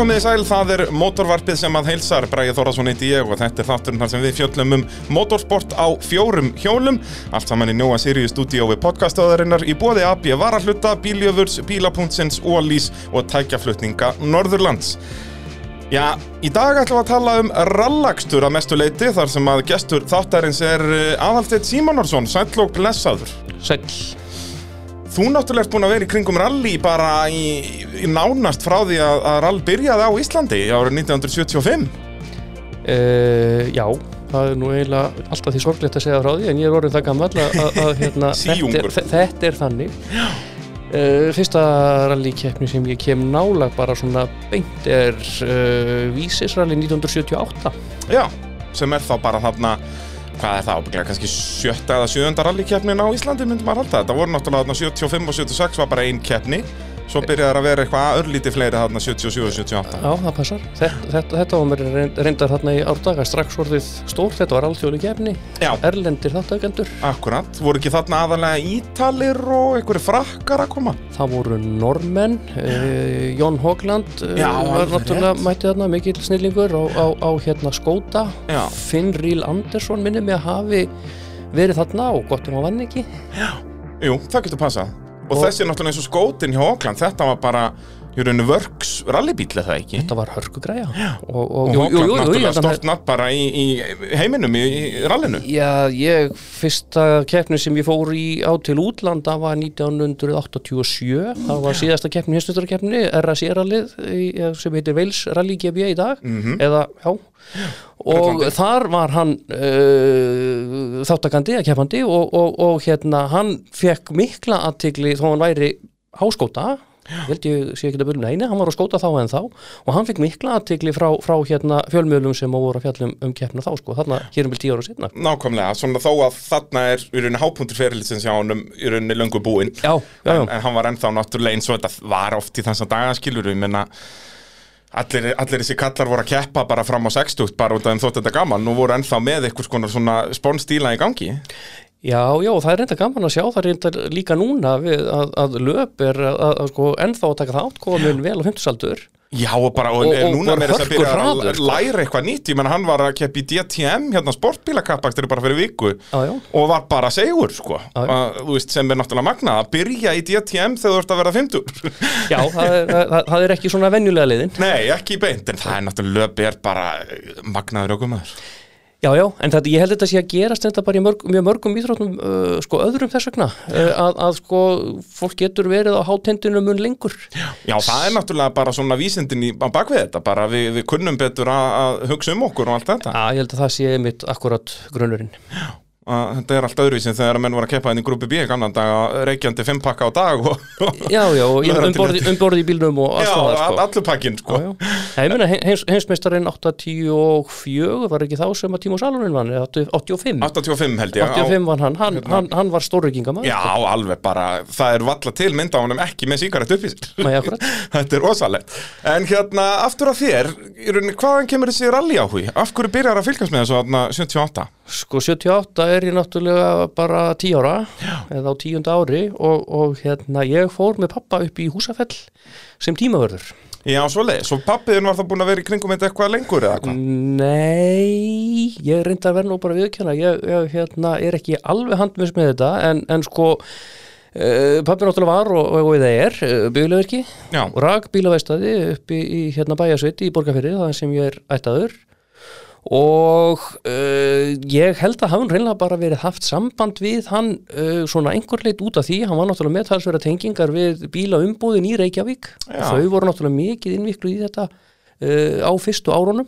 Komið í sæl, það er mótorvarpið sem að heilsar Bræði Þórðarsson heiti ég og þetta er þátturinn þar sem við fjöllum um motorsport á fjórum hjólum. Allt saman í Nóa Sirius stúdíói podcastöðarinnar í bóði AB Varahluta, Bíljöfurs, Bílapunktsins, Ólís og tækjaflutninga Norðurlands. Já, í dag ætlum við að tala um rallakstur að mestu leiti þar sem að gestur þáttarins er aðalsteit Símonarsson, sæll og blessaður. Sæll Þú náttúrulega ert búin að vera í kringum rally bara í, í nánast frá því að, að rall byrjaði á Íslandi árið 1975 uh, Já, það er nú eiginlega alltaf því sorglegt að segja frá því en ég er orðin það gammal að, að, að hérna, þetta, er, þetta er þannig. Uh, Fyrsta rallikeppni sem ég kem nálag bara svona beint er uh, Vísisrally 1978 Já, sem er þá bara þarna hvað er það ábygglega, kannski sjötta eða sjöunda rallikeppnin á Íslandi myndi maður halda? Þetta voru náttúrulega þarna 75 og 76 var bara ein keppni svo byrjaði að vera eitthvað örlítið fleiri þarna 77 og 78 Já, það passar. Þetta, þetta, þetta var mér reynd- reyndar þarna í árdaga strax orðið stór, þetta var keppni. Já, Erlendir þáttaukendur akkurat, voru ekki þarna aðalega ítalir og einhverju frakkar að koma? Það voru normenn, uh, Jón Hókland uh, Já, var náttúrulega mætti þarna mikill snillingur á, á, á hérna skóta Já. Finn Ríl Andersson minni mig að hafi verið þarna og gott um að vann ekki. Jú, það getur passað og, Og- þessi er náttúrulega eins og skótin hjá Okland þetta var bara, í rauninu vörks rallybíl er það ekki? Þetta var hörkugræja. Og, og og, jú, jú, Okland jú, jú, ég náttúrulega stort natt bara í, í heiminum í, í rallinu. Já, ég, fyrsta keppni sem ég fór í á til útlanda var 1987 það var síðasta keppni, hinsnutarakeppni RAC-rallið í- sem heitir Wales Rally GB í dag. Eða, já. Og Bretlandi. þar var hann uh, þáttakandi að keppandi og, og, og hérna hann fekk mikla aðtigli þó hann væri háskóta held ég sé ekki að byrjum neini, hann var á skóta þá en þá. Og hann fekk mikla aðtigli frá, frá hérna fjölmiðlum sem voru að fjallum um keppna þá sko, þarna hér um bil tíu ára setna Nákvæmlega, svona þó að þarna er í rauninni hápuntur fyrirlitsins hjá honum í rauninni löngu búinn. En, en hann var ennþá náttúrulega eins og þetta var oft í þess að daga skilur ég menna allir, allir þessi kallar voru að keppa bara fram á 60 bara út af þeim þótt þetta gaman. Nú voru ennþá með konar svona sponstíla í gangi Já, já, það er reynda gaman að sjá, það er reynda líka núna við að, að löp er að, að, sko, ennþá að taka þátt komin vel á 50 aldur. Já og bara, og, Og- og og núna með þess að byrja að sko. læra eitthvað nýtt, ég menn hann var að keppa í DTM, hérna sportbílakappakstur bara fyrir viku Já, já. og var bara segur, sko, Já, að, þú veist, sem er náttúrulega magnað að byrja í DTM þegar þú ert að vera 50 Já, það er, það, það er ekki svona venjulega leiðin. Nei, ekki beint, en það er náttúrulega löp er bara magnaður okkur maður Já, já, en þetta, ég held þetta sé að gerast þetta bara í mörg, mjög mörgum íþróttum, uh, sko, öðrum þess vegna, uh, að, að, sko, fólk getur verið á hátendinu mun lengur. Já, það er náttúrulega bara svona vísindin í, á bakvið þetta, bara við, við kunnum betur að, að hugsa um okkur og allt þetta Já, ég held að það sé mitt akkurat grunnurinn. Að þetta er allt öðruvísin þegar menn voru að keppa inn í grúpi B gamlan dag að reykjandi fimm pakka á dag og Já, já, Löðrandi um um í bílnum og allt það, sko. all- allur pakkin, sko. Heimsmeistarinn 84 var ekki þá sem að Tímo Salonin vann, eða 85 85 held ég. 85 vann hann, hann, hann, hann var stórryggingamann Já, alveg bara, það er valla til mynda á honum ekki með síkarett upp í sér. Þetta er rosalegt. En hérna, aftur að þér, hvaðan kemur þessi rally áhugi? Af hverju byrjar að fylgjast með þessu þarna 78? Sko 78 er ég náttúrulega bara 10 ára Já. eða á tíunda ári og, og hérna ég fór með pappa upp í Húsafell sem tímavörður Já, svo leið, svo pappiðin var það búin að vera í kringum eitthvað lengur eða hvað? Nei, ég reyndi að vera nú bara viðkjanna ég, ég hérna, er ekki alveg handmis með þetta en, en sko Uh, pappi náttúrulega var og, og, og það er uh, Já. og rak bílavestæði upp í, í hérna bæjarsveit í Borgarfyrri það sem ég er ættaður og uh, ég held að hann reynlega bara verið haft samband við hann uh, svona einhver leit út af því. Hann var náttúrulega með talsverða tengingar við bílaumbúðin í Reykjavík. Já. þau voru náttúrulega mikið innviklu í þetta uh, á fyrstu árunum.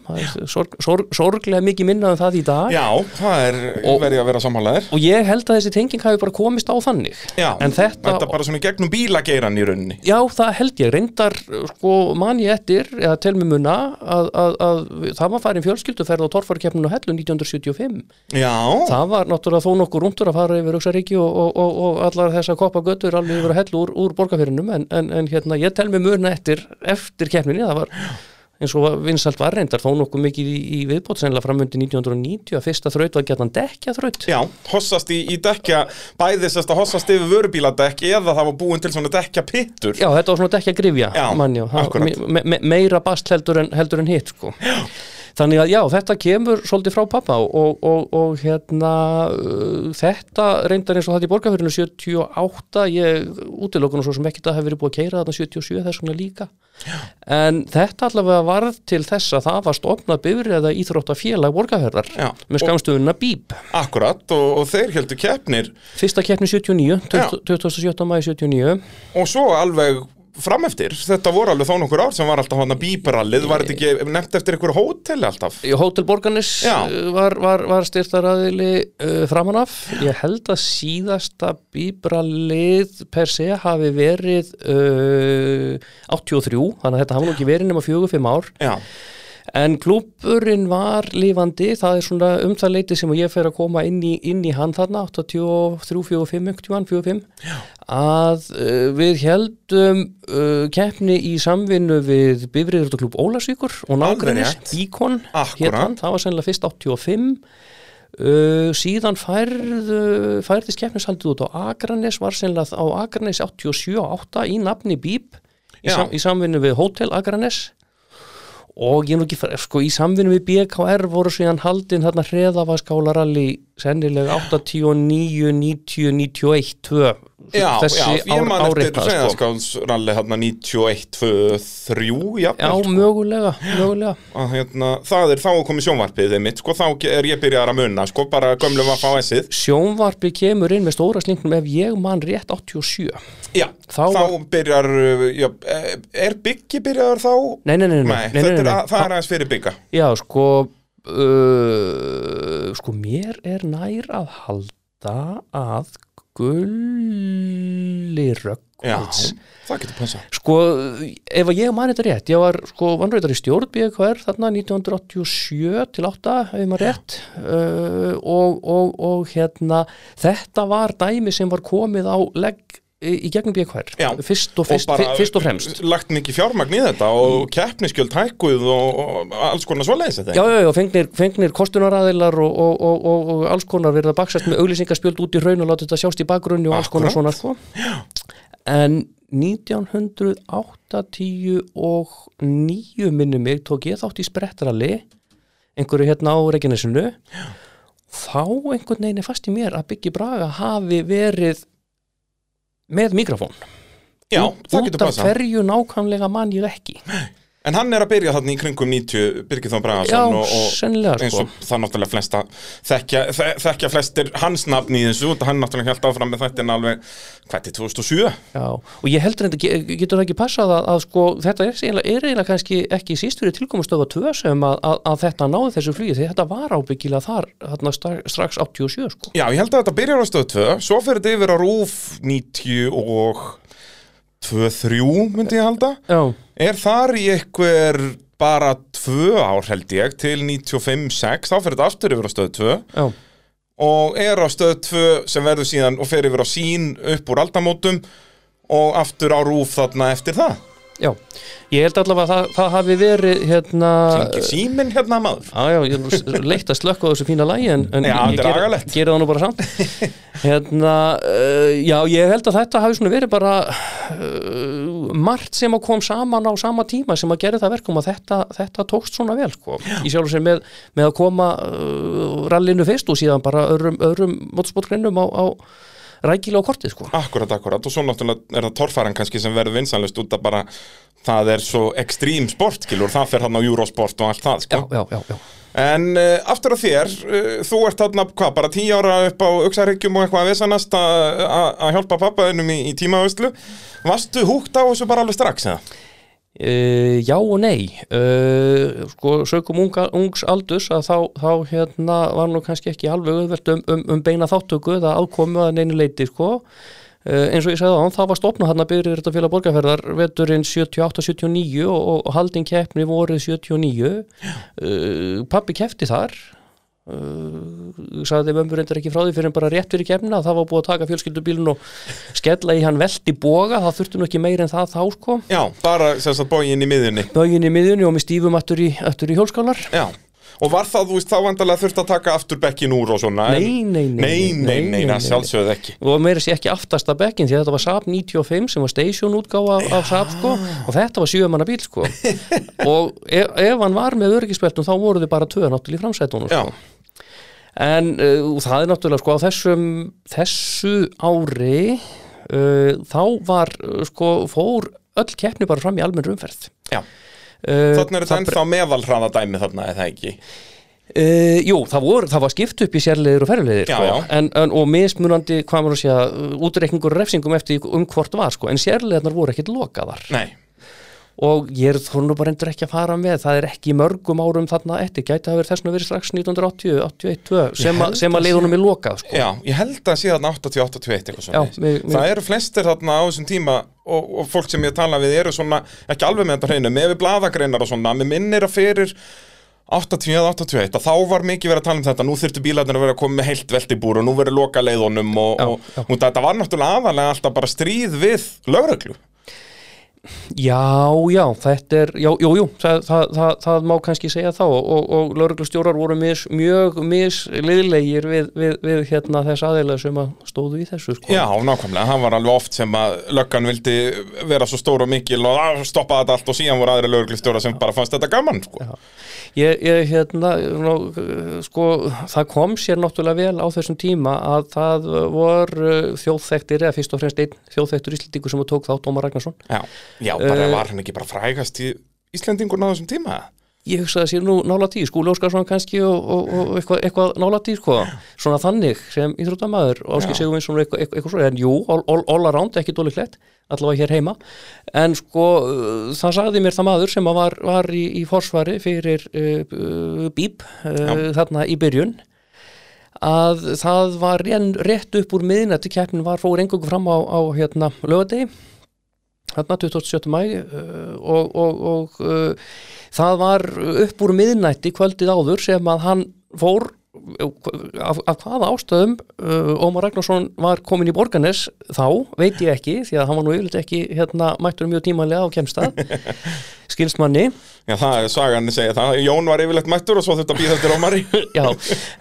Sorg, sorg, sorglega mikið minnað um það í dag. Já, það er Og- verið að vera sammálaðir og ég held að þessi tenging hafi bara komist á þannig. Já, en þetta, bara svona gegnum bílageiran í rauninni. Já, það held ég, reyndar sko man ég eftir, eða tel mig munna að, að, að það var farin fjölskylduferð á torfarkeppninu á Hellu 1975 Já, það var náttúrulega þó nokkur rúndur að fara yfir Uxaríki og, og, og, og allar þessa koppagötur alveg yfir Hellu úr, úr borgarfyrinum en, en, en hérna, ég tel mig munna eftir eftir keppninni, það var eins og vinsalt var reyndar þó nokkuð mikið í, í viðbót sennilega framundi 1990 að fyrsta þraut var gætan dekja þraut Já, hossast í, í dekja bæði sérst að hossast yfir vörubíladekk eða það var búin til svona dekja pittur Já, þetta var svona dekja grifja Já, me, meira bast heldur en, heldur en hitt sko. Þannig að já, þetta kemur svolítið frá pappa og, og, og, hérna uh, þetta reyndar eins og þetta í borgarfyrinu 78, ég útilokun og svo sem ekki það hefur verið búið að keira þarna 77 þess vegna líka en þetta allavega varð til þess að það var stofnað bifriða íþróttafélag borgarfyrðar Já, með skamstöðuna BÍB Akkurat, og, og þeir heldur keppnir Fyrsta keppni 79, Já. 20 27. mæði 79 og svo alveg frameftir, þetta voru alveg þó nokkur ár sem var alltaf hann að bíbrallið, var þetta ekki nefnt eftir einhverju hóteli alltaf? Hótel Borgarnes Já. uh, var, var, var styrtaraðili uh, framanaf. Ég held að síðasta bíbralið per se hafi verið uh, 83, þannig að þetta hafi nú ekki verið nema 4-5 ár. Já, En klúburinn var lifandi, það er svona um það leiti sem ég fer að koma inn í, inn í hann þarna, 83, 45, 45, að uh, við heldum uh, keppni í samvinnu við Bifriðurklub Ólasvíkur og Akkúrat. hét hann, það var sennilega fyrst 85, uh, síðan færðu, færðist keppnishaldið út á Akranes, var sennilega á Akranes 87 og 8 í nafni Bíb, í, sam, í samvinnu við Hótel Akranes og ég er nú ekki, fara- sko í samvinnu við BKR voru síðan haldin þarna hreðavaskálaralli sennilega 89, 90, 91, 2 já, þessi já, ár, eftir áreitna sko. segðaskálsralli hérna 91, 2, 3, Já, sko. mögulega, mögulega að hérna, það er þá komið sjónvarpið þeimitt, sko, þá er ég byrjar að munna, sko, bara gömlum að fá essið. Sjónvarpi kemur inn með stóra slingnum ef ég man rétt 87 Já, Þá þá, var- byrjar, eh, er Byggi byrjaður þá? Nei, nei, nei, nei, Nei, nei, nei, þetta nei, er, að- það er aðeins fyrir Bygga. Já, sko uh, sko mér er nær að halda að Gulli Já, Röggvalds það getur passað. Sko, ef að ég man þetta rétt, ég var sko vannröytar í stjórn BKR þarna 1987 til 8, ef maður rétt. Uh, og, og, og hérna þetta var dæmi sem var komið á legg í, gegnum BKR fyrst og, fyrst, bara fyrst og fremst. lagt mikið fjármagn í þetta og keppniskjöld hækkuð og, og alls konar svoleiðis Já, já, já, fengnir, fengnir kostunaræðilar og, og, og, og, og alls konar verið að baksast með auglýsingaspjöld út í raun og láta þetta sjást í bakgrunni og alls konar Akkúrat. svona. sko. En 1989 minni mig tók ég þátt í sprettrali einhverju hérna á Reykjanesinu. Þá einhvern veginn er fast í mér að Byggi Braga hafi verið með mikrofón. Já, út, það út getur af passað. hverju nákvæmlega mann ég ekki En hann er að byrja þarna í kringum 90 Birgir Þór Já, Bragason og, og eins sko og það náttúrulega flesta þekkja, þe þekkja flestir hans nafn í þessu og hann náttúrulega held áfram með þetta en alveg, hvað er 2007? Já, og ég heldur þetta, ge- getur það ekki passað að, að sko, þetta er eiginlega, er kannski ekki síst fyrir tilkomustöfa 2 sem að, að, að þetta náði þessu flugi, því þetta var ábyggilega þar þarna stra- strax 87 sko. Já, ég held að þetta byrjar á stöð 2 svo fyrir þetta yfir á RÚF 90 og 2-3 myndi ég halda. Já, Er þar í einhver bara tvö ár held ég til 95-6, þá fyrir þetta aftur yfir á stöð 2 já, og er á stöð 2 sem verður síðan og fer yfir á sín upp úr aldamótum og aftur á rúf þarna eftir það já ég held allavega að það, það hafi verið hérna Hringir síminn hérna maður? Já, já, ég er leitt að slökka á þessu fína lægi en, en Já, ég er agalegt. geri það nú bara samt. Hérna, uh, já, ég held að þetta hafi svona verið bara uh, margt sem að kom saman á sama tíma sem að gera það verkum að þetta, þetta tókst svona vel, sko. Í sjálf sér með, með að koma uh, rallinu fyrst og síðan bara öðrum, motorsportgreinum á, á rækilega á kortið, sko Akkurat, akkurat, og svo náttúrulega er það torfæran kannski sem verður vinsanlust út að bara það er svo ekstrím sport, skilur, það fer hann á Eurosport og allt það, Já, sko. já, já, já En uh, aftur á þér, uh, þú ert þarna, hvað, bara tíu ára upp á auksaríkjum og eitthvað að visanast að hjálpa pappaðinum í, í tímavæslu. Varstu húgt á þessu bara alveg strax, eða? Uh, já og nei. Uh, sko sögum unga, ungs aldurs að þá, þá hérna var nú kannski ekki alveg auðvelt um, um, um beina þáttöku eða aðkomu að neinu leiti sko. Uh, eins og ég sagði á það var stopnað hann að byrja þetta félag borgarferðar veturinn 78-79 og, og haldin keppni voruð 79 uh, pappi kefti þar uh, sagði mömmur reyndar ekki frá því fyrir bara rétt fyrir kemna það var búið að taka fjölskyldubílun og skella í hann velti boga, það þurfti nú ekki meir en það þá sko, Já, bara sagt bógin í miðjunni. Bögin í miðjunni og með stífum aftur í, í hjólskálar. Já, og var það, þú veist, þá vandalega þurft að taka aftur bekkin úr og svona en- Nei, nei, nei, Nei, nei, nei, nei, það nei. sjálfsögð ekki. Og meira sér ekki aftasta bekkin því þetta var Saab 95 sem var station útgáfa af, Saab sko. Og þetta var sjömanna bíl sko. Og ef, ef en uh, það er náttúrulega sko á þessum þessu ári uh, þá var uh, sko fór öll keppni bara fram í almenn umferð já uh, Þannig er þetta ennþá meðalhraða dæmi þarna, eða ekki Uh, jú, það, vor, það var skipt upp í sérleðir og ferðleðir Já, sko. já. En, en, og mismunandi, hvað maður að segja, útreikningur og refsingum eftir um hvort var, sko. en sérleðarnar voru ekkit lokaðar Nei, og ég er þó nú bara endur ekki að fara með það er ekki mörgum árum þarna eftir gæti að vera þess að vera strax 1980, 81, 2 sem, sem að leiðunum er lokað sko. já, ég held að sé þarna 88-81 eitthvað svona Já, mig- mig- Það eru flestir þarna á þessum tíma og, og fólk sem ég tala við eru svona ekki alveg með þetta hreinu, með við bladagreinar og svona, með minnir að fyrir 80-81, að þá var mikið verið að tala um þetta nú þurftu bílarnir að vera að koma með heilt veltibúr og nú verið loka leiðunum og, Já, og, já. og þetta var náttúrulega aðalega alltaf bara stríð við lögreglu Já, já, þetta er, já, jú, jú, það, það, það, það má kannski segja þá og, og, og lauruglustjórar voru mis, mjög misliðlegir við, við, við hérna þess aðeila sem að stóðu í þessu sko. Já, nákvæmlega, hann var alveg oft sem að löggan vildi vera svo stór og mikil og stoppa þetta allt og síðan voru aðri lögreglustjóra sem bara fannst þetta gaman sko. Ég, ég hérna, sko, það kom sér náttúrulega vel á þessum tíma að það vor þjóðþektir, eða fyrst og fremst einn þjóðþektur íslendingur sem tók þátt Ómar Ragnarsson. Já, já bara Eh, var hann ekki bara frægast í Íslendingurna á þessum tíma Ég hugsaði sér nú nála tíð, Skúli Óskarsson kannski og, og, og eitthvað, eitthvað nála tíð, sko, svona þannig sem íþróttamaður og áskil segum eins og eitthvað, eitthvað, eitthvað svo, en jú, all, all, all around, ekki dóliklegt, allavega hér heima, en sko, uh, það sagði mér það maður sem að var, var í, í forsvari fyrir uh, bíp uh, þarna í byrjun, að það var rétt, upp úr miðnætti keppnin var fór engungu fram á, á hérna lögadegi þarna 27. mæ uh, og, og, og uh, það var upp úr miðnætti kvöldið áður sem að hann fór af, af hvaða ástæðum uh, Ómar Ragnarsson var komin í Borganes þá, veit ég ekki því að hann var nú yfirleitt ekki hérna, mættur mjög tímanlega á kemstað skilst manni Já, það er sagan að segja það Jón var yfirleitt mættur og svo þetta býða eftir Ómari. Já,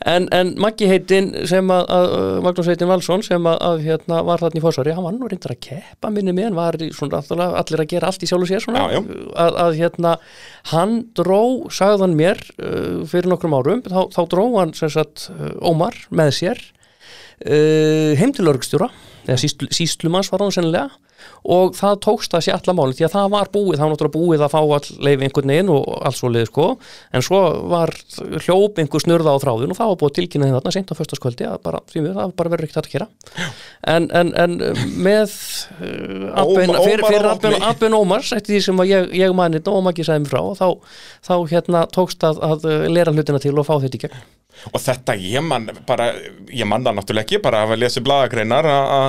en, en Maggi heitin sem að, að Magnús heitin Valsson sem að, að hérna, var þarna í fórsvari hann var nú reyndar að keppa minni með hann var svona allir að gera allt í sjálfu sér svona, Já, já. Að, að hérna hann dró, sagðan mér uh, fyrir nokkrum árum, þá, þá dró hann sem sagt uh, Ómar með sér uh, heim til örgstjóra eða sísl, síslumans var hann sennilega og það tókst að sé alla máli því að það var búið, það var náttúrulega búið að fá all leif einhvern veginn og allt svo leið sko. En svo var hljóp einhver snurða á þráðin og það var búið tilkynna því þarna seint á föstaskvöldi að bara, því við, það bara verður ekkert að gera en, en, en með uh, atbein, Ómar- fyrir, fyrir atbein Ómars eftir því sem ég, ég mani þetta og Maggi sagði mér frá þá, þá hérna tókst að, að uh, lera hlutina til og fá þetta í gegn. Og þetta, ég man bara, ég man það náttúrulega ekki bara að lesa bladagreinar að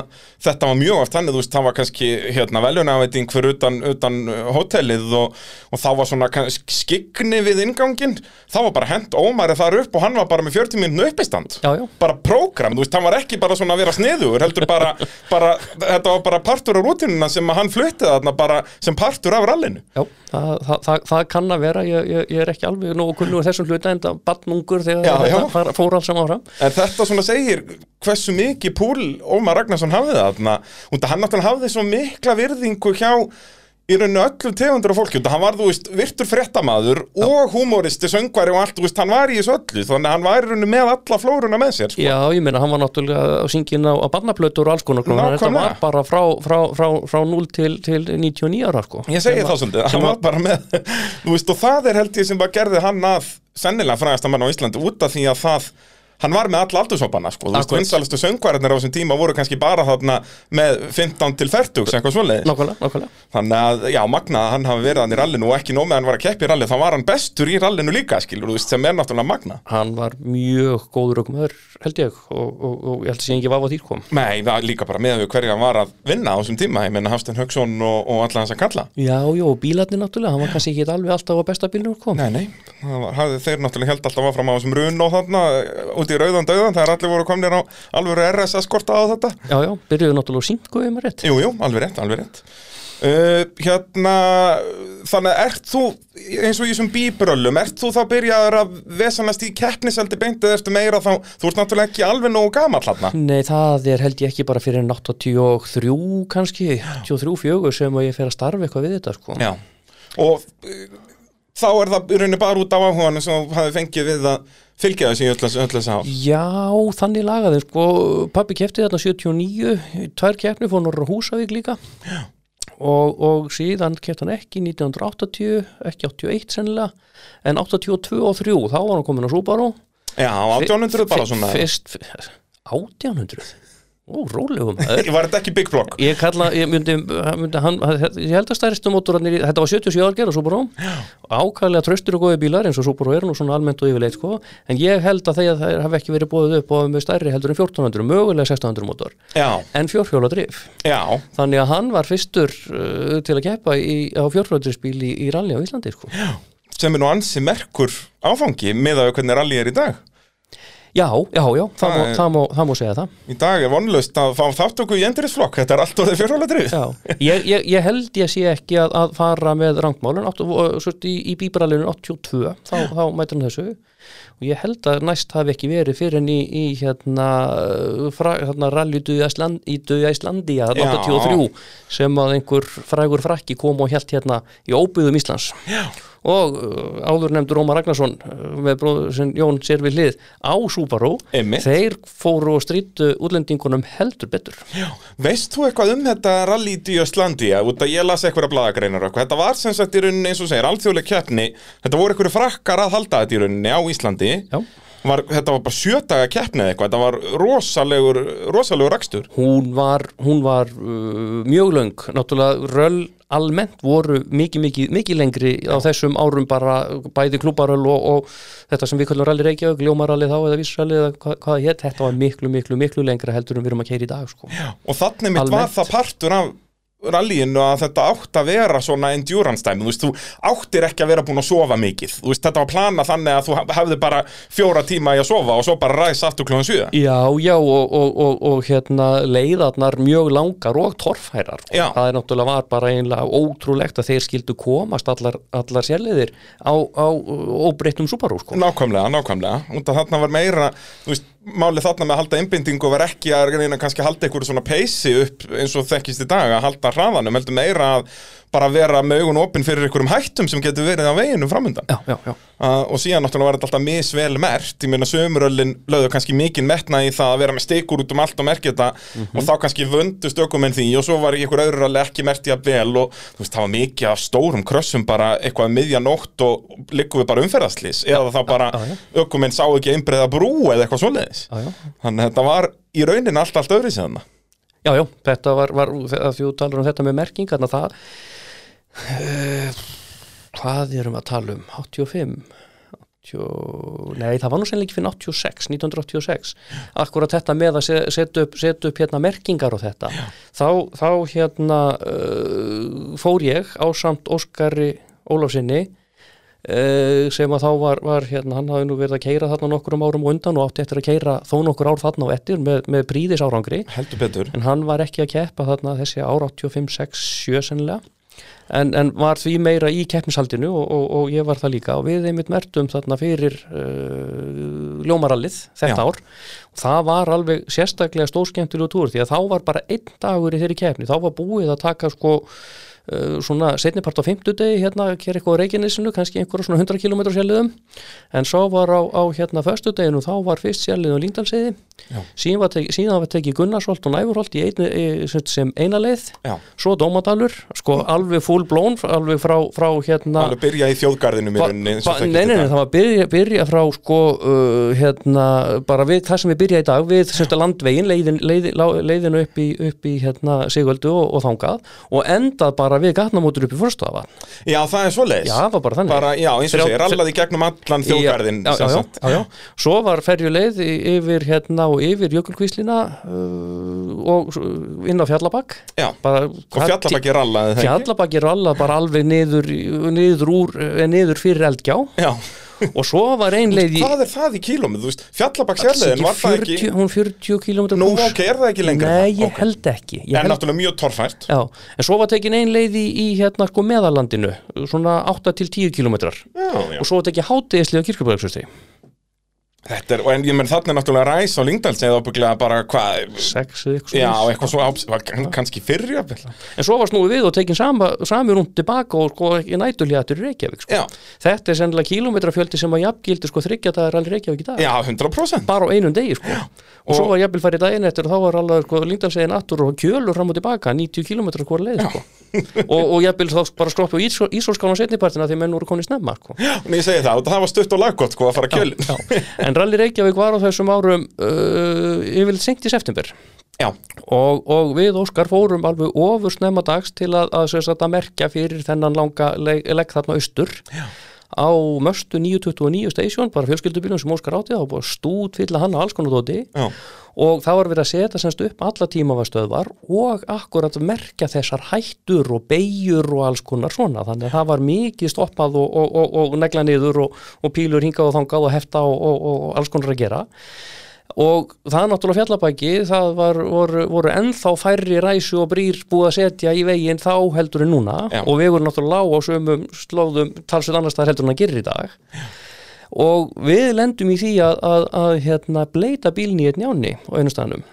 þetta var mjög oft þannig, þú veist, það var kannski hérna veljunafveiting fyrir utan, utan uh, hótelið og, og þá var svona skygni við ingangin þá var bara hent Ómari þar upp og hann var bara með 40 minutinu uppistand. Já, já. bara prógram, þú veist, hann var ekki bara svona að vera sniður, heldur bara, bara þetta var bara partur af rútinuna sem hann fluttið þarna bara sem partur af rallinu. Já, það, það, það, það kann að vera. Ég, ég, ég er ekki alveg nógu kunnugur þessum hluta en það batnungur þegar Já, þetta fór alls saman áfram En þetta svona segir hversu mikið púl Ómar Ragnarsson hafði þarna. Og hann náttúrulega hafði svo mikla virðingu hjá í rauninu öllum tegundur af fólki og hann var, þú veist, virtur fréttamaður og humoristi, söngvari og allt, þú veist, hann var í þessu öllu þannig að hann var í rauninu með alla flóruna með sér, sko. Já, ég meina, hann var náttúrulega á syngin á, á barnaplötur og alls konar en þetta var bara frá, frá, frá, frá 0 til, til 99 ára sko. Ég segi það að- svolítið, hann að- var bara með, þú veist, og það er held ég sem bara gerði hann að sennilega frægasta mann á Íslandi út af því að það hann var með alla aldurshópana sko, þú veist, Akkurat. vinsalastu söngvararnir á þessum tíma voru kannski bara þarna með 15 til 40, eitthvað svoleiðis nákvæmlega, nákvæmlega Þannig að, já, Magna, hann hafi verið hann í rallinu og ekki nóg með hann var að keppa í rallinu, þá var hann bestur í rallinu líka, skilur, þú veist, sem er náttúrulega Magna. hann var mjög góður ökumöður held ég og, og, og ég held að sé ekki vafa því kom Nei, það líka bara með við hverja hann var að vinna á þessum tíma, ég meina Hafstein Hauksson og, og alla hans að kalla. já, já, og bílarnir náttúrulega, hann var kannski ekki alveg alltaf á besta bílnum kom Nei, nei, var, þeir náttúrulega held alltaf áfram á þessum run og þarna, uh, út í rauðan döðan, þegar allir voru komnir á alveg RSS skorta á þetta. já, já, byrjuðu náttúrulega sínt, guðið maður rétt Jú, jú, alveg rétt, alveg rétt. Uh, hérna, þannig að ert þú, eins og í þessum bíbröllum, ert þú þá byrjaður að vesanast í keppniseldi beint eða ertu meira þá, þú ert náttúrulega ekki alveg nógu gamall hérna. Nei, það er held ég ekki bara fyrir 83 kannski, 83, 4 sem að ég fer að starfa eitthvað við þetta sko. Já, og þá er það í rauninni bara út á áhugan sem hafi fengið við að fylgja þessi öllu þessu ár. Já, þannig lagaði sko, pappi kefti þarna 79, tvær keppni fór Norra Húsavík líka og, og síðan kefti hann ekki 1980, ekki 81 sennilega, en 82 og 3, þá var hann komin á Subaru Já, 1800 bara svona. Fyrst, 1800 Ó, rólegum. Var þetta ekki Big Block? Ég kalla, ég myndi, myndi hann, ég held að stærstu mótorarnir, þetta var 77 ár gerð Subaru, ákvæðlega tröstur og góði bílar eins og Subaru er nú svona almennt og yfirleitt sko, en ég held að þegar það hafi ekki verið búið upp og með stærri heldur en 1400, mögulega 1600 mótor, Já, en fjórhjóla drif já, þannig að hann var fyrstur uh, til að keppa í, á fjórhjóla drifsbíl í, í rally á Íslandi sko. sem er nú ansi merkur áfangi með að hvernig rally er í dag. Já, já, já, það, Það má, það, má, það má segja það Í dag er vonlust að fá þáttöku í endurinsflokk, þetta er allt orðið fjórhjóladrið. Já, ég, ég, ég held ég sé ekki að, að fara með rangmálun í, í bíbralinu 82 þá, þá mætir hann þessu og ég held að næst hafi ekki verið fyrir en í, í hérna, hérna rally Ísland, í Döða Íslandi Já. 83 sem að einhver frægur frakki kom og held hérna í óbyggðum Íslands Já. Og uh, áður nefndur Ómar Ragnarsson uh, með bróður sem Jón sér við hlið á Subaru Einmitt. þeir fóru og strítu útlendingunum heldur betur Veist þú eitthvað um þetta rally í Íslandi? Út að ég las eitthvað blaðagreinar og eitthvað. Þetta var sem sagt í rauninni eins og segir, alþjóðleg keppni. Þetta voru einhverju frakkar að halda þetta í rauninni á Íslandi. Já. Var, þetta var bara sjötaga keppni eða eitthvað. Þetta var rosalegur, rosalegur rakstur. hún var, hún var uh, mjög löng, náttúrulega röll almennt voru mikið, mikið, mikið lengri á þessum árum bara bæði klúbaröll og, og þetta sem við kallum ralli Reykjavík, ljómaralli þá eða vísralli eða hvað, hvað hétt, þetta var miklu, miklu, miklu lengra heldur en við erum að keira í dag sko. Og þannig mitt var það partur af rallyinu að þetta átt að vera svona endurance dæmi, þú veist, þú áttir ekki að vera búin að sofa mikið, þú veist, þetta var plana þannig að þú hefði bara fjóra tíma í að sofa og svo bara ræs aftur kljóðan sjöða. Já, já og, og, og, og hérna leiðarnar mjög langar og torfærar Já. það er náttúrulega var bara einlega ótrúlegt að þeir skildu komast allar, allar sérleiðir á, á óbreyttum Subaru sko. Nákvæmlega, nákvæmlega, út að þarna var meira, þú veist, málið þarna með að halda einbindingu var ekki að reyna kannski að halda einhverju svona peysi upp eins og þekkist í dag að halda hraðanum, heldur meira að bara vera með augun opinn fyrir einhverjum hættum sem getur verið á veginum framundan. Já, já, já. Uh, og síðan náttúrulega var þetta alltaf misvel mert ég meina sömuröllin lögðu kannski mikinn metna í það að vera með steikur út um allt og merkja þetta og þá kannski vöndu stökumenn því og svo var einhver öðru ralli ekki mert í að vel og veist það var mikið af stórum krössum bara eitthvað um miðja nótt og liggum við bara umferðaslís eða þá bara já, ökumenn sá ekki einbreiða brú eða eitthvað svoleiðis. Já, já. Þannig að þetta var í raunin allt allt Já, já, þetta var, var að því þú talar um þetta með merkingarna það uh, hvað erum við að tala um? 85 80, nei, það var nú sennilega ekki fyrir 86 1986, akkurat þetta með að se- setja upp, set upp hérna merkingar og þetta, þá, þá hérna uh, fór ég á samt Óskari Ólafsinni Uh, sem að þá var, var hérna, hann hafði nú verið að keira þarna nokkrum árum á undan og átti eftir að keira þó nokkur ár þarna á ettir með, með príðis árangri heldur betur. En hann var ekki að keppa þarna þessi ár 85, 6, 7 sennilega en, en var því meira í keppnishaldinu og, og, og ég var það líka. Og við einmitt mertum þarna fyrir uh, ljómarallið þetta Já. ár. Og það var alveg sérstaklega stórskemmtilegu túr því að þá var bara einn dagur í þeirri keppni. Þá var búið að taka sko uh, svona setnipart á fimmtudegi hérna hér eitthvað á Reykjanesinu, kannski einhverja svona 100 km sjálfliðum en svo var á, á hérna föstudeginu þá var fyrst sjálflið á Líndalseiði síðan var, teki, síðan var tekið Gunnarsholt og Næfurholt sem- eina leið. Já. svo Dómadalur, sko alveg full blown, alveg frá, frá hérna Alveg byrja í og þekkist Nei, nei, nei, það var byrja, byrja frá sko, uh, hérna, bara við það sem við byrja í dag, við semst landvegin leiðin, leiðin, leiðinu upp í, upp í hérna, Sigöldu og, og þangað. Og endað bara við gatnamótur upp í fórstafa Já, það er svoleiðis. Já, það var bara þannig. Bara, já, eins og segir, rallaði gegnum allan þjóðgarðin já, já, já, já, já. Svo var ferjuleið yfir hérna og yfir Jökulkvíslina uh, og inn á Fjallabakk. Já, bara, og fjallabakki rallaði? Fjallabakki ralla bara alveg niður, niður, úr, eh, niður fyrir eldgjá. Já, og svo var ein leið í hvað er það í kílómið? Þú veist, fjallabakksjörleðin var það ekki 40, hún 40 km Nú, ok, er það ekki lengra? Nei, ég Ok. held ekki ég En held, náttúrulega mjög torfært já, En svo var tekin ein leið í, í hérna sko meðalandinu svona 8 til 10 km Já, já og svo var tekið hátegisli á kirkjubæðarsvösti Þetta er, en ég menn þarna er náttúrulega ræs á Lyngdals eða ábygglega bara hvað 6 eða eitthvað Já, eitthvað svo var kann- kannski fyrr jafnvel. En svo var snúið við og tekin sama, sami rúnd tilbaka og sko ekki nætulíðatur í Reykjavík sko. Já, Þetta er sennilega kilometrafjöldi sem að jafngildi sko þryggjadagar allir Reykjavík í dag. Já, 100% bara á einum degi sko. Og, svo var jafnvel farið daginn eftir og þá var alveg sko, Lyngdalsegin aftur og kjölur fram og tilbaka 90 km hvort leið sko. og, og jafnvel þá bara skroppi á Ísólskána setnipartina því menn voru koni snemma sko. En ég segi það, það var stutt og laggott sko að fara kjölin Já. en Rally Reykjavík var á þessum árum uh, yfirleitt senkt í september. Og, og við Óskar fórum alveg ofur snemma dags til að, að, að, að merkja fyrir þennan langa legg leg þarna austur. Já. Á möstu 929 station, bara fjölskyldubílum sem Óskar átti þá búið stút fylla hann á alls konar dóti. Já, og það var verið að setja semst upp alla tímavastöðvar og akkurat merkja þessar hættur og beigjur og alls konar svona, þannig að það var mikið stoppað og, og, og, og negla niður og, og pílur hingað og þangað og hefta og, og, og alls konar að gera og það er náttúrulega fjallabæki það var, voru, voru ennþá færri ræsu og brýr búið að setja í veginn þá heldur en núna. Já. og við vorum náttúrulega lág á sömum slóðum talsveit annars það heldur en að gerir í dag. Og við lendum í því að, að, að hérna, bleita bílni í einn jáni á einu staðnum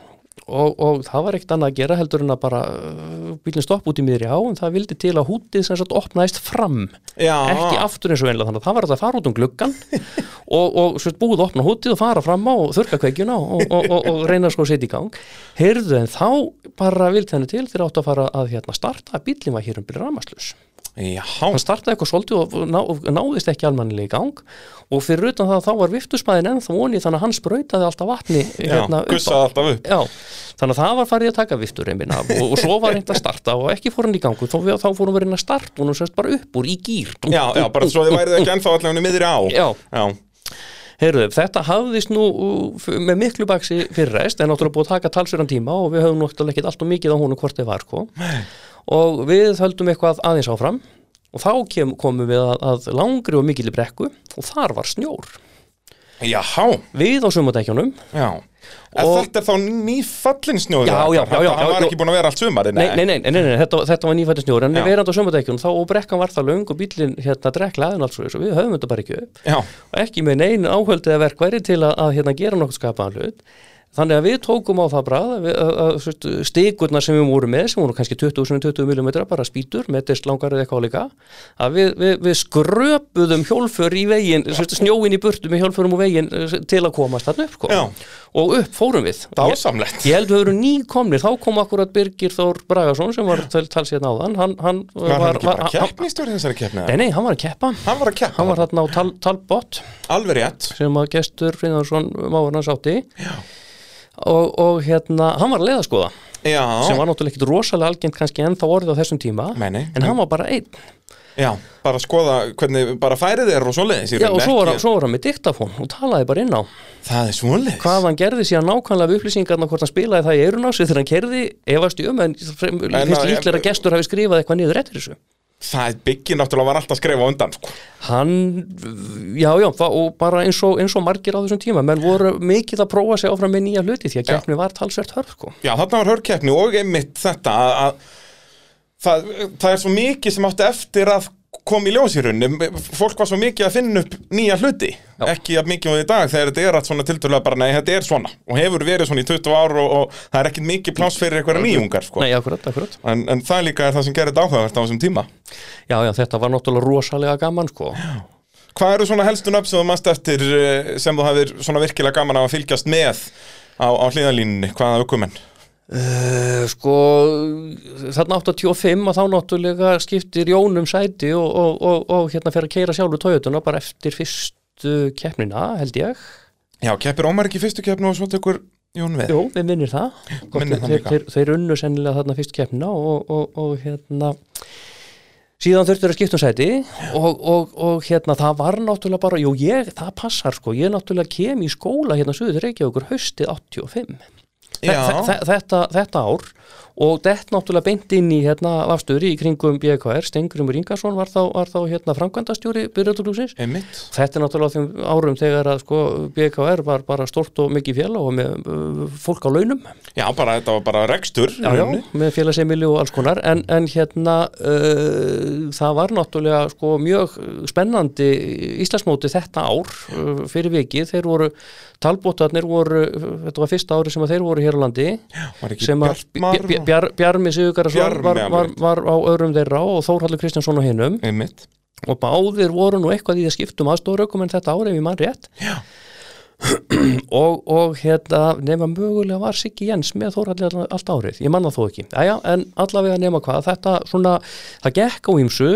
og, og það var ekkert annað að gera heldur en að bara uh, bílinn stopp út í miðri á en það vildi til að hútið sem sagt opnaðist fram. Já. Ekki aftur eins og einlega þannig að það var að fara út um gluggan og, og svo búið að opna hútið og fara fram á og þurka kveikjuna og, og, og, og reyna sko að setja í gang. Heyrðu en þá bara vildi henni til þegar áttu að fara að hérna, starta bílinn var hér um byrja ramaslus Já, hann startaði eitthvað svolítið og ná, náðist ekki almannilega í gang. Og fyrir utan það þá var viftusmæðin ennþá voni þannig að hann sprautaði alltaf vatni já, hérna, upp á gussaði alltaf upp. Já, þannig að það var farið að taka vifturreiminn af. Og, og svo var reynd að starta og ekki fór hann í gangu, þá, þá fórum við reyna að starta og nú sérst bara upp úr í gýr Já, já, bara svo þið værið ekki ennþá allavega miðri á. Já. já, Heyrðu, þetta hafðist nú uh, með miklu baksi fyrir rest. En náttúrulega búið að taka talsverðan tíma og við höfum náttúrulega ekkert allt og mikið á honum hvort þið var sko. Og við höldum eitthvað aðeins áfram. Og þá kem, komum við að, að langri og mikili brekku. Og þar var snjór. Jáhá, við á sumardækjunum já. Þetta er þá nýfallin snjóð Já, já, já, já, Það var ekki búin að vera allt sumari Nei, nei, nei, nei, nei, nei þetta, þetta var nýfætti snjór. En Já. verandi á sumardækjunum þá og brekkan var það löng og bílinn hérna drekla aðeins alls og við höfum þetta bara ekki upp. Já, og ekki með neinn áhöld eða verkværi til að, að hérna, gera nokkuð skapaðan hlut þannig að við tókum á það brað að, að, að stigurnar sem við vorum með sem voru kannski 20-20 mm bara spýtur metist langar eða eitthvað líka að við, við, við skröpuðum hjólfur í veginn, snjóin í burtu með hjólfurum úr veginn eh, til að komast þarna upp sko. Já. og upp fórum við. Dásamlegt. Ég held við verum nýkomnir, þá kom akkurat Birgir Þór Bragason sem var til tals hérna áðan. Hann, hann Var hann ekki bara keppnistjóri þessari keppni? Nei, nei, hann var að keppa. Hann var að keppa. Hann var þarna á tal, Talbot. Rétt. Sem að gestur Friðarsson máður hans átti og, og hérna, hann var að leiða skoða Já, sem var náttúrulega ekkit rosalega algengt kannski ennþá orðið á þessum tíma. Nei, nei. en hann var bara einn. Já, bara skoða hvernig bara færið er og svoleiðis í Já, og svo var, svo var hann með diktafón og talaði bara inn á. Það er svoleiðis. Hvað hann gerði síðan nákvæmlega við upplýsingarna hvort hann spilaði það í eirun á sig þegar hann kerði efast í um en finnst að- líklega að gestur hafi skrifað eitthvað niður eftir þessu Það byggið náttúrulega var alltaf að skrifa undan sko. hann, já, já, það, og bara eins og, eins og margir á þessum tíma menn voru mikið að prófa sig áfram með nýja hluti því að keppni var talsvert hörð sko. Já, þarna var hörkeppni og einmitt þetta að, að það, það er svo mikið sem átti eftir að kom í ljós í rauninni. Fólk var svo mikið að finna upp nýja hluti. Já. ekki að mikið á því dag þegar þetta er allt svona tiltölulega bara nei, þetta er svona. Og hefur verið svona í 20 ár og, og það er ekkit mikið pláss fyrir einhverja nýjungar sko. Nei, akkurat, akkurat. En, en það líka er það sem gerir þetta áhugavert á þessum tíma. Já, já, þetta var náttúrulega rosalega gaman sko. Hvað eru svona helstu nöfn sem þú mannst eftir eh, sem þú hafðir svona virkilega gaman að fylgjast með á, á hlýðalínunni, hvaða aukumenn? Uh, sko þarna 85 og þá náttúrulega skiptir Jónum sæti og, og, og, og hérna fer að keira sjálfur tójutuna bara eftir fyrstu keppnina held ég. Já, keppir Ómar ekki fyrstu keppnu og svo tekur Jón við. Jú, við minnir það, Gott, þeir, þeir, þeir unnu sennilega þarna fyrstu keppnina og, og, og hérna síðan þurftur að skipta um sæti og, og, og hérna það var náttúrulega bara, jú ég, það passar sko, ég náttúrulega kem í skóla hérna suður Reykjavíkur haustið 85 Þe- Já. þe- þe- þetta, þetta ár og þetta náttúrulega beint inn í hérna vafstöður í kringum BKR, Stengurumur Ingarsson var þá, var þá hérna framkvæmdastjóri byrjatúrlúsins Einmitt. Þetta er náttúrulega á þeim árum þegar að sko BKR var bara stort og mikið félag og með uh, fólk á launum. Já, bara þetta var bara rekstur já, já, með félagsemili og alls konar. En, en hérna uh, það var náttúrulega sko mjög spennandi Íslandsmóti þetta ár uh, fyrir vikið, þeir voru talbótarnir voru, þetta var fyrsta ári sem þeir voru hér á landi. Sem að Bjarmi Sigurgarason Bjarmi, var, var, var á öðrum þeirra og Þórhallur Kristjánsson á Einmitt. Og báðir voru nú eitthvað í að skiptum aðstóraukum en þetta árið við mann rétt. Já. Og, og hérna nema mögulega var Siggi Jens með Þórhalli all- allt árið, ég manna þó ekki. Æja, en allavega nema hvað, þetta svona það gekk á ýmsu.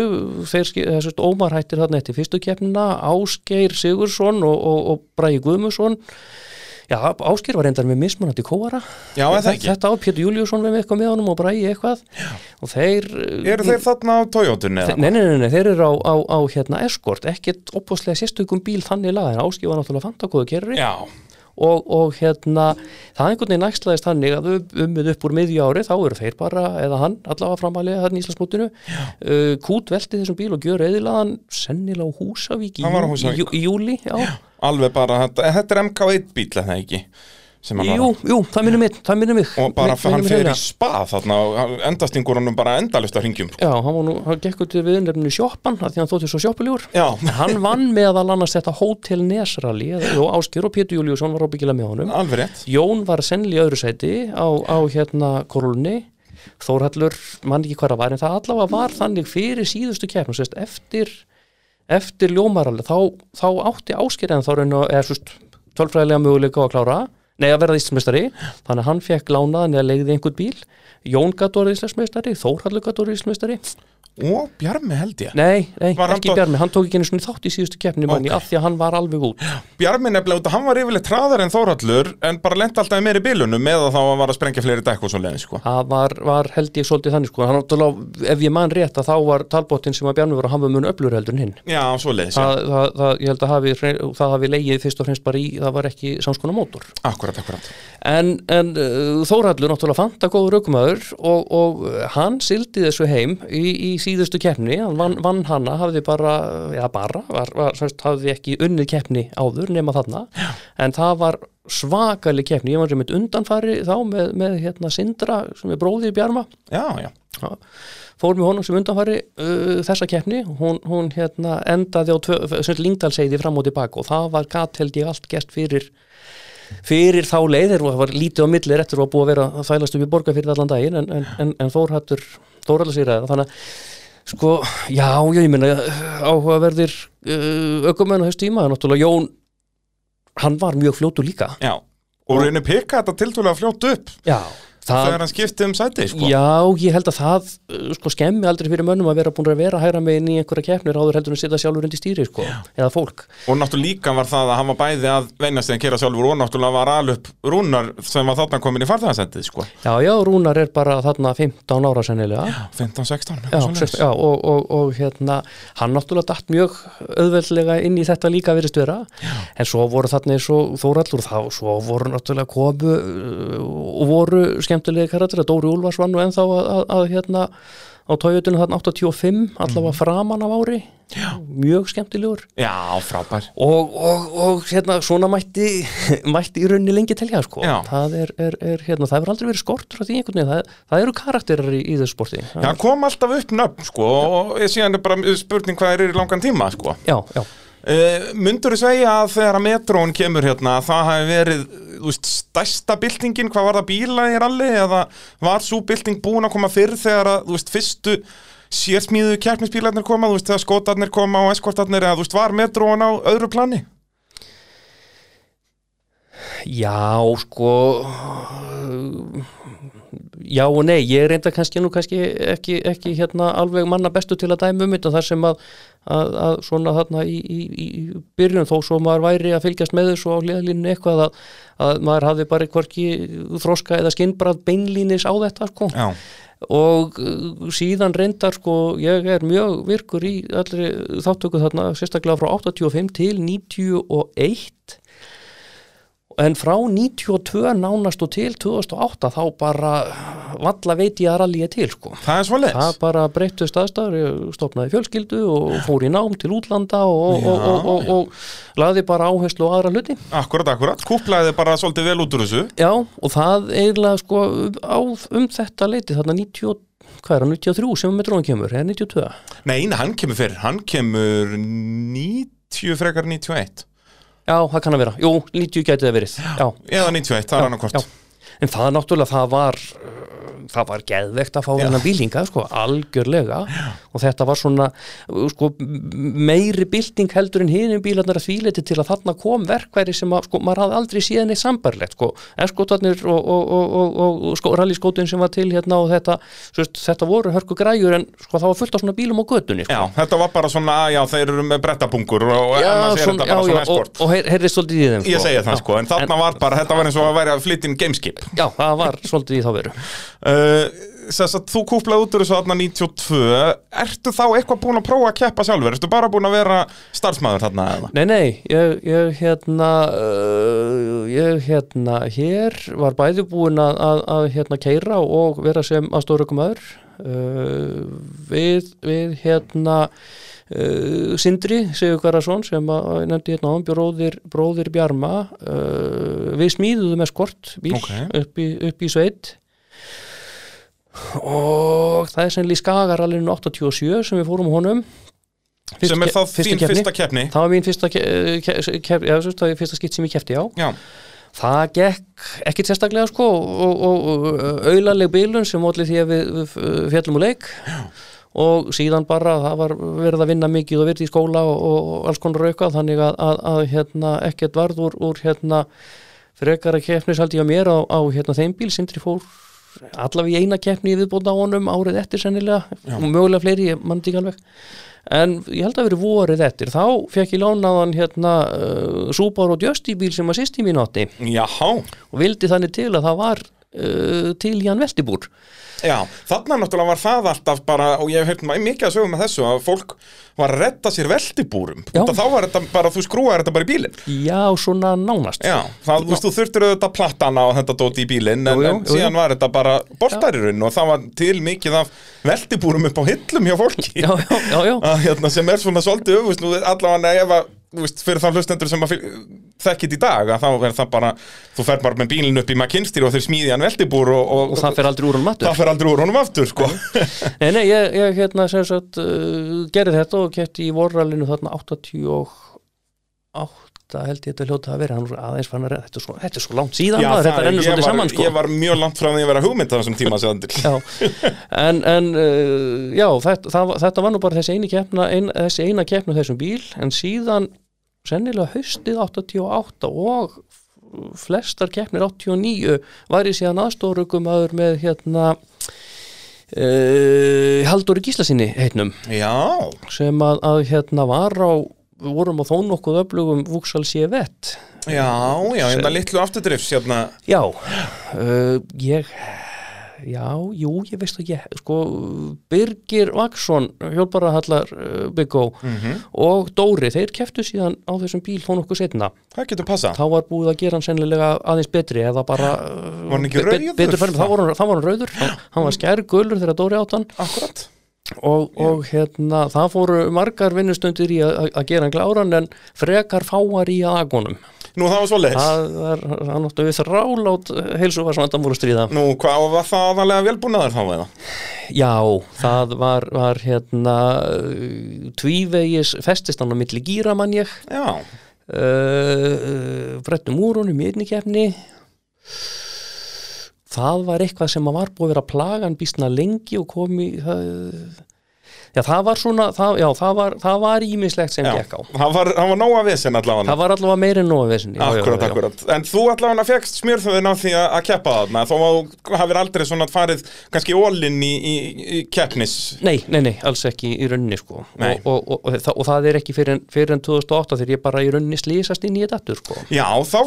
Þeir ski- þessast Ómar hættir þarna eftir fyrstu keppnina. Ásgeir Sigursson og, og, og Bragi Guðmusson Já, Ásgeir var reyndar með mismunandi kóara. Já, Þetta á Pétur Júliusson með eitthvað með honum og Bragi eitthvað. Já. og þeir Eru þeir þarna á Toyotunni eða? Nei, nei, nei, nei, þeir eru á, á, á hérna eskort, ekkert opbúslega sérstökum bíl þannig lag, en Áski var náttúrulega fantakóðu kerri Já, og, og hérna, það einhvern veginn næstlaðist þannig að um- ummið upp úr miðju ári þá eru þeir bara, eða hann, allavega framalega þarna í Íslandsmótinu, uh, kút velti þessum bíl og gjör eðilaðan sennilega á Húsavík í, í, í júli, já, alveg bara þetta, Þetta er MK1 bíl eða ekki? Var á. jú, jú, það minnir mig, það minnir mig. Og bara Min- minnir hann fer í hreinlega. spa þarna og endastingur hann bara endalust að ringjum Já, hann var nú, hann gekk út við nefninu sjoppan, því hann þótti svo sjoppuljúr Já, hann vann meðal annars þetta Hotel Nesrali og Áskir og Pétur Júliusson var ábyggilega með honum. Alveg rétt. Jón var sennilega í öðru sæti á, á hérna korulni Þórhallur, mann ekki það var en það allavega var þannig fyrir síðustu keppnum sérst, eftir, eftir ljómaralli þá, þá átti Áskir en þá raun og eða svist tölfræðilega möguleika á að klára nei að verða Íslandsmeistari. Þannig að hann fekk lánaðan eða legði einhvern bíl. Jón gat orðið Íslandsmeistari, Þórhallur gat orðið Íslandsmeistari og Bjarmi held ég nei, nei hann ekki tó- Bjarmi, hann tók ekki einu svona þátt í síðustu keppni manni Ok. af því að hann var alveg út Bjarmi nefnilega hann var yfirleitt hraðar en Þórhallur en bara lent alltaf í meiri bílunum með að þá var að sprengja fleiri dekk og svo leiðin sko. það var, var held ég svolítið þannig sko. hann ef ég man rétt að þá var talbóttin sem að Bjarni var að hafa mun öflur heldur en hinn Já, svo leiðis, já, það, það, það, ég held að hafi, það hafi leigið fyrst og fremst bara í, það var ekki samskona mótor akkurat, akkurat en, en uh, Þórhallur náttúrulega fant að góður aukumæður og, og hann sildi þessu heim í, í síðustu keppni, hann vann, vann hana hafði bara, já bara var, var, semst, hafði ekki unnið keppni áður nema þarna, en það var svakalig keppni, ég var sem eitt undanfari þá með, með hérna Sindra sem er bróðið Bjarma. Já, já, Já. fór með honum sem undanfari uh, þessa keppni, hún, hún hérna endaði á sem Lingdalseiði fram og tilbaka og það var gat held ég allt gert fyrir fyrir þá leið, þeir var lítið á milli réttur og búið að vera að þælast upp í borga fyrir allan daginn en, en, en, en Þórhattur Þórhaldur sér að þannig að sko, já, ég minna áhugaverðir uh, ökumenn á þessu tíma, náttúrulega Jón hann var mjög fljótur líka. Já Og raunin pikka þetta tiltúlega fljótt upp. Já, þegar hann skipti um sæti, sko. Já, ég held að það uh, sko, skemmi aldrei fyrir mönnum að vera búin að vera hæra megin í einhverja keppnir áður heldur en setja sjálfur undir stýri sko, eða fólk. Og náttúrulega líka var það að hann var bæði að venjast þegar kera sjálfur og náttúrulega var alup rúnar sem var þarna komin í farþegarsendið, sko. Já, já, Rúnar er bara þarna 15 ára sennilega. Já, 15-16, já, já og, og, og hérna hann náttúrulega datt mjög auðveldlega inn í þetta líka verið störa en svo voru þarna eins og Þórallur þá, svo voru skemmtilegi karakter að Dóri Úlfars var nú ennþá að, að, að hérna á Toyotinu þarna 85 allavega Mhm. framan af ári. Já. mjög skemmtilegur. Já, frábær. Og, og, og hérna svona mætti mætti í rauninni lengi telja sko. Það er, er, er hérna, það hefur aldrei verið skortur á því einhvern veginn, það, það eru karakterar í, í þessu sporti. Já, kom alltaf upp nöfn, sko og síðan er bara spurning hvað er í langan tíma, sko. Já, já. Uh, Mundur þú segja að þegar að metrón kemur hérna að það hafi verið veist, stærsta byltingin, hvað var það bíla í ralli eða var svo bylting búin að koma fyrr þegar að, veist, fyrstu sérsmíðu keppnisbílarnir koma, veist, þegar skotarnir koma og eskortarnir eða, var metrón á öðru plani? Já, sko Já og nei, ég reynda kannski nú kannski ekki, ekki hérna alveg manna bestu til að dæmi um þetta þar sem að, að, að svona þarna í, í, í byrjun þó svo maður væri að fylgjast með þessu á liðalínu eitthvað að, að maður hafði bara hvorki þroska eða skinnbrað beinlínis á þetta sko. Já, og uh, síðan reyndar sko ég er mjög virkur í allri þáttöku þarna sérstaklega frá 85 til 91 en frá 92 nánast og til 2008 þá bara valla veit ég að ralli ég til sko. Það er svo það bara breyttu staðstæður ég stopnaði fjölskyldu og fór í nám til útlanda og, og, og, og, og laði bara áherslu á aðra hluti. Akkurat, akkurat, kúplaði bara svolítið vel út úr þessu. Já, og það eiginlega sko á, um þetta leiti þarna 90, hvað er það, 93 sem metróin kemur, eða 92 Nei, nei, hann kemur fyrr, hann kemur 90 frekar 91 Já, það kann að vera, jú, 90 gæti það verið. Já, eða 91, það er já. En það náttúrulega, það var það var geðvegt að fá þennan bílinga sko, algjörlega. Og þetta var svona sko, meiri bylting heldur en hinum bílarnar að þvíleiti til að þarna kom verkværi sem að, sko, maður hafði aldrei síðan eitt sambarlegt sko, eskotarnir og, og, og, og, sko, rallyskótin sem var til hérna og þetta, svo, veist, þetta voru hörku græjur en sko, það var fullt af svona bílum á götunni sko. Já, þetta var bara svona, já, þeir eru með brettabungur og Já, annars er þetta já, bara já, svona og, eskort og heyr, heyrðist svolítið í þeim Ég segja það sko, en þarna var bara, þetta var eins og að flytja inn gameskip. Já, það var svolítið í þá veru uh, Þess að þú kúplaði út úr þessu þarna 92 Ertu þá eitthvað búin að prófa að keppa sjálfur? Ertu bara búin að vera starfsmæður þarna eða? Nei, nei, ég, ég hérna uh, ég hérna hér var bæði búin að, að, að hérna keira og vera sem að stóra ykkur maður uh, við, við hérna uh, Sindri Sigur Garðarsson sem að nefndi hérna áðan bróðir, bróðir Bjarma uh, við smíðuðum eskort bíl Ok. upp, í, í sveit og það er sennilega í Skagarallinu 87 sem við fórum honum Fyrsta Sem er þá þín keppni. fyrsta keppni Það var mín fyrsta, ke ke ke já, það var fyrsta skipt sem ég kefti á. Já, Það gekk ekkit sérstaklega sko og, og, og auðlaleg bílun sem allir því að við, við fjallum úr leik já. og síðan bara það var verið að vinna mikið og verið í skóla og, og alls konar aukað þannig að, að, að hérna, ekkert varð úr, úr hérna, frekara keppnis haldi ég á mér á, á hérna, þeim bíl Sindri fór allavega í eina keppni í viðbóta á honum árið eftir sennilega og mögulega fleiri, ég mann ekki alveg. En ég held að verið vorið eftir. Þá fekk ég lánaðan hérna uh, Subaru Justy bíl sem að sýsti mín átti. Jáhá og vildi þannig til að það var uh, til hann veltibúr. Já, þarna náttúrulega var það alltaf bara, og ég hef ma- mikið að sögum með þessu að fólk var að redda sér veltibúrum. Þá var þetta bara, þú skrúaði þetta bara í bílinn. Já, svona nánast. Já, það, þú veist, þú þurftir auðvitað plattana og þetta dóti í bílinn en, en síðan var þetta bara boltaririnn og það var til mikið af veltibúrum upp á hillum hjá fólki. Já, já, já, já. að, hérna, sem er svona svolítið öfust allavega ef að veist, fyrir þá hlustendur sem þekkit í dag þá er það bara þú fer bara með bílinn upp í McKinsey og þeir smíði hann veltibúr og, og, og það fer aldrei úr hann matur það fer aldrei úr honum aftur sko. nei, nei, ég, ég hérna sem sagt uh, gerði þetta og kefti í vorralinu þarna 88 held ég þetta hljóta að vera. Er aðeins fann að þetta þetta er svo langt síðan maður, þetta það- rennur svolítið saman sko. ég var mjög langt frá því að vera hugmynd þessum tíma séðan til Já, en, en uh, já, þetta, það, þetta var nú bara þessi ein, þessi eina keppna á þessum bíl, en síðan sennilega haustið 88 og flestar keppnir 89 var ég síðan aðstórugum aður með hérna uh, Halldóri Gíslasinni heitnum Já, sem að, að hérna var á vorum á þó nokkuð öflugum Vúksal Sjöfett já, já, hérna litlu afturdrifs hérna. Já, uh, ég já, jú, ég veist ekki sko, Birgir Vaksson hjálparahallar uh, Big O Mhm. og Dóri, þeir keftu síðan á þessum bíl þó nokkuð setna Það getur passa þá var búið að gera hann sennilega aðeins betri eða bara uh, Var hann ekki be- be- rauður? færður, þá var hann, hann rauður. Hann, hann var skær gulur þegar Dóri átt hann. Akkurat og, og hérna það fóru margar vinnustundir í að, gera hann gláran en frekar fáar í aðgonum Nú það var svo leiðis það var, það við þrálát heilsu var svona voru stríða. Nú, hvað var það aðalega velbúnaður þá eða? Já, það var, var hérna tvívegis festistan á milli gíra mann ég. Já, uh, brettum úr honum í einni kefni það var eitthvað sem að var búið að vera plagan býstna lengi og komi það, já það var svona það, já það var, það var ímislegt sem já, gekk á. það var, það var nóga vesen allavega. Það var allavega meira en nóga vesinni Akkurat, akkurat. En þú allavega fegst smjörþöðin á því að að keppa þarna þó að þú hafir aldrei svona farið kannski ólinn í, í, í keppnis. Nei, nei, nei, alls ekki í rauninni sko. Og, og, og, og, það, og það er ekki fyrir en, fyrir en 2008 þegar ég bara í rauninni slýsast inn í þetta aftur sko. Já, þá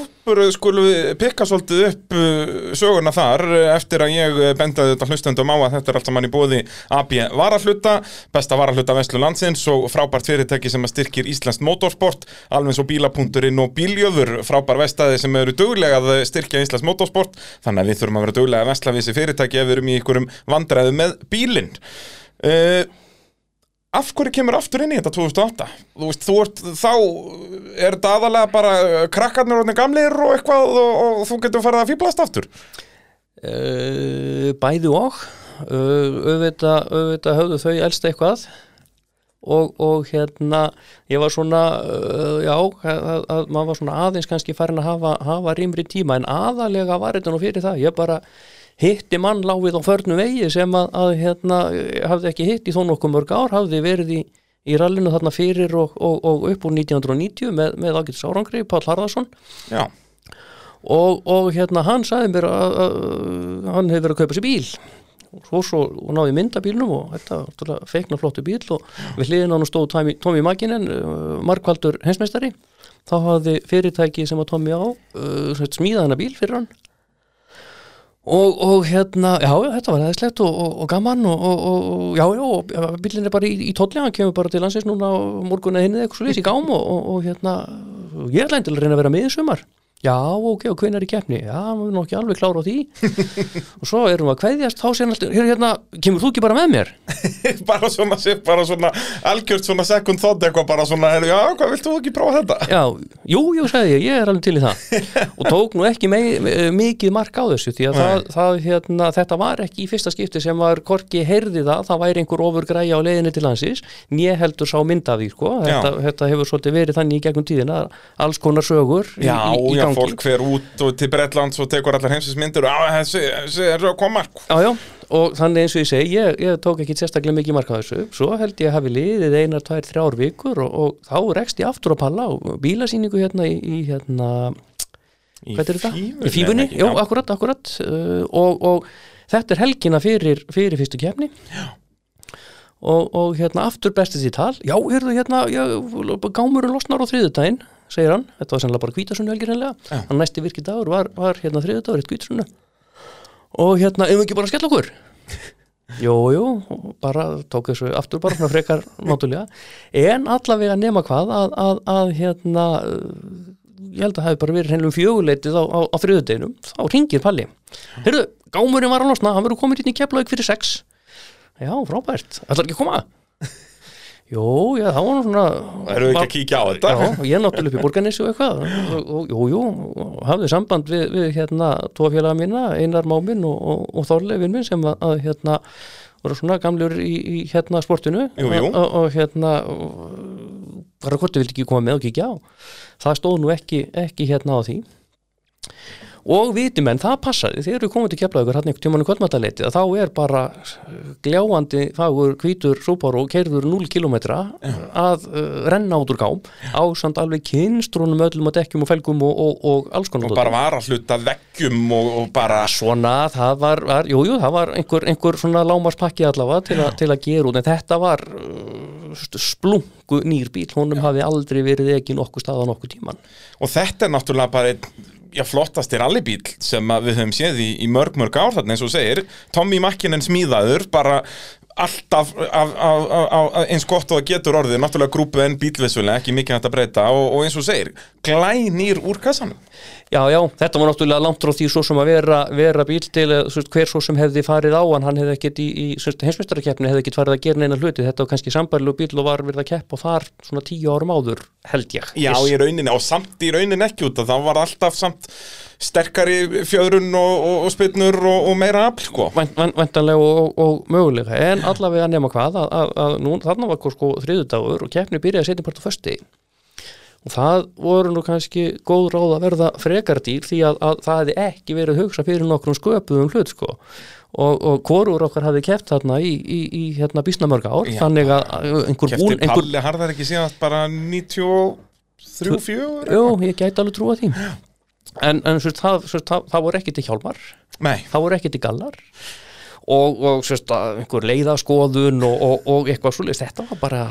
skulum við pikka svolítið upp uh, söguna þar uh, eftir að ég uh, bendaði þetta hlustendum á að þetta er allt saman í bóði AB varahluta, besta varahluta veslu landsins og frábært fyrirtæki sem styrkir Íslands motorsport, alveg svo bílapunkturinn og bíljöður, frábær vestæði sem eru duglega að styrkja Íslands motorsport. Þannig að við þurfum að vera duglega að vesla við þessi fyrirtæki ef við erum í einhverjum vandræðu með bílinn. Uh, Af hverju kemur aftur inn í þetta 2008? Þú veist, þú ert, þá er þetta aðalega bara uh, krakkarnir orðin gamlir og eitthvað og, og þú getur farið að fýblast aftur. Uh, Bæði og. uh, auðvitað, auðvitað höfðu þau elst eitthvað. Og, og hérna ég var svona, uh, já að, að maður var svona aðeins kannski farin að hafa, hafa rýmri tíma en aðalega var þetta nú fyrir það, ég bara hitti mann láfið á förnum vegi sem að, að hérna, hafði ekki hitt í þó nokkuð mörg ár, hafði verið í, í rallinu þarna fyrir og, og, og upp úr 1990 með, með ágætis árangri, Páll Harðarsson Já, og, og hérna hann sagði mér að, að hann hefur verið að kaupa sér bíl og svo, svo og náði myndabílnum og þetta feikna flottu bíl og við hliðin á hann stóð Tómi, Maginen uh, markvaldur hensmeistari þá hafði fyrirtæki sem að Tómi á uh, smíða hana bíl fyrir hann. Og, og hérna já, þetta var aðeinslegt og, og, og gaman og, og, og já, já, og ja, bílinn er bara í, í tólli, hann kemur bara til landsins núna á morgun eða hinnið eitthvað svo lýs í gám og, og, og hérna, ég ætla endilega að reyna að vera með í sumar Já, ok, og hvenær í keppni? Já, maður er nú ekki alveg klára á því. Og svo erum við að kveðjast, þá alltaf, hér, hérna, kemur þú ekki bara með mér? bara svona, bara svona algjört svona second thought eitthvað bara svona, já, hvað vilt þú ekki prófa þetta? Já, jú, jú, sagði ég, ég er alveg til í það. Og tók nú ekki mei, mikið mark á þessu því að það, það, hérna, þetta var ekki í fyrsta skipti sem var korki heyrði það, það væri einhver ofur græja á leiðinni til landsins, ég heldur sá mynd af því, sko, þetta, þetta hefur svolítið verið þannig í gegnum tíðina, alls konar sögur í, Já, í, í já, gangi. fólk fer út og til Bretlands og tekur allar heimsins myndir. Og þessi, er að koma Já, já, og þannig eins og ég segi, ég, ég tók ekki sérstaklega mikið marka þessu, svo held ég að hafi liðið einar, tvær, þrjár vikur og, og þá rekst ég aftur á palla og bílasýningu hérna í, í hérna, Í er fífunni, Í fífunni, jú, Já. akkurat, akkurat. Uh, og, og þetta er helgina fyrir, fyrir fyrstu kefni og, og hérna aftur bestið í tal, já, hérna já, gámurinn losnar á þriðudaginn segir hann, þetta var sannlega bara kvítasunni helgir Já. hennilega, hann næsti virki dagur var, var hérna þriðudagur, eitt kvítasunni og hérna, ef við ekki bara að skella okkur? Jú, jú, bara tók þessu aftur bara svona frekar náttúrulega, en allavega nema hvað að, að, að hérna ég held að það hefði bara verið hreinlega um fjöguleitið á, á, á þriðudeginum, þá ringir Palli. Heyrðu, gámurinn var að losna, hann verður komin inn í keflaug fyrir sex. Já, frábært, ætlar ekki að koma Jú, já, það var svona Erum við ekki að kíkja á þetta? Já, ég náttúrulega upp í Borgarnesi og eitthvað og, jú, jú, hafði samband við, við hérna, tvo félaga mína, Einar Máminn og, og, og Þorleifin minn sem að, að hérna, voru svona gamlur í, í hérna sportinu Jú, jú. Og, og hérna bara hvort þau vildi ekki koma með og kíkja á það stóð nú ekki, ekki hérna á því og viti menn, það passaði. Þegar við komum til keflaðugur hann einhvern tímann í kvöldmættaleiti að þá er bara gljáandi fagur hvítur súpar og keirður 0 km að uh, renna út úr gám ásand alveg kynstrunum öllum að dekkjum og felgum og, og, og alls konar Og bara var að hluta veggjum og, og bara svona, það var, var jú, jú, það var einhver, einhver svona lámarspakki allavega til, a, til að gera út. En þetta var uh, splungu nýr bíl, honum hafi aldrei verið ekki nokkuð stað á nokkuð tíman Og þetta er náttúrulega bara einn já, flottasti rallybíl sem við höfum séð í, í mörg, mörg ár þarna eins og segir. Tommy Makkinen smíðaður bara alltaf af, af, af, eins gott og það getur orðið náttúrulega grúpu en bílvissulega, ekki mikið hægt að breyta og, og eins og segir, glænýr úr kassanum. Já, já, þetta var náttúrulega langt frá því svo sem að vera, vera bíl til eh, veist, hver svo sem hefði farið á hann, hann hefði ekkert í, í heimsmyndstarakeppni hefði ekkert farið að gera neina hluti, þetta var kannski sambærlu bíl og var verið að keppa og þar svona tíu árum áður, held ég. Já, í rauninni, og samt í rauninni ekki út að það var alltaf samt sterkari fjöðrun og, og, og spytnur og, og meira afl, sko. Væntanlega og, og mögulega en allavega nema hvað að, að, að nú, þarna var sko þriðudagur og keppni byrjaði setjum part á fösti og það voru nú kannski góð ráð að verða frekardýr því að, að það hefði ekki verið hugsa fyrir nokkrum sköpuðum hlut sko. Og, og hvorur okkar hafði keppt þarna í, í, í hérna bísnamörg ár. Já, þannig að einhver bún einhver, Palli harðar ekki síðan bara 93, 4 Jú, ég gæti alveg trúa því en, en svo, það, svo, það, það voru ekki til hjálmar. Nei, það voru ekki til gallar og, og sérst, einhver leiðaskoðun og, og, og eitthvað svoleiðis, þetta var bara,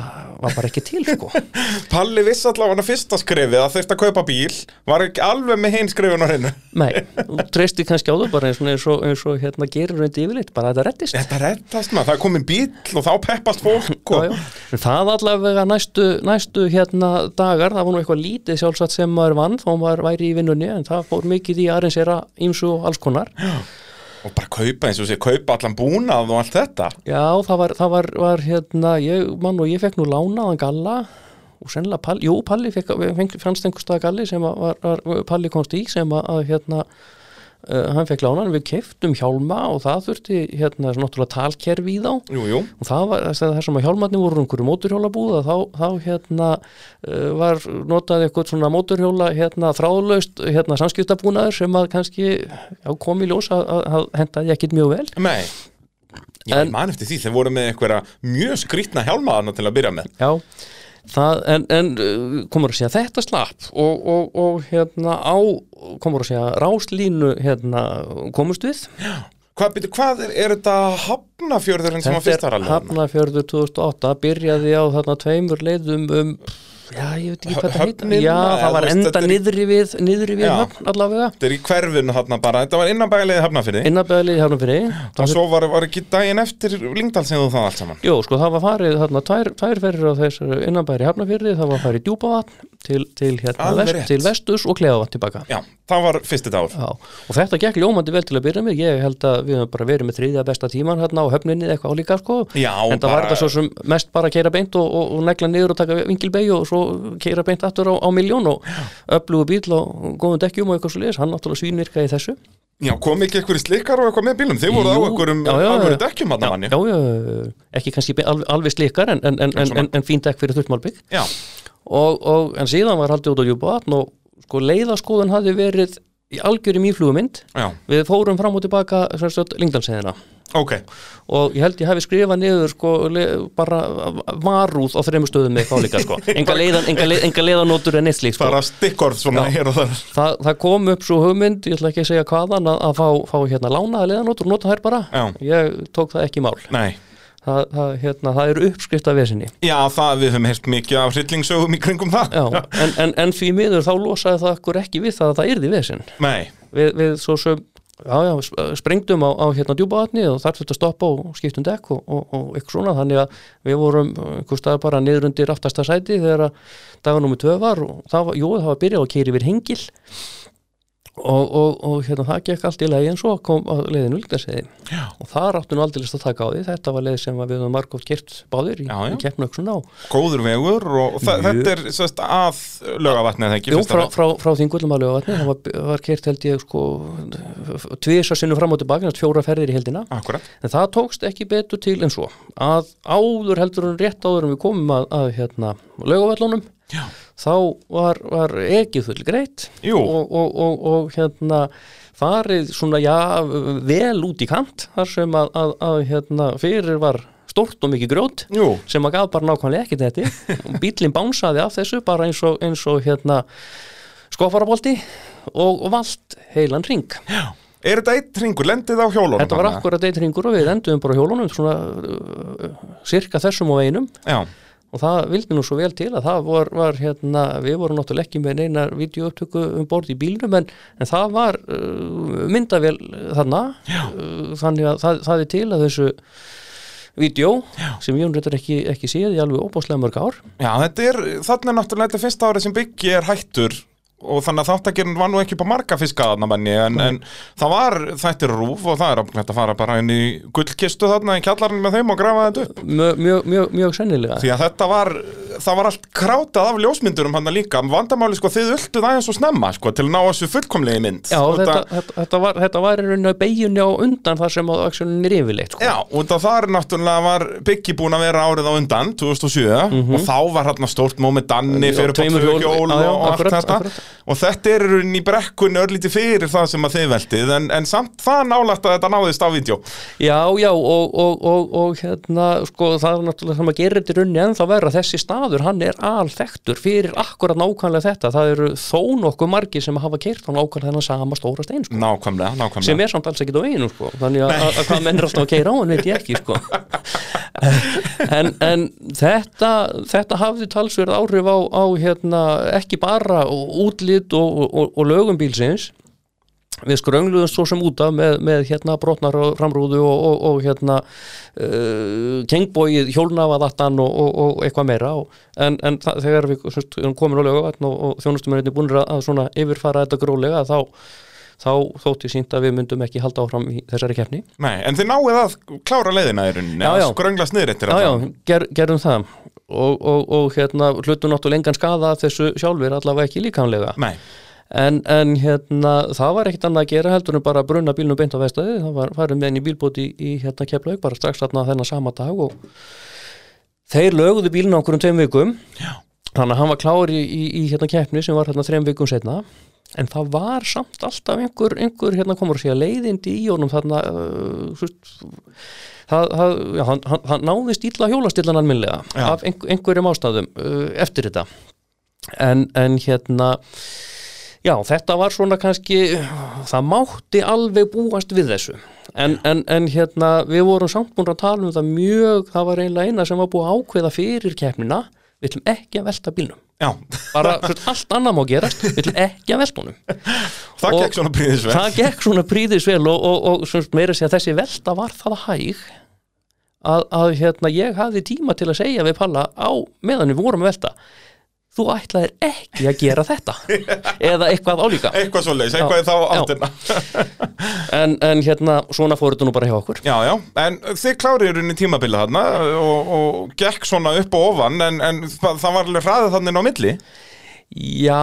var bara ekki til sko. Palli viss allavega fyrsta skrefið að þurft að kaupa bíl var ekki alveg með hinn skrefin á hennu Nei, treysti kannski á þau bara eins og, eins og, eins og hérna gerir reyndi yfirleitt, bara þetta reddist. Þetta reddast maður, það er komin bíl og þá peppast fólk og... Já, já. Það allavega næstu, næstu hérna dagar, það var nú eitthvað lítið sjálfsagt sem maður vann þó maður væri í vinnunni en það fór mikið í aðeinsera ímsu og alls konar og bara kaupa eins og sé, kaupa allan búnað og allt þetta. Já, það var, það var, var hérna, ég, mann og ég fekk nú lánaðan galla og sennilega Palli, jú, Palli fekk, fannst einhver stað galli sem að, var, var, Palli komst í sem að, að hérna, uh, hann fekk lánaðan, við keiftum hjálma og það þurfti, hérna, svona náttúrulega talkerfi í þá. Jú, jú, og það var sem að hjálmarnir voru einhverju móturhjólabúða þá, þá hérna uh, var notað eitthvað svona móturhjóla hérna þráðlaust hérna samskiptabúnaður sem að kannski já, kom í ljós að, að, að hendaði ekkit mjög vel. Nei. Já, En- en, man eftir því, þeir voru með einhverja mjög skrýtna hjálmaðarna til að byrja með. Já Það, en, en uh, komur að segja þetta slapp og, og, og hérna á komur að segja ráslínu hérna komust við Hvað, byrju, hvað er, er þetta hafnafjörðurinn sem var fyrst var alveg? Hafnafjörður 2008 byrjaði á þarna tveimur leiðum um já, ég veit ekki hvað það Höfnin, já, það var enda niðri við niðri við höfn allavega. Þetta er í hverfinu þarna bara, þetta var innanbæliði hafnafyrði innabæðlið í hafnafyrir og svo var, var ekki daginn eftir Lingdal sem þú það allt saman? Jú, sko, það var farið þarna tvær, tvær ferðir á þessu innanbæri hafnafyrði, það var farið í djúpavatn til, til, hérna, vest, til vestus og kleðavatn tilbaka. Já, það var fyrsti dagur. Já, og þetta gekk ljómandi vel til að byrja með. Ég held að við höfum bara verið með þriðja besta tíman hérna á höfninni eitthvað álíka sko. Já, en það var þetta svo sem mest bara að keira beint og, og, og negla niður og taka vingilbegi og svo keira beint aftur á, á miljón og öflugu bíl og góðum dekkjum og eitthvað svo liðis, hann náttúrulega svínvirkaði í þessu. Já, kom ekki eitthvað slikkar og eitthvað með bílum Þið voru á já. dekkjum hann manni. já, já, ekki kannski alveg, alveg slikar en, en, en, en, fín dekk fyrir þurftmálbygg Já, og, og, en síðan var haldið út á djúpavatn og sko leiðaskoðun hafði verið í algjörum íflugumynd. Við fórum fram og tilbaka Lingdalsheðina ok. Og ég held ég hafi skrifað niður sko, bara varúð á þreymur stöðum með þá líka sko. enga, leiðan, enga, leið, enga leiðanótur en eitt slíkt sko. Bara stikkorð svona hér og þar. Þa, það kom upp svo hugmynd, ég ætla ekki að segja hvaðan að, að fá, fá hérna lánaða leiðanótur og nota þær bara. Já. ég tók það ekki mál. Nei. Það, það, hérna, það eru uppskrift af vesinni. Já, það við höfum heyrt mikið af hryllingsögum í kringum það. Já, en, en, en því miður þá losaði það okkur ekki við það að það yrði vesin. Nei, við, við svo sem já, já, sp- sprengdum á, á hérna djúpavatni og þar þurfti að stoppa og skiptum dekk og, og, og eitthvað svona, þannig að við vorum einhver stað bara niður undir aftasta sæti þegar að dagar nummer tvö var og það var, jú, það var byrjað að keiri yfir hengil og, og, og hérna það gekk allt í lagi en svo kom að leiðinu Lygdarseiði og það ráttu nú aldrei að taka á því. Þetta var leið sem við höfum margótt kert báðir í, auksun á. Góður vegur og, þetta er sérst að lögavatni eða ekki Jú, frá, frá, frá þingullum að lögavatni, það var, var kert held ég sko tvisa sinnum fram og tilbaka, fjóra ferðir í heldina Akkurat en það tókst ekki betur til en svo að áður heldur en rétt áður en við komum að, að hérna lögavallunum Já. þá var, var ekki full greitt Jú. og, og, og, og hérna farið svona já vel út í kant þar sem að, að, að hérna fyrir var stórt og mikið grjót Jú, sem að gaf bara nákvæmlega ekki þetta og bílinn bánsaði af þessu bara eins og, eins og hérna skofarabolti og, og vald heilan ring er þetta eitt ringur, lendið á hjólunum þetta var akkurat eitt ringur og við enduðum bara hjólunum svona uh, cirka þessum á veginum Já, og það vildi nú svo vel til að það var, var hérna, við vorum náttúrulega ekki með neina videouptöku um borð í bílnum en, en það var uh, myndavél þarna. Uh, þannig að það, það er til að þessu vídeo sem ég reyndar ekki, ekki séð í alveg óbáslega mörg ár. Já, þetta er, þarna er náttúrulega þetta fyrsta árið sem byggi er hættur og þannig að þáttakirinn var nú ekki på marga fiskaðarna menni en, en það var þetta rúf og það er ábyggt að fara bara inn í gullkistu þarna í kjallarinn með þeim og grafa þetta upp. Mjög, mjög, mjög, mjög sennilega. Því að þetta var, það var allt krátað af ljósmyndurum hann líka, vandamáli sko þið ultuð aðeins og snemma sko til að ná þessu fullkomlegi mynd. Já, þetta, að- þetta, þetta, var, þetta var í rauninu beginni á undan þar sem að aksjónin er yfirleitt sko. Já, og það er náttúrulega var Byggi búin að vera árið á undan 2007 og þá var hérna stórt moment Danni fyrir og þetta er í brekkunni örlítið fyrir það sem að þið veltið en, en samt það nálægt að þetta náðist á vídeo. Já, já, og, og, og, og hérna, sko, það er náttúrulega sem að gera þetta í rauninni en þá verða þessi staður, hann er alþektur fyrir akkurat nákvæmlega þetta. Það eru þó nokkuð margir sem hafa keirt á nákvæmlega þennan sama stóra stein, sko. Nákvæmlega, nákvæmlega. Sem er samt alls ekkert á veginu sko. þannig að, að, að hvað menn er alltaf að keira á hann veit ég ekki sko. en, en þetta þetta hafði talsverð áhrif á, á hérna, ekki bara útlit og, og, og lögum bílsins. Við skröngluðum svo sem út af með, með hérna brotnar og framrúðu og, og, og hérna uh, kengbóið hjólnafaðattan og, og, og eitthvað meira. Og, en, en þegar við semst, komin á lögavatn og, og þjónustumurinn er búin að, svona yfirfara þetta grólega þá, þá þótti sínt að við myndum ekki halda áfram í þessari keppni. Nei, en þið náið að klára leiðina Já, að skröngla sniður eftir Já, já, ger, gerum það og, og, og hérna hlutu náttúrulega engan skada þessu sjálfur allavega ekki líkamlega. Nei, en, en hérna það var ekkit annað að gera heldur en bara að brunna bílnum beint á vestæði það var farin með henni bílbóti í, í hérna Keflaug bara strax þarna þennan sama dag og þeir löguðu bílnum okkur um tveim vikum. Já. þannig að hann var klár í, í, í hérna keppni sem var hérna þreim vikum setna en það var samt alltaf einhver, einhver hérna komur að segja leiðindi í honum þarna uh, það, það, já, hann, hann, hann náði stíla hjólastillan alminlega Já. af einhver, einhverjum ástæðum uh, eftir þetta en, en hérna Já, þetta var svona kannski, það mátti alveg búast við þessu. En, en, en hérna, við vorum samt búin að tala um það mjög, það var einlega eina sem var búið ákveða fyrir keppnina, við ætlum ekki að velta bílnum. Já, Bara allt annað má gerast, við ætlum ekki að velta honum. það gekk svona príðisvel Það gekk svona príðisvel og, og, og meira að segja þessi velta var það hæg að, að hérna, ég hafði tíma til að segja við Palla á meðan við vorum að velta. Þú ætlaðir ekki að gera þetta. Eða eitthvað álíka Eitthvað svo leis, eitthvað í þá Já. áttina. En, en hérna svona fór þetta nú bara hjá okkur. Já, já, en þið klárið í rauninni tímabilið þarna og, og gekk svona upp og ofan en, en það, það var alveg hraðið þannig á milli? Já,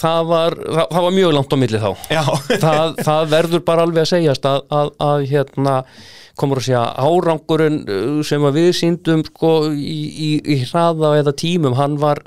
það var, það, það var mjög langt á milli þá. Það, það verður bara alveg að segjast að, að, að hérna komur að segja árangurinn uh, sem við síndum sko í, í, í hraða eða tímum, hann var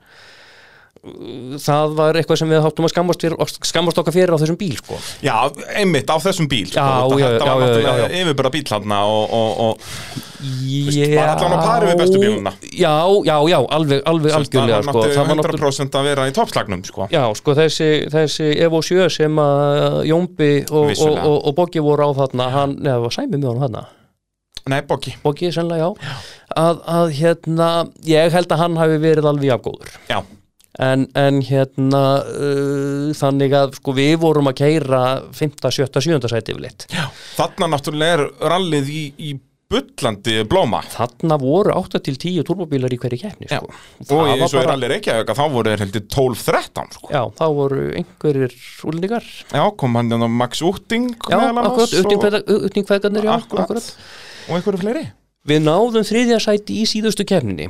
það var eitthvað sem við þáttum að skammast, fyrir, skammast okkar fyrir á þessum bíl sko. já, einmitt á þessum bíl sko. Já, já, Þetta var já, já, náttúrulega já, já. yfirbara bíl þarna og, og, og Já, var allan á pari við bestu bílana. Já, já, já, alveg, alveg algjörlega það sko. Það var náttúrulega 100% að vera í toppslagnum sko. Já, sko þessi, þessi Evo 7 sem að Jómbi og, og, Boggi voru á þarna hann, neða, var Sæmi með hann þarna Nei, Boggi Boggi sennilega, já, Að, að hérna, ég held að hann hafi verið alveg afgóður Já, en, en hérna uh, þannig að sko við vorum að keira 5. 7. 7. sæti yfirleitt þarna náttúrulega er rallið í, í bullandi blóma þarna voru 8 til 10 turbóbílar í hverju keppni Já. sko. og eins og er rallið Reykjavík að þá voru heldur 12-13 sko. Já, þá voru einhverjir úlningar Já, kom hann hérna Max Utting Já, akkurat, akkurat og einhverju fleiri Við náðum þriðja sæti í síðustu keppninni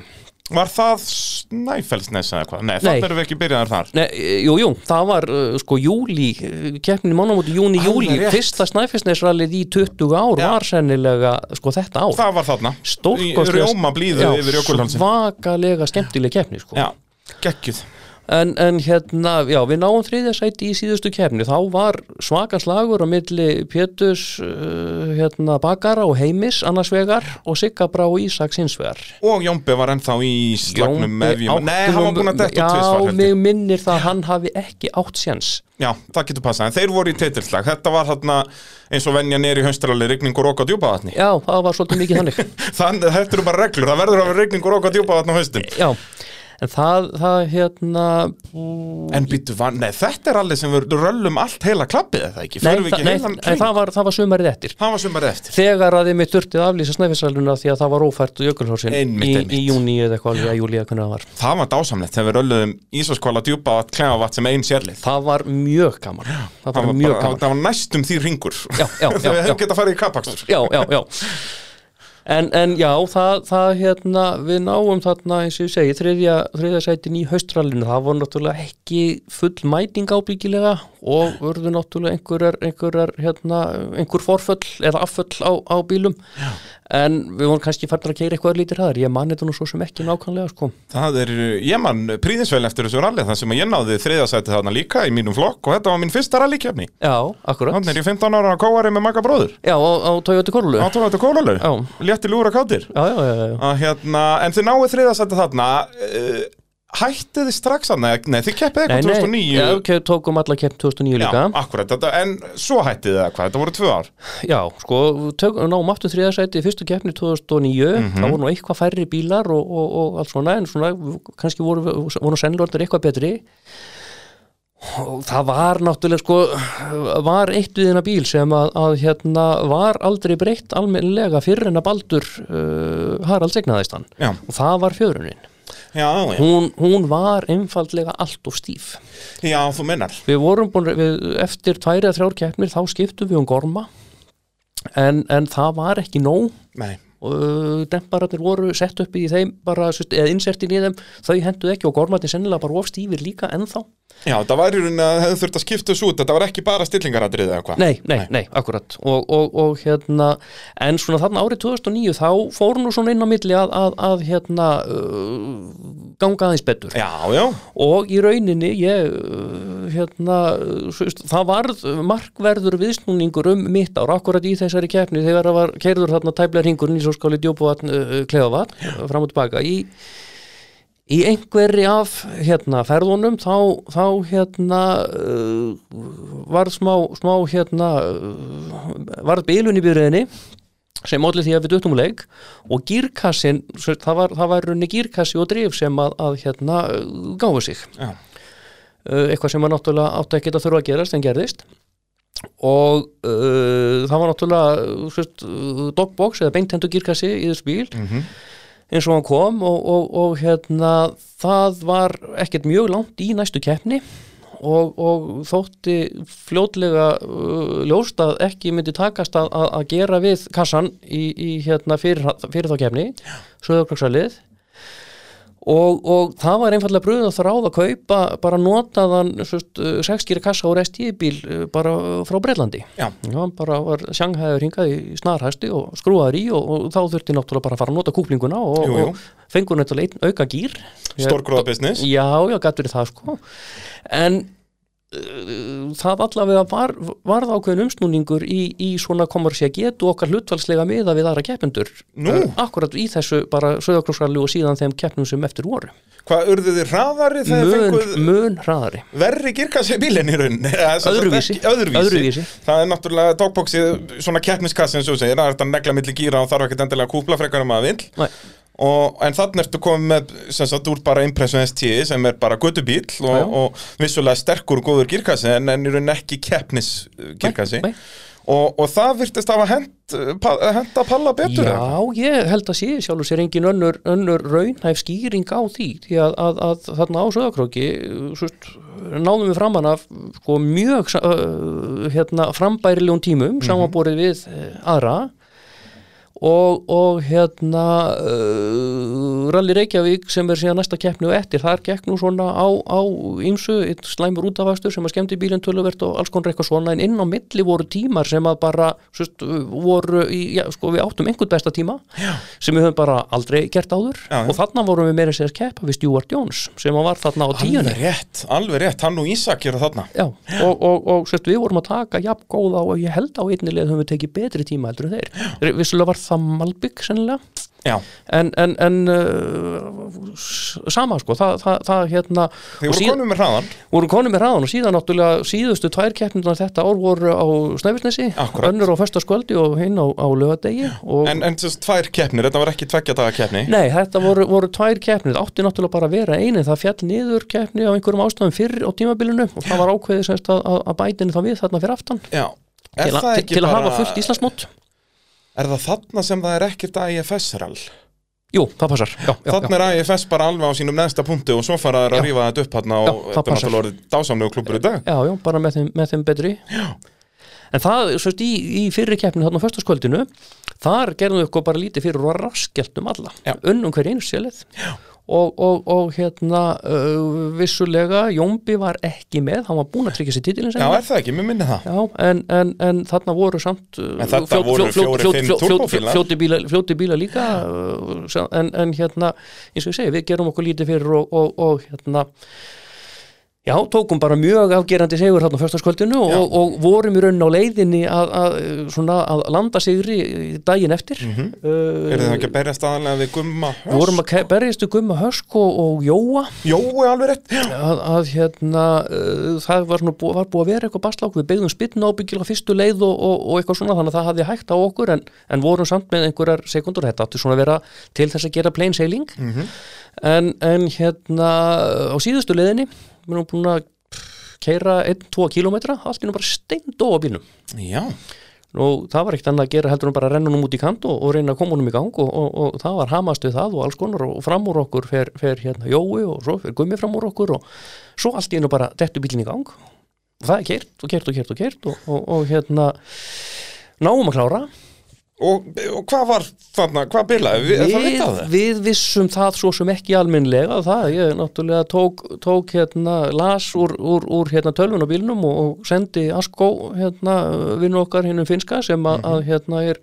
Var það Snæfellsnes eða hvað? Nei, Nei. þannig erum við ekki byrjaðar þar Nei, e, jú, jú, það var uh, sko júli, uh, keppnin mánamóti júni, júli, fyrsta snæfisnesrallið í 20 ár Já. var sennilega sko þetta ár Það var þarna Í rjóma blíðu Já, yfir Jökulhalsi svakalega skemmtileg keppni sko. Já, geggjuð en, en hérna, já, við náum þriðja sæti í síðustu keppni, þá var svaka slagur á milli Péturs uh, hérna, Bakara og Heimis annars vegar og Sigga Brá og Ísaks hins vegar. Og Jómbi var ennþá í slagnum með Jómbi Nei, hann var búin að detta Já, tvisvar held mig minnir það að hann hafi ekki átt séns. Já, það getur passað, en þeir voru í teitilslag Þetta var þarna eins og venja rigning og rók á djúpavatni. Já, það var svolítið mikið þannig. Þannig, þetta eru bara reglur, það verður að vera rigning og rók á haustin. Já, en það, það hérna En býttu, nei, þetta er allir sem við röllum allt heila klappið eða ekki, nei, það, ekki nei, kring? það, var, það var sumarið eftir. Það var sumar eftir. Þegar að þið mitt þurftið að aflýsa snæfisæluna því að það var ófært og jökulhórsin Einmitt, í, í júni eða eitthvað alveg að júli eða hvernig það var. Það var dásamlegt þegar við rölluðum Ísaskóla djúpa og klefavat sem ein sérlið. Það var mjög gaman. Það Það var var, mjög bara, gaman. það var næstum því ringur Já, já, já, En, en já, það, það hérna, við náum þarna, eins og ég segi, þriðja, þriðja sætin í haustrallinu, það var náttúrulega ekki full mæting ábyggilega og urðu náttúrulega einhverjar, einhverjar, hérna, einhver forföll eða afföll á, á bílum, já. En við vorum kannski færður að keira eitthvað lítir hæðar, ég man þetta nú svo sem ekki nákvæmlega, sko. Það er, ég man príðinsvel eftir þessu rally þar sem ég náði þriðasæti þarna líka í mínum flokk og þetta var mín fyrsta rallykefni Já, akkurat. Þannig er ég 15 ára á kóari með Magga bróður Já, á, á Toyota Corolla. á kólalau, Já. létti lúra kátir Já, já, já, já. að hérna, en þið náðu þriðasæti þarna uh, hættið þið strax að nei, þið keppið Nei, eitthvað nei, 2009 já, okay, tókum alla kepp 2009 líka. Já, akkurat, þetta, en svo hættið þið eða hvað, þetta voru tvö ár. Já, sko, náum aftur þriðasæti í fyrstu keppni 2009, Mhm. það voru nú eitthvað færri bílar og, og, og allt svona, en svona kannski voru, voru sennlordir eitthvað betri. Og það var náttúrulega sko, var eitt við þennan bíl sem að, að hérna var aldrei breytt almennilega fyrir en að Baldur uh, Harald segnaðist hann. Já, og það var fjörunin. Já, já, Hún, hún var einfaldlega allt of stíf. já þú mennar Við vorum búin, við, eftir tværi að þrjár keppnir þá skiptum við um gorma. En, en það var ekki nóg. Nei, og uh, dempararnir voru sett upp í þeim bara, eða insertin í þeim þau henduð ekki og gormatni sennilega bara of stífir líka ennþá já, það var í rauninni að hefðu þurft að skipta þessu út, þetta var ekki bara stillingaradrið eða hvað? Nei, nei, nei, akkurat. Og, og, og hérna, en svona þarna árið 2009 þá fór nú svona inn á milli að, að, að hérna uh, ganga aðeins betur. Já, já, og í rauninni ég, uh, hérna, það varð markverður viðsnúningur um mitt ár akkurat í þessari keppni þegar það var keirður þarna tæplega ringurinn í svo skáli djúbúvatn uh, klefavatn fram og tilbaka í, í einhverri af hérna ferðunum þá, þá hérna uh, varð smá, smá hérna uh, varð bílun í byrðinni sem olli því að við duttum úr leik og gírkassin, það var, það var runni gírkassi og drif sem að, að hérna gáðu sig. Já, uh, eitthvað sem að náttúrulega ekki að þurfa að gerast en gerðist. Og uh, það var náttúrulega uh, uh, dogbox eða beintendu gírkassi í þessu bíl. Mhm eins og hann kom og, og, og hérna það var ekkert mjög langt í næstu keppni og, og þótti fljótlega uh, ljóst að ekki myndi takast að, að, gera við kassan í, í hérna fyrir, fyrir þá keppni söðurklagsvalið og, og það var einfallega bröðið að þráða að kaupa bara notaðan sexskýra kassa og restjíbíl bara frá Breitlandi Já, hann bara var sjanghæður hingað í snarhæsti og skrúaður í og, og þá þurfti náttúrulega bara að fara að nota kúplinguna og, Jú, jú. og fengur náttúrulega einn auka gýr stórgróða business. Já, já, verið það sko. En uh, það allavega var, varð ákveðin umsnúningur í, í svona komur sér getu okkar hlutfalslega miða við aðra keppendur Nú? akkurat í þessu bara söðaklóksrallu og síðan þeim keppnum sem eftir voru Hvað urðu þið hraðari fenguð mun hraðari verri girkassi bílinn í sagt Öðruvísi. ekki- öðruvísi. Öðruvísi. Það er náttúrulega dogboxið svona keppniskassi og þú segir, það er þetta að negla milli gíra og þarf ekkert endilega að kúpla frekar um að vill Nei. Og, en þannig ertu komið með sem sagt úr bara Impression ST sem er bara göttubíl Já, já. og, og vissulega sterkur og góður girkassi en, en í rauninni ekki keppnis girkassi og, og það virtist hafa hent, pa, hent að palla betur eða? Já, ég held að sé sjálfur sér engin önnur, önnur raunhæf skýring á því því að, að, að þarna á söðakróki náðum við framan af sko, mjög uh, hérna, frambærilegum tímum samanborið við uh, aðra og, og hérna uh, Rally Reykjavík sem er síðan næsta keppni og eftir þar gekk nú svona á, á ýmsu, einn slæmur útafastur sem að skemmti bílinn töluvert og alls konar eitthvað svona en inn á milli voru tímar sem að bara svist, voru, í, já, sko við áttum einhvern besta tíma já. sem við höfum bara aldrei gert áður. Já, og þarna vorum við meira að keppa við Stuart Jones sem var þarna á tíunni. Alveg rétt, alveg rétt, hann og Ísak eru þarna. Já, og, og, og sérst, við vorum að taka jafn góða og ég held á einni leið höfum við tekið betri tíma heldur en þeir. Það Malbygg sennilega. Já, en, en, en uh, sama sko það, það, það hérna og voru konum með hraðan voru konum með hraðan og síðan náttúrulega síðustu tvær keppnirnar þetta ár voru á Snæfellsnesi, önnur á föstaskvöldi og hinn á, á lögadegi En, en þess tvær keppnir, þetta var ekki tveggja daga keppni? Nei, þetta voru, voru tvær keppnir, það átti náttúrulega bara að vera einin, það fjall niður keppni á einhverjum ástæðum fyrr á tímabilinu og það var ákveðið semst að, að- að bætinni þá við þarna fyrir aftan. Já, til, það ekki til að hafa fullt Íslandsmót Er það þarna sem það er ekkert IFS-rall? Jú, það passar já, já, Þarna er IFS bara alveg á sínum neðsta punkti og svo fara þær að Já. rífa þetta upp hérna Já, og það þetta er náttúrulega orðið dásamlegu klubur í dag já, já, bara með þeim, með þeim betri já. En það, semst, í, í fyrri keppni þarna á föstaskvöldinu þar gerðum við eitthvað bara lítið fyrir og var raskelt um alla Já. unnum hver einu sélið og, og, og hérna uh, vissulega, Jómbi var ekki með. Hann var búinn að tryggja sér titilin Já, er það ekki, mér minni það. Já, en, en, en þarna voru samt uh, fljóti bíla, líka uh, en, en hérna, eins og ég segi, við gerum okkur lítið fyrir og, og, og hérna Já, tókum bara mjög afgerandi segur hérna á fyrstaskvöldinu Já. og, og vorum í raunin á leiðinni að, að, svona, að landa sigri daginn eftir. Mm Mhm. uh, Er það ekki að berja staðanlega við gumma Við vorum að berjast við Gumma Hösk og, og Jóa. Jói, alveg rétt. Að, að hérna uh, það var, svona, bú- var búið að vera eitthvað bastlák við byggðum spytna ábyggilega fyrstu leið og, og, eitthvað svona þannig að það hafði hægt á okkur en, en vorum samt með einhverjar sekundur þetta átti svona að vera til þess að gera plain sailing. Mhm. en, en hérna á síðustu leiðinni við erum búin að keira 1-2 kilometra allt nú bara steindó á bílnum. Já, og það var ekkert annað að gera heldur en bara að renna honum út í kant og, og reyna að koma honum í gang og, og, og það var hamast við það og alls konar og fram úr okkur fer, fer hérna Jói og svo fer Gummi fram úr okkur og svo allt í einu bara dettu bílinn í gang. Og það er kert og kert og kert og kert og, og, og hérna náum að klára og, og hvað var þarna, hvað bilaði, er það við, vitað það? við vissum það svo sem ekki almennlega það, ég náttúrulega tók, tók hérna, las úr, úr, úr hérna, tölvun á bílnum og, og sendi Askó hérna, vinnu okkar hinnum finska sem að, að hérna er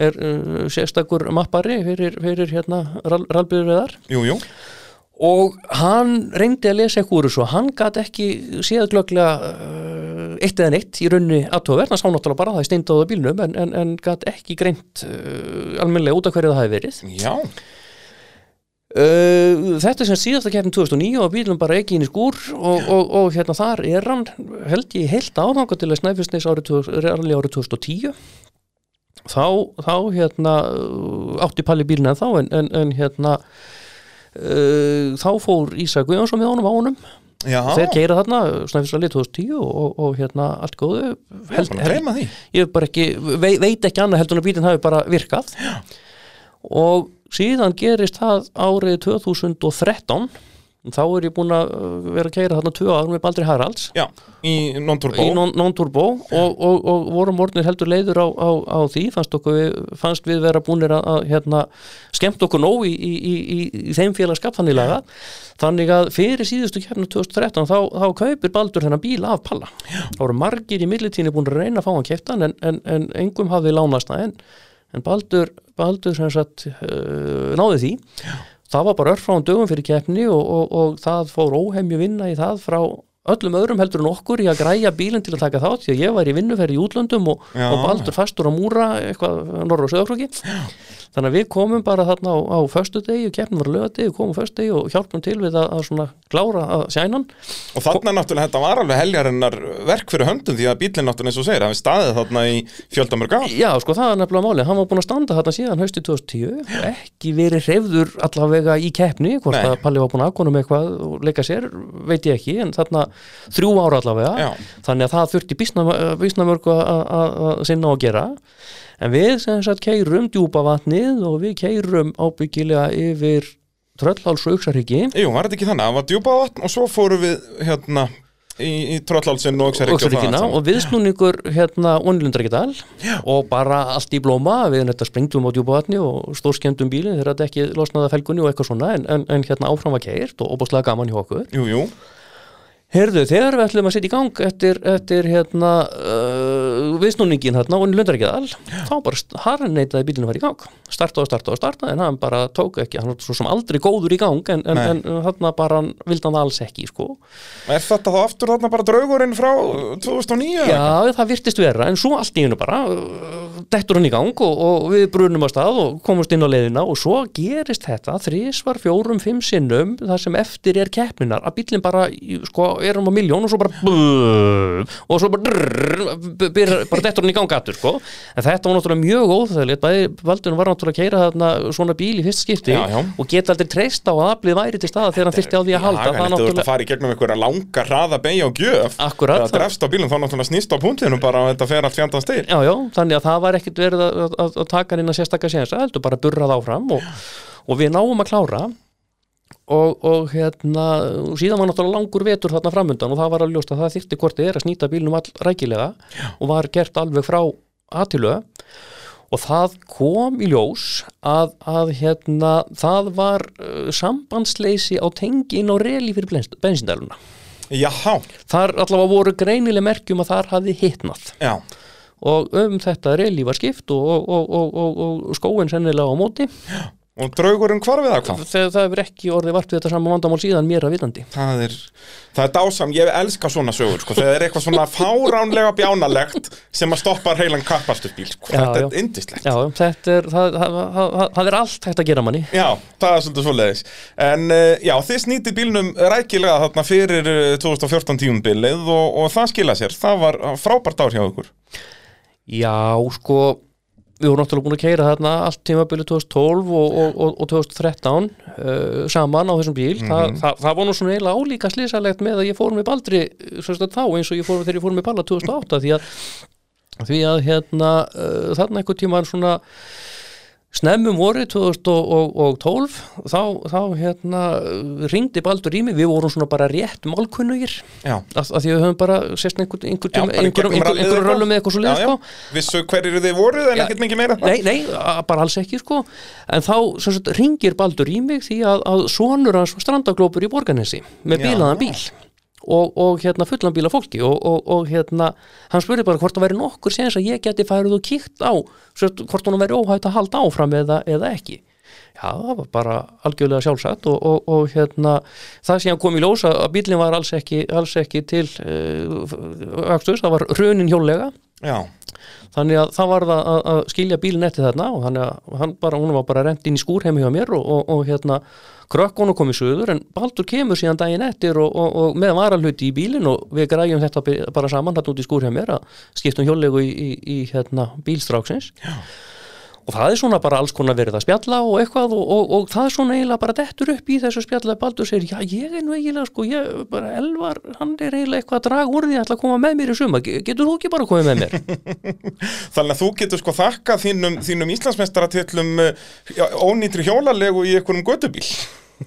er uh, sérstakur mappari fyrir, fyrir hérna ralbyrðuðar Jú, jú, og hann reyndi að lesa eitthvað úr þessu hann gat ekki séð glögglega uh, eitt eða neitt í raunni aðtóverð, hann sá náttúrulega bara að það er steindáða bílnum en, en, en gat ekki greint uh, almennilega út af hverju það hafi verið. Já. Uh, þetta sem síðasta keppin 2009 og bílum bara ekki inn í skúr og, og, og hérna þar er hann held ég heilt áðanga til að Snæfellsnes árið, 2000 árið árið 2010 þá, þá hérna átti Palli bílinn en þá en, en hérna uh, þá fór Ísa Guðjónsson með honum á honum. Já, þeir keira þarna Snæfellslega 2010 og, og, og hérna allt góðu. Gleyma því. ég ekki, vei, veit ekki annað heldur en að bílinn hafi bara virkað. Já. og síðan gerist það árið 2013 þá er ég búin að uh, vera að keira þarna tvö árum með Baldri Haralds. Já, í non-turbo. Non- og, og, og vorum orðnir heldur leiður á, á, á því. Fannst, okkur, við, fannst við vera búinir að, að hérna, skemmt okkur nóg í, í, í, í, í þeim félagskap þannig laga. Þannig að fyrir síðustu kefnu 2013 þá, þá kaupir Baldur þennan bíl af Palla. Þá voru margir í millitíni búin að reyna að fá hann keftan en, en, en engum hafði lánast það en, en Baldur, Baldur sagt uh, náði því það var bara örfráðum dögum fyrir keppni og, og, og það fór óhemju vinna í það frá öllum öðrum heldur en okkur í að græja bílinn til að taka þátt því að ég var í vinnuferði í útlöndum og, og baldur fastur á múra eitthvað norra og söðaflóki þannig að við komum bara þarna á, á föstudegi og keppnum var á lögadegi og komum á föstudegi og hjálpum til við að, að svona klára að sænan. Og þarna náttúrulega þetta var alveg heljarinnar verk fyrir höndum því að bílinn náttúrulega eins og segir hafi staðið þarna í fjöldamörg ár. Já, sko, það er nefnilega málið, hann var búinn að standa þarna síðan hausti 2010, ekki verið hreyfður allavega í keppni, hvort Nei. að Palli var búinn að aðkonum eitthvað og leika sér veit ég ekki, en þarna þrjú ára allavega, Já. þannig að það þurfti bísnamörgu að sinna á að gera en við sem sagt keirum djúpa vatnið og við keirum ábyggilega yfir tröllháls og uksarhyggi Jú, var þetta ekki þannig, það var djúpa vatn og svo fórum við hérna í, í Tröllhálsinn og Öxaríkja og og viðsnúningur hérna Ónilundaríkjadal og bara allt í blóma við þetta sprengtum á djúpavatni og stórskemdum bílinn þegar þetta ekki losnaði að felgunni og eitthvað svona en, en, en hérna áfram var keirt og óbúslega gaman hjá okkur. Jú, jú, Herðu, þegar við ætlum að setja í gang eftir, eftir hérna uh, viðsnúningin þarna og lundur ekki all þá bara hann neitaði bílinu að fara í gang starta og starta og starta en hann bara tók ekki hann var svo sem aldrei góður í gang en, en, en þarna bara hann vildi hann það alls ekki sko. Er þetta þá aftur þarna bara draugurinn frá 2009? Já, það virtist vera en svo allt í hennu bara uh, dettur hann í gang og, og við brunum á stað og komumst inn á leiðina og svo gerist þetta þrísvar, fjórum, fimm sinnum það sem eftir er keppninar að bílinn bara, sko, erum á miljón og svo bara og svo bara bara dettur hann í gang aftur sko. en þetta var náttúrulega mjög óþægilegt. Bæði Valdun var náttúrulega að keira þarna svona bíl í fyrst skipti Já, já. og geta aldrei treyst á að aflið væri til staða þegar hann þyrfti á því að halda. Já, en þú ert að fara í gegnum einhverja langa hraða beigja og gjöf. Akkurat, Það drefst á bílum þá náttúrulega snýst á punktinu bara og þetta fer allt fjandans til. Þannig að það var ekkit verið að, að, að taka hann inn að sérstakka og, og við náum að klára og, og hérna og síðan var náttúrulega langur vetur þarna framundan og það var að ljóst að það þyrfti hvort þið er að snýta bílnum all rækilega og var gert alveg frá aðtilu og það kom í ljós að, að hérna það var uh, sambandsleysi á tengi inn á reli fyrir bensindæluna Jaha, þar allavega voru greinileg merkjum að þar hafði hitnað. Já, og um þetta reyli var skipt og, og, og, og, og, og skóin sennilega á móti og draugurinn hvar við það hvað? þegar það hefur ekki orðið vart við þetta sama vandamál síðan mér að vitandi. Það er, það er dásam, ég elska svona sögur sko, þegar er eitthvað svona fáránlega bjánalegt sem að stoppa heilan kappastusbíl sko. Já, þetta já. er indislegt Já, þetta er, það, það, það, það, það er allt hægt að gera manni. Já, það er svolítið svoleiðis. En uh, já, þið snýtið bílnum rækilega þarna fyrir uh, 2014 tíumbilið og, og það skila sér. Það var frábært ár hjá ykkur. Já, sko við vorum náttúrulega búin að keira þarna allt tímabilið 2012 og, og, og, og 2013 uh, saman á þessum bíl. Þa, það, það var nú svona eiginlega álíka slísalegt með að ég fór með baldri sagt, þá eins og ég fór þegar ég fór með balla 2008 því að, því að hérna, uh, þarna einhvern tíma svona snemmum voru 2012 þá, þá hérna ringdi Baldur í mig, við vorum svona bara rétt málkunnugir Já, að, að því við höfum bara sérst einhver, einhver, Já, tíma, bara í einhver, gegnum einhver, rallið einhver eitthvað. röllum með eitthvað svo já, leið já. sko. Vissu hverjir þið voruð en Já, ekkert mikið meira Nei, nei, bara alls ekki sko en þá sagt, ringir Baldur í mig því að, að sonur hans var strandaglópur í Borganesi með Já. bílaðan bíl og, og hérna fullan bíla fólki og, og, og hérna hann spurði bara hvort það væri nokkur séns að ég geti færið og kíkt á sem sagt, hvort hún væri óhætt að halda áfram eða, eða ekki. Já, það var bara algjörlega sjálfsagt og, og, og hérna, það síðan kom í ljós að bílinn var alls ekki, alls ekki til uh, akstus, það var hrunin hjólega Já, þannig að það var það að, að skilja bílinn eftir þarna og þannig að hann bara, hún var bara rent inn í skúr heimi hjá mér og, og, og hérna krökkonu kom í söður en Baldur kemur síðan daginn eftir og, og, og með varalhuti í bílinn og við græjum þetta bara saman hann út í skúr hjá mér að skiptum hjólegu í, í, í hérna, bílstráksins Já. Og það er svona bara alls konar verið að spjalla og eitthvað og, og, og það er svona eiginlega bara dettur upp í þessu spjalla. Baldur segir, já ég er nú eiginlega sko, ég bara Elvar, hann er eiginlega eitthvað að draga úr því að ætla að koma með mér í suma, getur þú ekki bara komið með mér? þannig að þú getur sko þakkað þínum, þínum Íslandsmeistaratillum uh, ónýtri hjólalegu í einhverjum gödubíl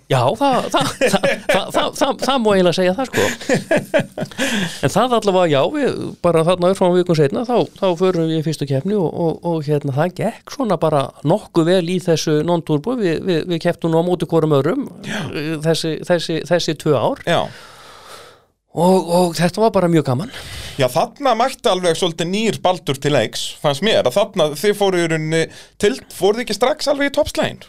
Já, það, það, má eiginlega segja það sko. En það allavega, já, við bara þarna frá vikum setna, þá, þá förum við í fyrstu keppni og, og, og hérna það gekk svona bara nokkuð vel í þessu non-turbo, við, við, við kepptum nú á móti hvorum örum þessi, þessi, þessi tvö ár. Já, og, og þetta var bara mjög gaman. Já, þarna mætti alveg svolítið nýr baldur til leiks, fannst mér, að þarna þið fóru í rauninni til, fóruð ekki strax alveg í toppslægin?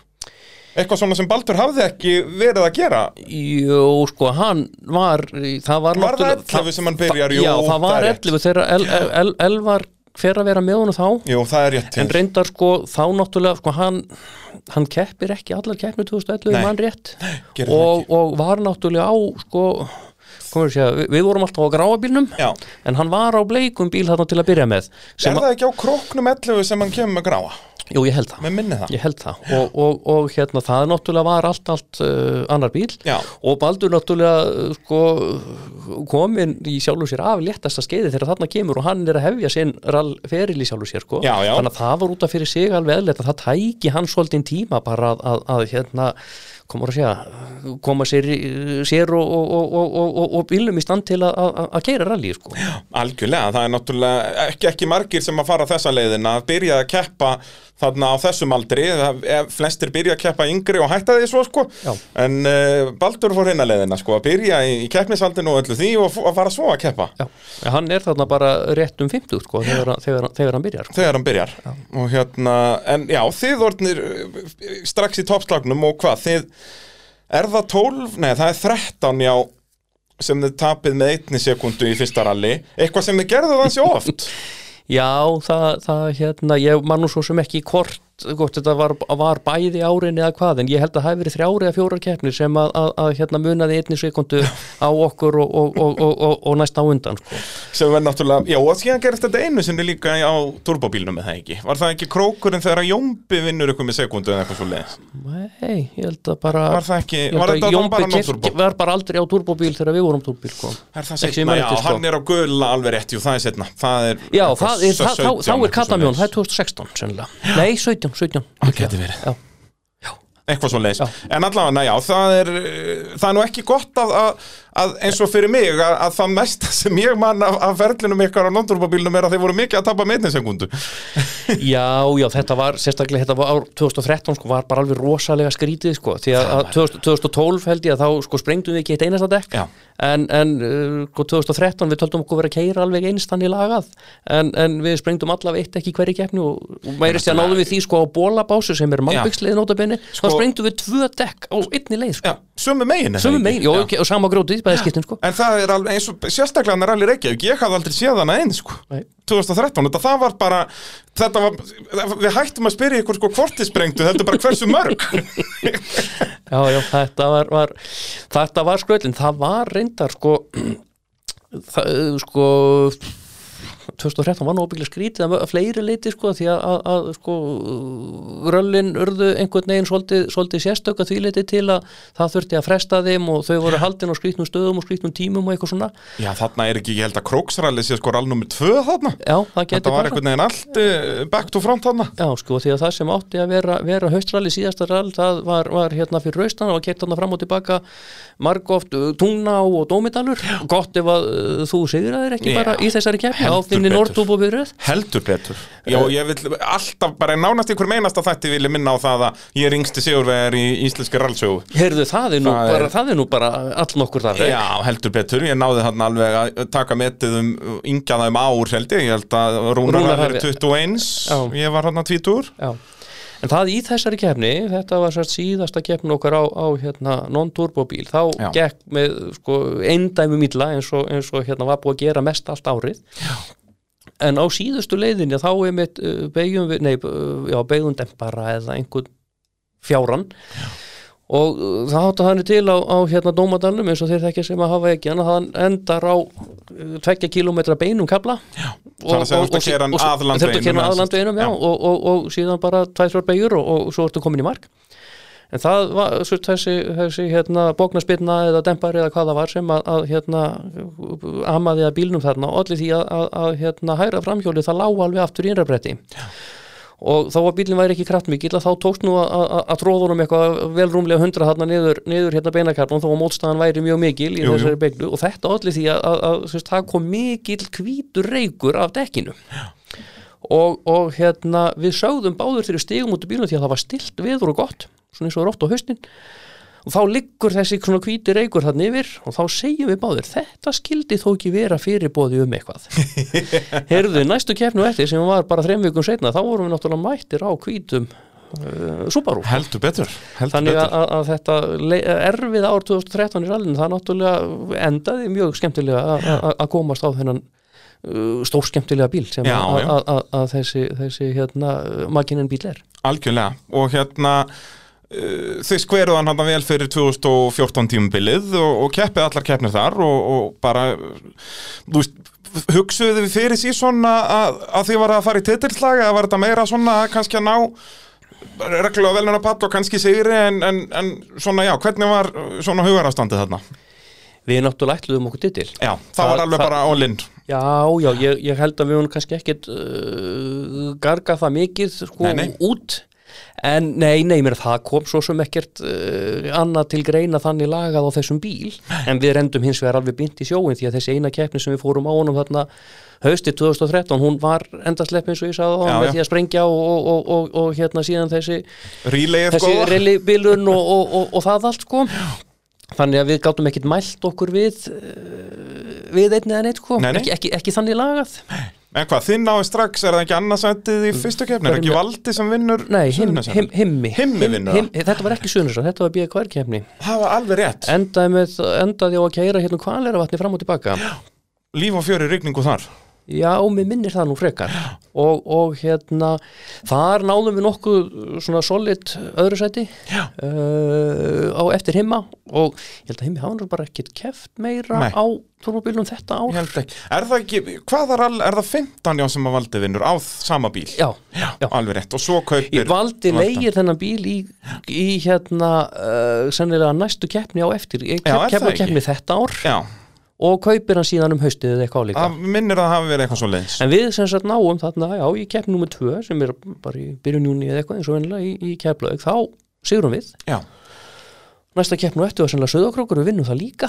Eitthvað svona sem Baldur hafði ekki verið að gera? Jú, sko, hann var það var, Var það náttúrulega- 11 sem hann byrjar? Jú, Já, það var er rétt. 11 þegar El- El- El- Elvar fer að vera með honum þá Jú, það er rétt. En reyndar sko, þá náttúrulega sko, hann, hann keppir ekki allar keppni 2011 Nei. mann rétt það og, og var náttúrulega á sko, komur við, vorum alltaf á gráa bílnum Já, en hann var á bleikum bíl þarna til að byrja með er það ekki á króknum 11 sem hann kemur með gráa? Jú, ég held það Með minni það? Ég held það og, og, og hérna það náttúrulega var allt, allt uh, annar bíl Já. og Baldur náttúrulega uh, sko, komin í sjálfu sér af léttasta skeiði þegar þarna kemur og hann er að hefja sinn feril í sjálfu sér sko. Já, já. þannig að það var út af fyrir sig alveg eðlilegt að það tæki hann svolítinn tíma bara að, að, að hérna koma að segja koma sér, sér og, og, og, og, og, og bílum í stand til að- að að keira rally sko. Algjörlega, það er náttúrulega ekki, ekki margir sem að fara þessa leiðina að byrja að keppa þarna á þessum aldri flestir byrja að keppa yngri og hætta því svo sko. Já. en uh, Baldur fór hinna leiðina sko að byrja í, í keppnisaldinu og öllu því og að fara svo að keppa. Já, en hann er þarna bara rétt um 50 sko, þegar, þegar, þegar hann byrjar. Sko. þegar hann byrjar. Og hérna, en já, þið orðnir uh, strax í toppslagnum og hvað, þið er það 12, nei það er 13 já sem þið tapið með einni sekundu í fyrsta rally eitthvað sem þið gerðu það sér oft Já, það, það hérna, ég man nú svo sem ekki hvort, hvort þetta var, var bæði árin eða hvað, en ég held að það hafi verið þrjári eða fjórar keppnir sem að, að, að hérna munaði einni sekundu á okkur og, og, og, og, og, og næst á undan sko. sem verð náttúrulega, já og síðan gerist þetta einu sinni líka á turbóbílnum með það ekki var það ekki krókurinn þegar Jómbi vinnur ykkur með sekundu eða eitthvað svo leiðis Nei, ég held að bara var það ekki, var að þetta Jómbi bara keypt- nóturbó var bara aldrei á turbóbíl þegar við vorum turbóbíl sko. er það sem setna, já, sko. hann er á gula alveg rétt, jú, það er setna það er Já, það er, það, þá, 17, þá er Katamjón, það er 2016 sennilega. Nei, 17, 17 Það gæti verið. Já, eitthvað svo leiðis, en allavega, já, það er uh, það er nú ekki gott að, að, að eins og fyrir mig, að, að það mesta sem ég man af, ferlinum ykkar á non-turbóbílnum er að þeir voru mikið að tapa sekundu já, já, þetta var sérstaklega, þetta var ár 2013 sko, var bara alveg rosalega skrítið sko, því að, að 2000, 2012 held ég að þá sko sprengdum við ekki eitt einasta dekk. En, en uh, sko, 2013 við töldum okkur vera að keira alveg einstan í lagað en, en við sprengdum allavega eitt ekki hverju keppni og, meirist ég að náðum við því sko á bólabásu sem er mannbyggsleið nótabenni Sko- þá sprengdum við tvö dekk á einni leið sko. Já, sömu megin það Sömu ekki? megin, jó, Já. okay, og sama grótið, bæði skiptin sko En það er alveg eins og sérstaklega hann er alveg Reykjavík, ég hafði aldrei séð hana einn sko. Nei. 2013, þetta það var bara þetta var, við hættum að spyrja ykkur sko sprengdu, þetta er bara hversu mörg Já, já, þetta var, var þetta var skröldin, það var reyndar sko það, sko 2013 var nú óbygglega skrítið að fleiri leiti sko því að, að, að sko röllin urðu einhvern veginn svolítið, svolítið sérstök að því leiti til að það þurfti að fresta þeim og þau voru haldin á skrítnum stöðum og skrítnum tímum og eitthvað svona. Já, þarna er ekki, ég held að Króksralli sé sko rallnúmer 2 þarna. Já, það geti Þetta var einhvern veginn allt uh, back to front þarna. Já, sko, því að það sem átti að vera, vera haustralli síðasta rall, það var, var hérna fyrir austan og kert þarna fram og tilbaka margóft uh, Tungná og Dómidalur. Gott ef að uh, þú sigraðir ekki Já, keppni á heldur betur. Já, ég vil alltaf, bara nánast ykkur meinasta þætti vilja minna á það að ég er yngsti sigurvegar í íslenski rallsögu Heyrðu, það er nú, Það er- bara, það er nú bara all nokkur þar Já, heldur betur, ég náði þarna alveg að taka metið um yngja það um ár held ég, ég held að Rúnar verið hafi- 21, Já. ég var hann að tvítur Já. En það í þessari keppni, þetta var sérst síðasta keppni okkar á, á hérna, non-turbóbíl, þá Já. gekk með sko, eindæmum illa eins og, eins og hérna, var búið að gera mest allt árið. Já. En á síðustu leiðinni þá er mitt uh, beigjum við, nei, uh, já, beigjum dempara eða einhvern fjáran og uh, það hátta þannig til á, á hérna dómadalnum eins og þeir þekkja sem að hafa ekki en hann endar á uh, tveggja kilometra beinum kabla Já, Það landveginum, Þetta kera eða að sem sagt. landveginum, já, Já. og, og, og síðan bara tvær þrjár beigur og, og svo ertu komin í mark en það var svo, þessi, þessi hérna, bóknarspilna eða dempari eða hvað það var sem að, að hérna, amaði að bílnum þarna og allir því að, að, að hérna, hæra framhjóli það lá alveg aftur í innræbretti og þá að bílinn væri ekki kraftmikil að þá tókst nú að, tróðunum eitthvað vel rúmlega hundra þarna niður, niður hérna beinakarlun þó að mótstaðan væri mjög mikil í Jú, þessari beiglu og þetta allir því að, að, að sérst, það kom mikil hvítur reykur af dekkinu. Og, og hérna við sögðum báður þegar við stigum út í bílunum því að það var stilt viður og gott svona eins og rótt á haustin. Og þá liggur þessi svona hvíti reykur þarna yfir og þá segjum við báður þetta skildi þó ekki vera fyrirbóði um eitthvað. Heyrðu, næstu keppnu eftir sem var bara þreim vikum setna þá vorum við náttúrulega mættir á hvítum uh, Subaru. Heldur betur, heldur Þannig að, að, að þetta erfið ár 2013 í rallinu, það náttúrulega endaði mjög skemmtilega að- komast á þennan uh, stór skemmtilega bíl sem að, þessi, þessi hérna, makinin bíl er. Algjörlega, og hérna uh, þið skveruð hann vel fyrir 2014 tímubilið og, og keppið allar keppnir þar og, og bara þú veist, hugsuðu þið fyrir sí svona að, að þið var að fara í titilslag eða var þetta meira svona kannski að ná reglulega veluna pall og kannski sigri en, en, en svona já, hvernig var svona hugarastandið þarna? Við náttúrulega ætluðum okkur titil. Já, það, Það- var alveg það- bara all-in Já, já, ég, ég held að við höfum kannski ekkit uh, garga það mikið sko Nei, nei. út En nei, nei, mér það kom svo sem ekkert uh, annað til greina þannig lagað á þessum bíl. En við rendum hins vegar alveg bynt í sjóin því að þessi eina keppni sem við fórum á honum þarna haustið 2013, hún var endaslepp eins og ég sagði á Já, hann með já. því að sprengja og, og, og, og, og hérna síðan þessi, reilibilun og, og, og, og það allt sko. Þannig að við gátum ekkit mælt okkur við uh, við einn eða neitt sko. Nei, nei. Ekki, ekki, ekki þannig lagað En hvað, þinn náði strax, er það ekki annarsættið í fyrstu keppni? Er Hverjum ekki valdi sem vinnur Nei, him, Suðurnesjana? him, himmi. Himmi vinnur him, Þetta var ekki Suðunisson, þetta var BKR kefni Það var alveg rétt. Endaði, með, endaði á að keira hérna kvalera vatni fram og tilbaka. Líf og fjöri rigningu þar Já, mér minnir það nú frekar. Og, og hérna þar náðum við nokkuð svona solid öðru sæti uh, á eftir himma. Og ég held að himmi hafa nú bara ekkert keft meira Nei. á turbóbílum þetta ár. Er það ekki, hvað er, all, er það 15 já sem að valdi vinnur á sama bíl? Já, já. Alveg rétt, og svo kaupir Ég valdi leigir þennan bíl í, í hérna uh, sennilega næstu keppni á eftir. Já, keppni, ekki? keppni þetta ár. Já, og kaupir hann síðan um haustið eða eitthvað álíka það minnir að það hafi verið eitthvað svo leiðis En við sem sagt náum þarna, já, í keppni nummer 2 sem er bara í byrjun júni eða eitthvað eins og vennilega í, í kepplaug, þá sigurum við. Já, Næsta keppni og eftir var sennilega söðokrókur, við vinnum það líka.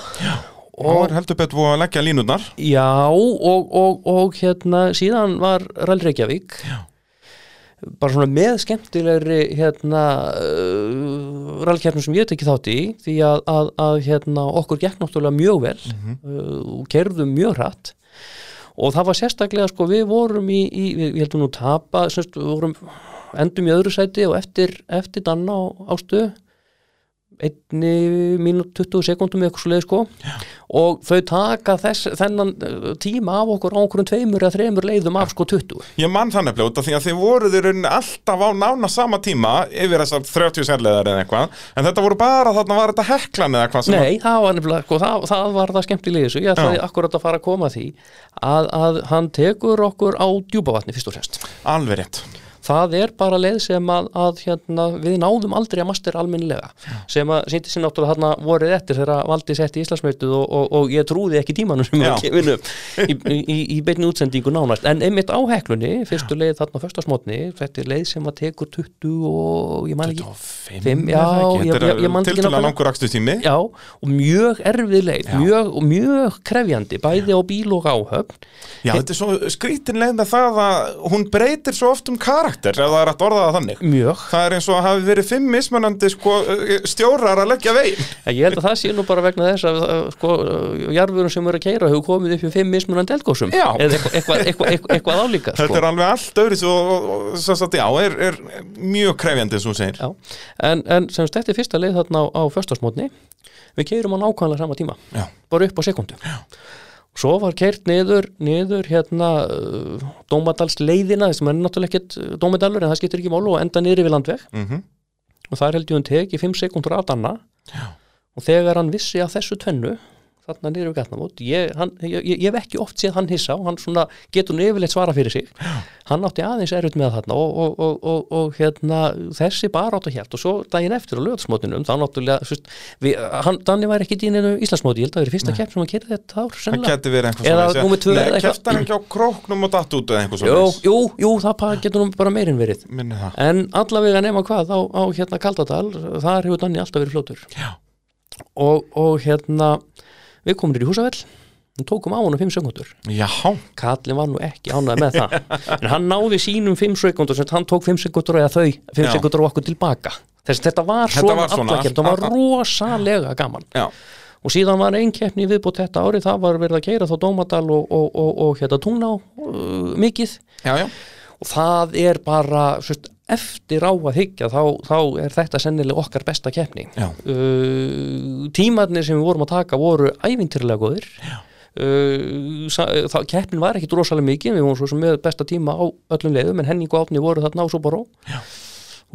og Og, er heldur betur að leggja línurnar já, og, og, og hérna, síðan var Rall Reykjavík. Já. Bara svona með skemmtilegri hérna uh, rallkeppnum sem ég tekið þátt í því að, að, að hérna, okkur gekk náttúrulega mjög vel uh, og kerðum mjög hratt. Og það var sérstaklega sko við vorum í, í við, við heldum nú tapa semst, vorum endum í öðru sæti og eftir, eftir danna á, á stöð einni mínút 20 sekundum eitthvað svo leið sko. Já. og þau taka þess, þennan uh, tíma af okkur á okkur tveimur eða þreimur leiðum af sko 20 Ég mann þannig bljóta því að þið voruð í rauninni alltaf á nána sama tíma yfir þessar 30 sérleðar eða eitthvað en þetta voru bara þarna var þetta heklan eða eitthvað Nei, það var nefnilega, sko, það, það var það skemmtilega þessu, ég ætlaði akkurat að fara að koma því að, að hann tekur okkur á djúpavatni fyrst og fremst. Alveg rétt það er bara leið sem að, að hérna, við náðum aldrei að master almennilega. Sem að sýndi sér náttúrulega þarna vorið eftir þegar valdi sett í Íslandsmeistuð og, og, og ég trúði ekki tímanum sem var kemur upp í, í, í beinni útsendingu nánast. En einmitt á heklunni, fyrstu leið þarna fyrsta smotni, þetta er leið sem að tekur 20 og ég man ekki Fimm, já, ég- Þetta ég- ég man er ekki tiltölulega nákvæmlega. langur akstu tími Já, og mjög erfið leið mjög, mjög krefjandi, bæði á bíl og áhöfn Já, þetta er svo skrítin leið með það að hún breytir svo oft um karakter ef það er að orða það þannig mjög Það er eins og að hafi verið fimm mismunandi sko, stjórar að leggja veginn En ég held að það sé nú bara vegna þess að uh, sko, jarðvörun sem eru að keira hefur komið upp í fimm mismunandi eldgósum Já. eða eitthvað, eitthvað, eitthvað, eitthvað álíka Þetta sko. er alveg allt öðru og, og, og sagt, já, er, er mjög krefjandi og þú segir Já. En, en sem þetta er fyrsta leið þarna á, á föstasmótni við keirum á nákvæmlega sama tíma Já. bara upp á sekundu Já. Svo var keirt niður, niður hérna uh, Dómadals leiðina þessum er náttúrulega ekkert uh, Dómadalur en það skiptir ekki málu og enda niður við landveg. Mm og þar held ég hann teki 5 sekundur af danna. Og þegar hann vissi að þessu tvennu þarna niður við gatnamót. Ég, hann, ég, ég, ég hef ekki oft séð hann hissa og hann svona getur yfirleitt svara fyrir sig. Hann átti aðeins erut með þarna og, og, og, og, og hérna þessi bara átt að hjælt og svo daginn eftir á lögatsmótinum hann, Danni var ekki dýninu Íslandsmóti, ég held að það er fyrsta kepp sem hann kerði þetta ár sennilega. geti verið einhver Eða svoleiðis, númer tvö Nei, eða eitthvað. kefti hann ekki á króknum og datt út Jú, jú, jú, það getur nú bara meirinn verið. En allavega nema hvað á, á hérna Kaldadal, þar hefur Danni alltaf verið og, og hérna við komum nýr í húsavell og tókum á honum 5 sekundur Já, Kallin var nú ekki ánægð með það. En hann náði sínum 5 sekundur sem hann tók 5 sekundur eða þau 5 Já. sekundur á okkur tilbaka. Þess að þetta var svona, var svona, alla keppni, það var rosalega gaman. Já, og síðan var ein keppni viðbútt þetta ári það var verið að keira þá Dómadal og, og, og, og hérna Tungná uh, mikið. Já, já. Og það er bara svist, eftir á að hyggja þá, þá er þetta sennilega okkar besta keppni. Uh, tímarnir sem við vorum að taka voru ævintýrlega góðir. Uh, þá, keppnin var ekkit rosalega mikið við vorum svo sem með besta tíma á öllum leiðum en Henning og Átni voru þarna á Subaru. Já.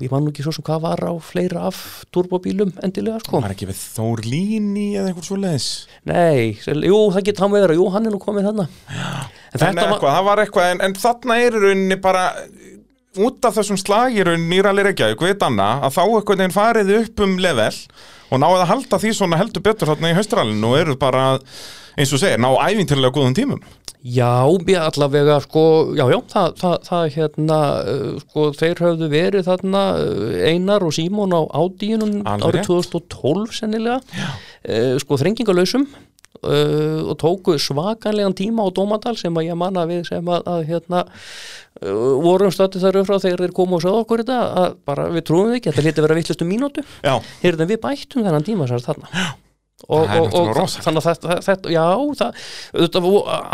og ég man nú ekki svo sem hvað var á fleira af turbóbílum endilega sko. Var ekki við Þór Líni eða einhver svo leiðis nei, jú það getur hann vera jú hann er nú komið þarna. En En var eitthvað, það var eitthvað En, en þarna er rauninni bara út af þessum slagirun nýrali Reykjavík við Danna að þá einhvern veginn farið upp um level og náðu að halda því svona heldur betur þarna í haustralinu og eru bara eins og segir, ná ævintirlega góðum tímum. Já, ég allavega sko, já, já, það, það, það hérna, uh, sko, þeir höfðu verið þarna uh, Einar og Símon á ádíunum árið 2012 sennilega, uh, sko, þrengingalösum uh, og tóku svakanlegan tíma á Dómadal sem að ég manna við sem að, að hérna, vorum stöttið þar upp frá þegar þeir komu og sagði okkur þetta að bara við trúum ekki, þetta lítið vera vittlustu mínútu, Já, heyrðum við bættum þennan tíma sérst þarna. Og, er og, og rosalegt. þannig að þetta, já, það, þetta,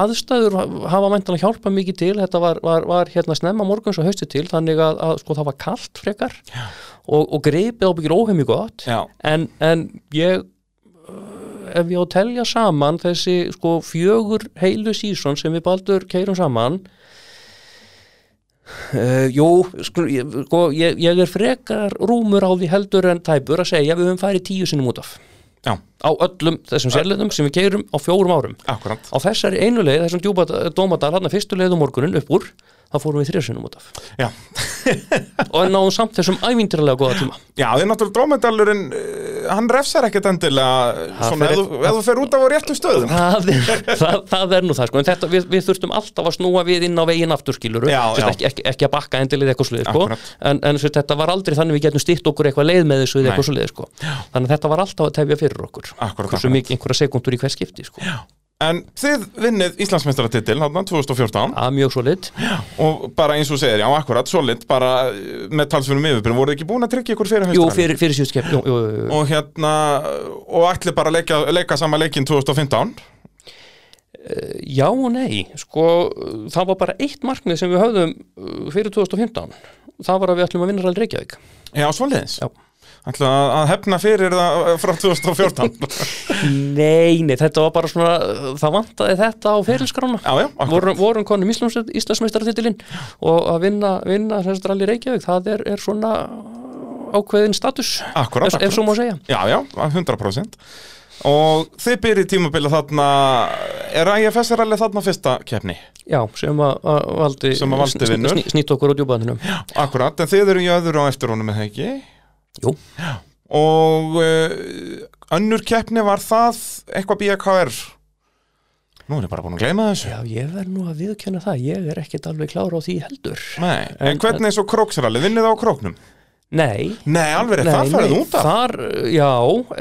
aðstæður hafa mæntanlega hjálpað mikið til. Þetta var, var, var hérna snemma morguns og hausti til þannig að, að sko það var kalt frekar. Og, og greipið ábyggir óheimi gott. Já, en, en ég uh, ef ég á að telja saman þessi sko fjögur heilu sísón sem við baldur keirum saman Uh, jú, sko, ég, ég, er frekar rúmur á því heldur en tæpur að segja við höfum farið tíu sinnum út af. Já, á öllum þessum sérleitum sem við keirum á fjórum árum. Akkurat. Á þessari einu leið, þessum djúpa dómadal hann fyrstu leið um morgunin upp úr þá fórum við þrjársinnum út af. Já, og náðum samt þessum ævindirlega góða tíma. Já því náttúrulega drómedalurinn hann refsar ekkert endilega eh, Það svona, ef þú- þú fer út af á réttu stöðum. Það er, það, það er nú það sko. En þetta, við, við þurftum alltaf að snúa við inn á veginn aftur skiluru, Já, já. ekki, ekki, ekki að bakka endilega eitthvað sluðið sko, en, en sérst, þetta var aldrei þannig við getum styrt okkur eitthvað leið með þessu eða eitthvað sluðið sko, þannig þetta var alltaf að tefja fyrir okkur, hversu mikið einhverja sekundur í hver skipti sko, En þið vinnið Íslandsmeistaratitil þarna 2014 að mjög svo lit og bara eins og segir, já akkurat, solid bara eh, með talsverðum yfirbyrjum, voruð ekki búin að tryggja ykkur fyrir Jú, haustralinu? fyrir, fyrir síðust kepp, jú, jú, jú, jú. og hérna og ætli bara að leika, leika sama leikin 2015 Já og nei, sko það var bara eitt markmið sem við höfðum uh, fyrir 2015 það var að við ætlum að vinna ræði Reykjavík. Já, svoleiðis? Já. Ætli að, hefna fyrir það eh, frá 2014 Nei, nei, þetta var bara svona það vantaði þetta á ferilskrána akkurat. Vorum, vorum konum Íslandsmeistaratitilinn og að vinna, vinna rally Reykjavík, það er, er svona ákveðin status Akkúrat, ef, ef svo má segja. Já, já, 100% Og þið byrjið tímabilið þarna Er IFS-rallið þarna fyrsta keppni? Já, sem að, valdi, Sem að valdi vinnur. sný, snýtt okkur á djúbaðinum Akkurat, en þið eru í öðru á eftir honum með það ekki? Jú, Og uh, önnur keppni var það eitthvað BKR Nú er ég bara búin að gleyma þessu. Já, ég verð nú að viðkjöna það. Ég er ekkit alveg klára á því heldur. Nei, en hvernig er svo króksrallið? Vinnið á króknum? Nei, Nei, alveg rétt, það færið út af þar, já,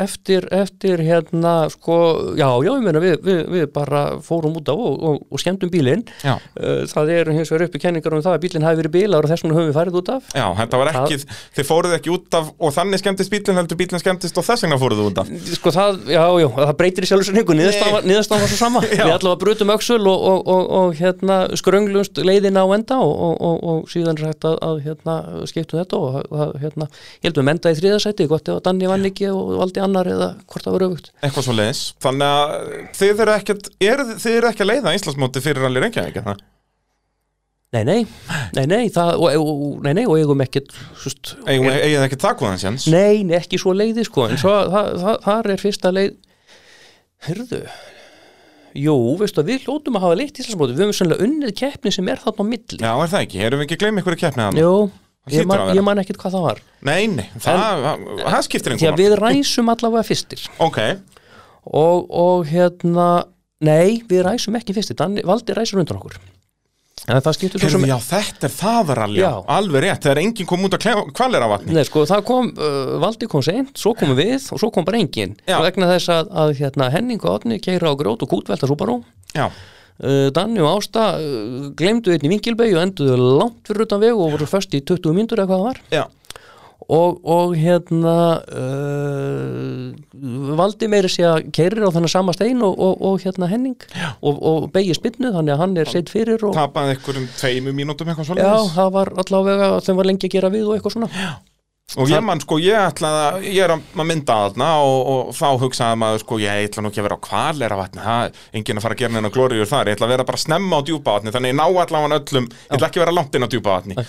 eftir, eftir hérna, sko, já, já, ég meina við, við, við bara fórum út á og, og, og skemmtum bílinn. Já, Uh, það er hins vegar uppi kenningar um það að bílinn hafi verið bílar og þess vegna höfum við farið út af. Já, þetta var ekki, þið fóruð ekki út af og þannig skemmtist bílinn heldur bílinn skemmtist og þess vegna fóruð þið út af? Sko það, já, já, það breytir í sjálfur sér einhver niðurstaðan var svo sama. Við allavega brutum öxul og, og, og, og hérna skrönglumst leiðina á enda og, og, og, og síðan er hægt að, að hérna, skiptum þetta og að, hérna, ég held við menda í þriðasæti gott ef að Danni vann ekki og valdi annar eða hvort það var öfugt Eitthvað svo leiðis Þannig að þið eru ekkert, er, þið eru ekki að leiða Íslandsmóti fyrir allir Reykjavík eða? Nei, nei, nei, nei, það, og, og, nei, nei, og eigum ekkert, Eigum eigið ekki takkúðan séns? nei, nei, ekki svo leiði, sko, en svo, það, það, þar er fyrsta leið, hörðu, jú, veistu að við hljótum að hafa leitt Íslandsmóti, við höfum sannlega unnið keppni sem er þarna á milli. Já, er það ekki? Erum við ekki að gleyma ykkur í keppni hann? Jú, Það ég man, ég man ekkert hvað það var. Nei, nei, það, það, það skiptir Því einhver að við ræsum allavega fyrstir Ok, og, og hérna, nei, við ræsum ekki fyrstir, Danni, Valdi ræsur undan okkur. En það sem já, þetta er það rally Já. Alveg rétt, þegar enginn kom út að kvalir á vatni Nei, sko, það kom, uh, Valdi kom seint, svo komum við og svo kom bara enginn. Vegna þess að, að hérna, Henning og Otni keira á grót og kútvelta Subaru. Já, Danni og Ásta uh, glemdu einn í vingilbegi og enduðu langt fyrir utan veg og voru först í 20 myndur eða hvað það var. já, Og, og hérna, uh, Valdi meiri sé að keirir á þannig sama stein og, og, og hérna Henning og, og begi spinnu þannig að hann er seitt fyrir og tapaði ykkur um tveimu mínútum eitthvað já, svolítið það var allavega, þeim var lengi að gera við og eitthvað svona. Og ég man sko, ég ætlaði að, ég er að að mynda þarna og, og þá hugsaði maður sko, ég ætla nú ekki að vera á kvalir á vatni, það, enginn að fara að gera neina glóriður þar, ég ætla að vera bara snemma á djúpa vatni, þannig ég ná allavega öllum, ég ætla ekki að vera langt inn á djúpa vatni.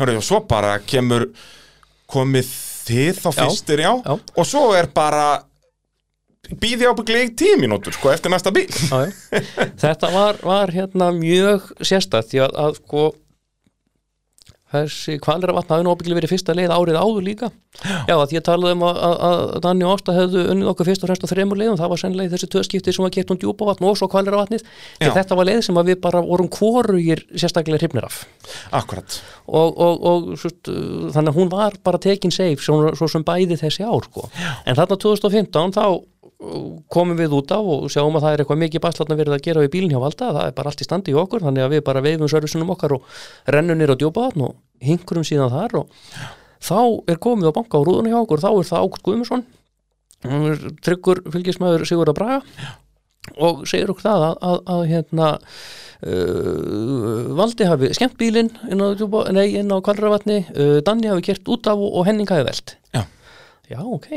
Hörru, og svo bara kemur, komið þið þá fyrstir, já, já. og svo er bara, býði ábygglega í tíu mínútur, sko, eftir næsta bíl. Já, já. Þetta var, var hérna mjög sérstætt því að, að sko þessi kvalir vatn hafi nú ábyggilega verið fyrsta leið árið áður líka. Já, að ég talaði um að, að, Danni og Ásta hefðu unnið okkur fyrst og fremst á þremur leiðum. Það var sennilega í þessi tvöskipti sem var gert um djúpa vatn og svo kvalir vatnið Já. þetta var leið sem við bara vorum hvorugir sérstaklega hrifnir af. Akkurat. Og, og, og svart, þannig að hún var bara tekin safe svo, svo sem bæði þessi ár sko. en þarna 2015 þá komum við út á og sjáum að það er eitthvað mikið baslatna verið að gera við bílinn hjá Valda það er bara allt í standi í okkur þannig að við bara veifum servisunum okkar og rennum nýr á djópaðan og hinkurum síðan þar og þá er komið á banka á rúðunni hjá okkur þá er það Ágúst Guðmundsson tryggur fylgismæður Sigurða Braga og segir okkur það að, að, að hérna uh, Valdi hafi skemmt bílinn inn á, á Kvalravatni uh, Danni hafi kert út af og, og Henning hafi velt Já. Já, ok.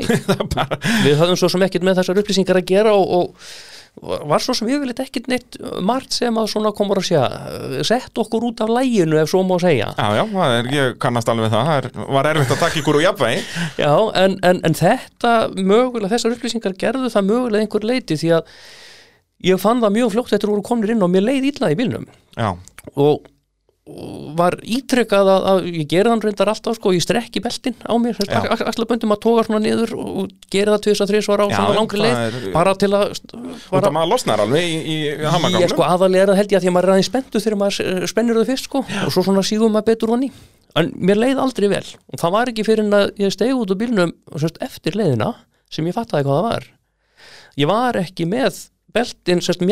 Við höfum svo sem ekkert með þessar upplýsingar að gera og, og var svo sem yfirleitt ekkert neitt margt sem að svona komur að segja sett okkur út af læginu ef svo má segja. Já, já, er, ég kannast alveg það. Það er, var erfitt að taka ykkur úr jafnvægi. Já, en, en, en þetta mögulega, þessar upplýsingar gerðu það mögulega einhver leiti því að ég fann það mjög fljótt eftir að voru komnir inn og mér leið illa í bílnum. Já, og var ítrekkað að, að ég gera þann reyndar alltaf sko, ég strekki beltin á mér, Já. axlaböndum að toga svona niður og gera það tvis að þrís var á Já, svona langri leið, er- bara til að bara, að maður losnar alveg í, í ég hamagangnum sko aðalega er það held ég að því að maður er aðeins spenntu þegar maður eh, spennir það fyrst sko og svo svona sígum maður betur honni en mér leið aldrei vel og það var ekki fyrir en að ég stegi út úr bílnum sérst, eftir leiðina sem ég fattaði hvað það var. Ég var ekki með beltin, sérst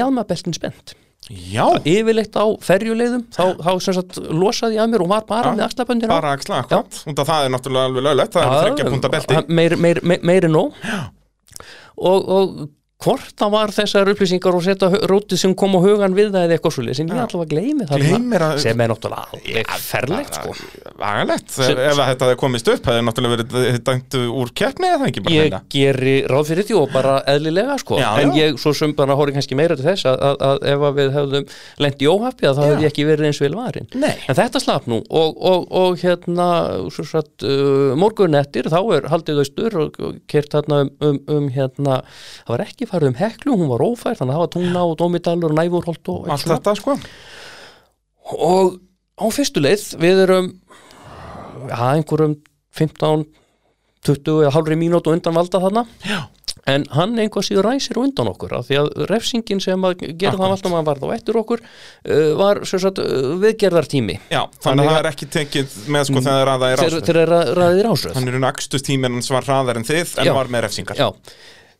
Já, yfirleitt á ferjuleiðum þá, þá sem sagt losaði ég að mér og var bara Já, með axlaböndin á bara axla, akkurat að það er náttúrulega alveg löglegt Það er þryggja punta belti. meir, meir, meir, meiri nóg. Og, og hvort það var þessar upplýsingar og setja rótið sem kom á hugan við það eða eitthvað svolítið sem ég allavega gleymi að- sem er náttúrulega alveg ferlegt sko. Agalegt, ef, þetta hefði komist upp hefði náttúrulega verið dæmt úr keppni eða ekki bara ég hreinlega? geri ráð fyrir því og bara eðlilega sko. Já, en já. ég svo sem bara horfði kannski meira til þess að, að, að ef við hefðum lent í óhappi að það hefði ég ekki verið eins vel varin Nei. en þetta slapp nú og, og, og hérna satt, uh, morgun eftir þá er haldið austur og, og kert þarna um, um, um hérna það var ekki farið um heklu, hún var ófær þannig að var tungna og dómidalur og næfurholt og Allt þetta sko. Og á fyrstu leið við erum ja, einhverjum 15 20 eða hálfri mínútu undan valda þarna. Já. en hann einhvað síður ræsir undan okkur af því að refsingin sem að gera það alltaf maður varð á eftir okkur uh, var sagt, uh, viðgerðartími. Já, þannig Þannig að það að- er ekki tekið með sko þegar að það er þegar ásvöld þeir eru ræðir ásröð Hann er unna akstustíminn hans var hraðar en þið en Já.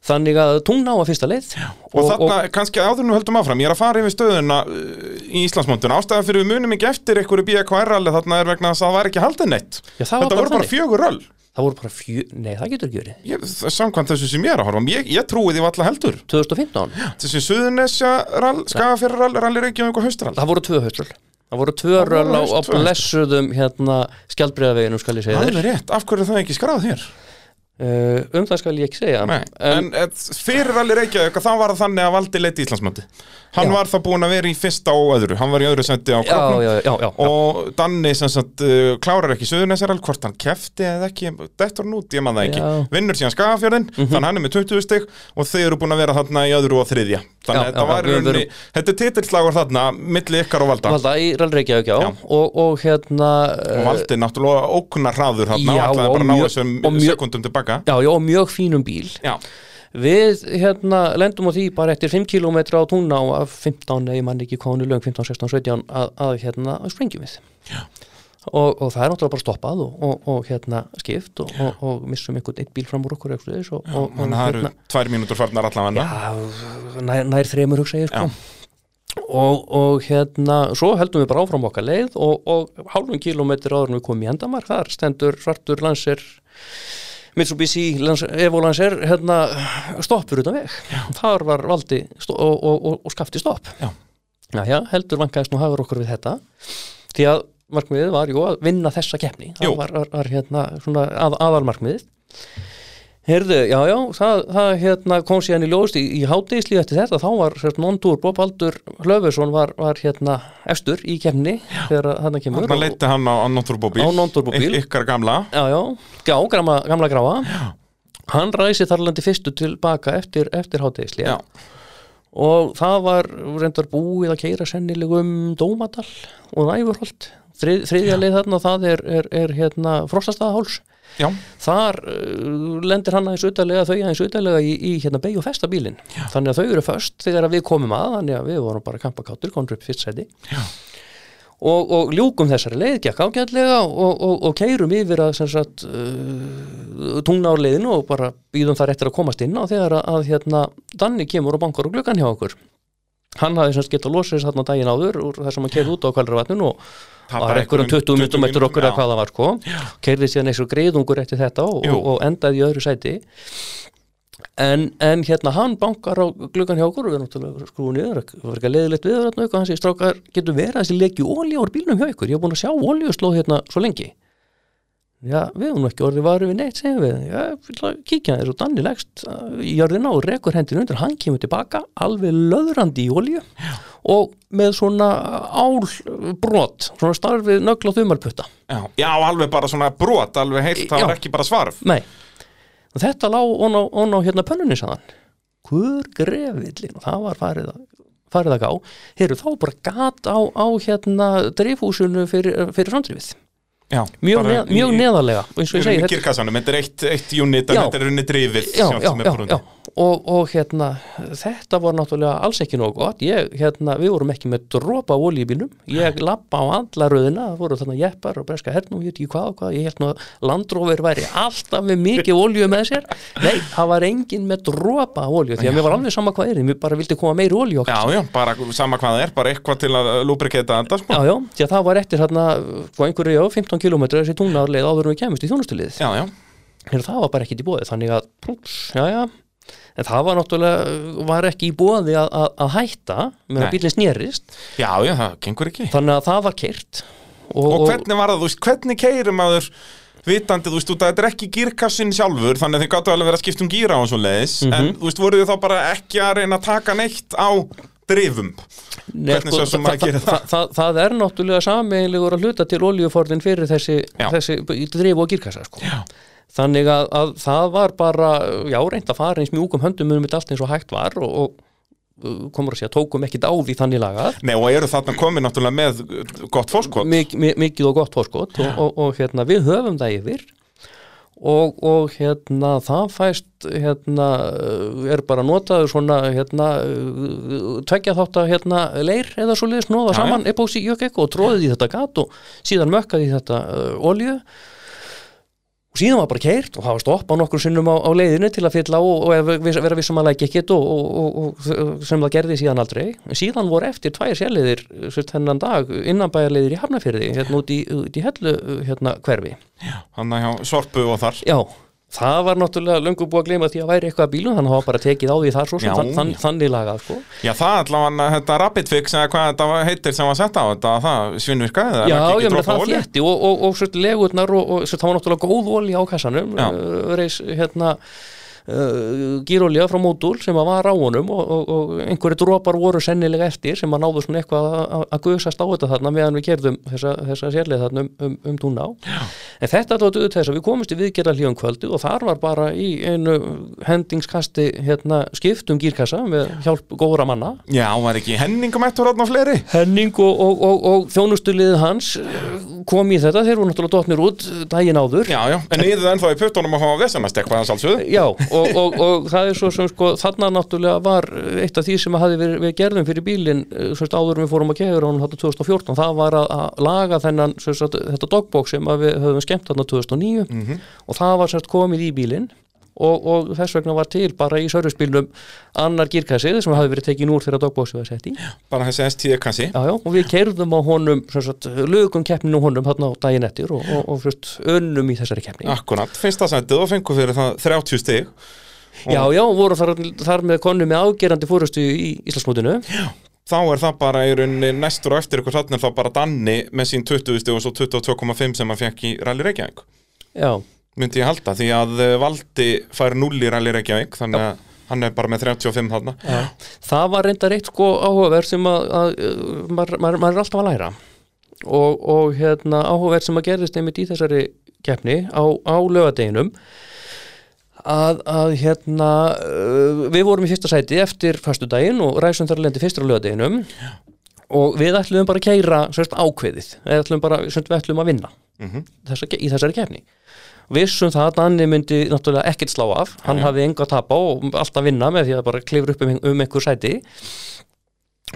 Já, þannig að tungna á að fyrsta leið. Og, þarna, kannski áður nú höldum áfram, ég er að fara yfir stöðuna uh, í Íslandsmóndun Ástæða fyrir við munum ekki eftir einhverju BKR-ralli þarna er vegna að það var ekki haldið neitt. Já, það Þetta bara voru bara fjögur röll. Það voru bara fjö, nei það getur ekki verið. Samkvæmt þessu sem ég er að horfa Ég, ég trúi því valla heldur. 2015, Þessi Suðunesja rall, Skagafjörrall, ralli Reykjavík og Haustrall. Það voru tvö höströl það voru tvö röll á, blessuðum hérna skjaldbreiðaveginum skal ég segja þér. Alveg rétt, af hverju er það ekki skráð hér? Uh, um það skal ég ekki segja. Nei, en, en fyrir ralli Reykjavík þá var það þannig að valdi leiti Íslandsmóti Hann Já. var það búin að vera í fyrsta og öðru. Hann var í öðru sendi á já. og Danni sem sagt uh, klárar ekki Suðurnesjaral, hvort hann kefti eða ekki dettur hann út, ég man það ekki. Já. Vinnur síðan Skagafjörðin, þannig að hann er með 20 stig og þeir eru búin að vera þarna í öðru og þriðja þannig að þetta var í rauninni, þetta er titilslagur þarna milli ykkar og valda. Valda í Rall Reykjavík, já, Já. Og, og hérna og valdi náttúrulega ókunnar hraður þarna Já, og bara ná þessum sekundum tilbaka. Já, já, og mjög fínum bíl. Já, Við hérna lendum á því bara eftir 5 km á túnna og af 15, nei, ég man ekki er löng 15, 16, 17 að, að hérna að sprengjum við. Já. Og, og það er náttúrulega bara stoppað og, og, og hérna skipt og, og, og missum einhvern eitt bíl fram úr okkur eitthvað og, og, og þannig að það eru tvær mínútur farnar allavega Já, nær, nær þremur hugsa ég sko. og, og hérna svo heldum við bara áfram okkar leið og, og hálfum kilómetri áður en við komum í endamark þar stendur svartur lanser Mitsubishi Lans, Evo Lancer hérna, stoppur utan veg Já. þar var valdi og, og, og, og skafti stopp Já. Já, heldur vankaðist nú hafur okkur við þetta því að markmiðið var jú að vinna þessa keppni. Það var, var, var hérna svona að, aðalmarkmiðið. Heyrðu, já, já, það, það hérna, kom síðan í ljóðust í, í hátíðisli eftir þetta, þá var hérna, non-tour Bob Aldur Hlöfusson var, var hérna efstur í kemni þegar þarna kemur þannig að leiti hann á, Nóttúrbóbíl Á Nóntúrbóbíl. ykkar gamla. Já, já, já, gamla, gamla gráa. Já. Hann ræsi þarlandi fyrstu tilbaka eftir, eftir hátíðisli já, og það var reyndar búið að keira sennileg um Dómadal og Næfurholt þrið, þriðja leið þarna það er, er, er hérna frostastaðaháls. Já, þar uh, lendir hann aðeins utalega þau aðeins utalega í, í hérna beig og festa bílinn þannig að þau eru först þegar við komum að þannig að við vorum bara kampakáttur, konur upp fyrst seti Já. og, og ljúkum þessari leið, gekk ágætlega og, og, og keirum yfir að sagt uh, tungnárleiðinu og bara býðum þar eftir að komast inn og þegar að, að hérna Danni kemur og bankar og gluggan hjá okkur hann hafði sem sagt getað losið þess þarna daginn áður úr þess að maður keirði út á kvalravatninu og Það var bara einhverjum 20 minnum eftir okkur að hvað það var sko. keirði síðan eins og greiðungur eftir þetta og, og, endaði í öðru sæti. En, en hérna hann bankar á gluggan hjá okkur og við náttúrulega skrúum niður, það var ekki leðilegt við þarna og hann segir strákar, getur verið að þessi leikju ólíu úr bílnum hjá ykkur, ég er búin að sjá ólíuslóð hérna svo lengi Já, við höfum ekki orðið varu við neitt, segjum við. Já, kíkja þér og Danni leggst uh, í jörðina og rekur hendinu undir hann kemur tilbaka, alveg löðrandi í olíu og með svona álbrot svona starfið nögl á þumalputta Já, já, alveg bara svona brot, alveg heilt, það var ekki bara svarf. Nei, og þetta lá on á, hérna pönnunni saðan Hvor grefillin og það var farið að farið að gá, heyrðu þá bara gat á, á hérna dreifhúsinu fyrir, fyrir framdrifið Já, mjög, neð, mjög í- neðarlega og eins og ég segi, þetta- þetta er eitt, eitt unit Já. þetta er runni drifið já, já, já, já. Og, og hérna þetta var náttúrulega alls ekki nóg gott ég, hérna, við vorum ekki með dropa á olíubílnum, ég lappa á alla röðina það voru þarna jeppar og breska hernum ég ég held nú að landrófur væri alltaf með mikið olíu með sér nei, það var engin með dropa á olíu því að mér var alveg sama hvað er, mér bara vildi koma meiri olíu á Já, já, bara sama hvað er, bara eitthvað til að lubriketa þetta, sko. Já, já, það var eftir hérna, hvað einhverju, já, 15 km þessi tungnarleið áður en við kemist í þjónustulið. Já, já, Hérna, það var bara ekkit í bóði, þannig að, púps, já, já, en það var náttúrulega, var ekki í bóði að, að, að hætta, með að bílinn snerist, já, já, það gengur ekki. þannig að það var kyrt. Og, Og hvernig var það, þú veist, hvernig keirir maður vitandi, þú veist, að þetta er ekki gírkassin sjálfur, þannig að þið gáttu alveg að skipta um gíra og svo leiðis, Mhm. en þú veist, voruð þið þá bara ekki að reyna að taka neitt á drifum? Nei, svo sem maður gerir það? það, það er náttúrulega sameiginlegur að hluta til olíuforðin fyrir þessi, þessi drif og gírkassa sko. þannig að, að það var bara já, reynd að fara eins mjúkum höndum um þetta allt eins og hægt var og, og uh, komur að segja, tókum ekkit á því þannig lagað Nei, og eru þarna komið náttúrulega með gott fórskot. Mik, mi- mikið og gott fórskot og, og, og hérna, við höfum það yfir og, og hérna það fæst hérna uh, er bara notaður svona hérna uh, tveggja þátt að hérna leir eða svo liðis nóða saman epósi jökk og tróðið í þetta gat og síðan mökkaði í þetta uh, olju og síðan var bara keirt og hafa stoppa nokkur sinnum á, á leiðinu til að fylla á og, og vera vissum að lækja ekkit og, og, og, og sem það gerði síðan aldrei síðan voru eftir tvær sérleiðir þennan dag innanbæjarleiðir í Hafnafyrði hérna út í, út í hellu hérna hverfi Þannig að hjá Sorpu og þar. já, það var náttúrulega löngu búið að gleyma því að væri eitthvað að bílum þannig að það var bara tekið á því þar svo sem þann, þann, þannig lagað sko. Já, það allavega, þetta Rapid Fix eða hvað þetta heitir sem var sett á þetta, það svinnvirkaði, það Já, ég meina það þétti og, og, og, og legurnar og, og svo, það var náttúrulega góð olí á kassanum Já. uh, reis hérna uh, gírolja frá mótul sem að var á honum og, og, og einhverju dropar voru sennilega eftir sem að náðu svona eitthvað að- gusast á þetta þarna meðan við kerðum þessa, þessa sérleið þarna um, um, um túná en þetta tóttu þess að við komumst í viðgerða hljóðum kvöldu og þar var bara í einu hendingskasti hérna, skipt um gírkassa með hjálp góðra manna. Já, var ekki henningumættur þarna fleiri? Henning og, og, og, og þjónustuliðið hans eh, kom í þetta, þeir voru náttúrulega dotnir út daginn áður. Já, já, en yfir það og, og, og það er svo sem sko þarna náttúrulega var eitt af því sem verið, við gerðum fyrir bílinn eh, áður við fórum að kegur á hann 2014, það var að, að laga þennan sagt, þetta dogbox sem við höfum skemmt þarna 2009 og það var sagt, komið í bílinn og, og þess vegna var til bara í servicebílnum annar gírkassi sem hafi verið tekin úr þegar dogboxi var sett í. Bara þessi ST kassi Já, já, og við keirðum á honum lögum keppninu honum þarna á daginn eftir og, og, og frust, önnum í þessari keppni. Akkurat, fyrsta sætið og fengu fyrir það 30 stig. Já, já, voru þar, þar með konu með ágerandi fórustu í Íslandsmótinu. Þá er það bara í rauninni næstur og eftir ykkur er þá bara Danni með sín 20 stig og svo 22,5 sem hann fekk í Rally Reykjavík. Já, myndi ég halda, því að eh, Valdi fær 0 í Rally Reykjavík þannig að hann er bara með 35 þarna. Já. það var reyndar eitt sko áhugaverð sem að, að uh, maður mað, mað er alltaf að læra. Og, og hérna áhugaverð sem að gerðist einmitt í þessari keppni á, á lögadeginum að, að hérna uh, við vorum í fyrsta sæti eftir föstudaginn og ræsum þar lendi fyrstur á lögadeginum og við ætlum bara að keira sérst, ákveðið, við ætlum bara sérst, við ætlum að vinna Mhm. Þessa, í þessari kefni vissum það að Danni myndi náttúrulega ekkert slá af. Hann hafði enga að tapa og alltaf vinna með því að bara klifra upp um, um einhver sæti.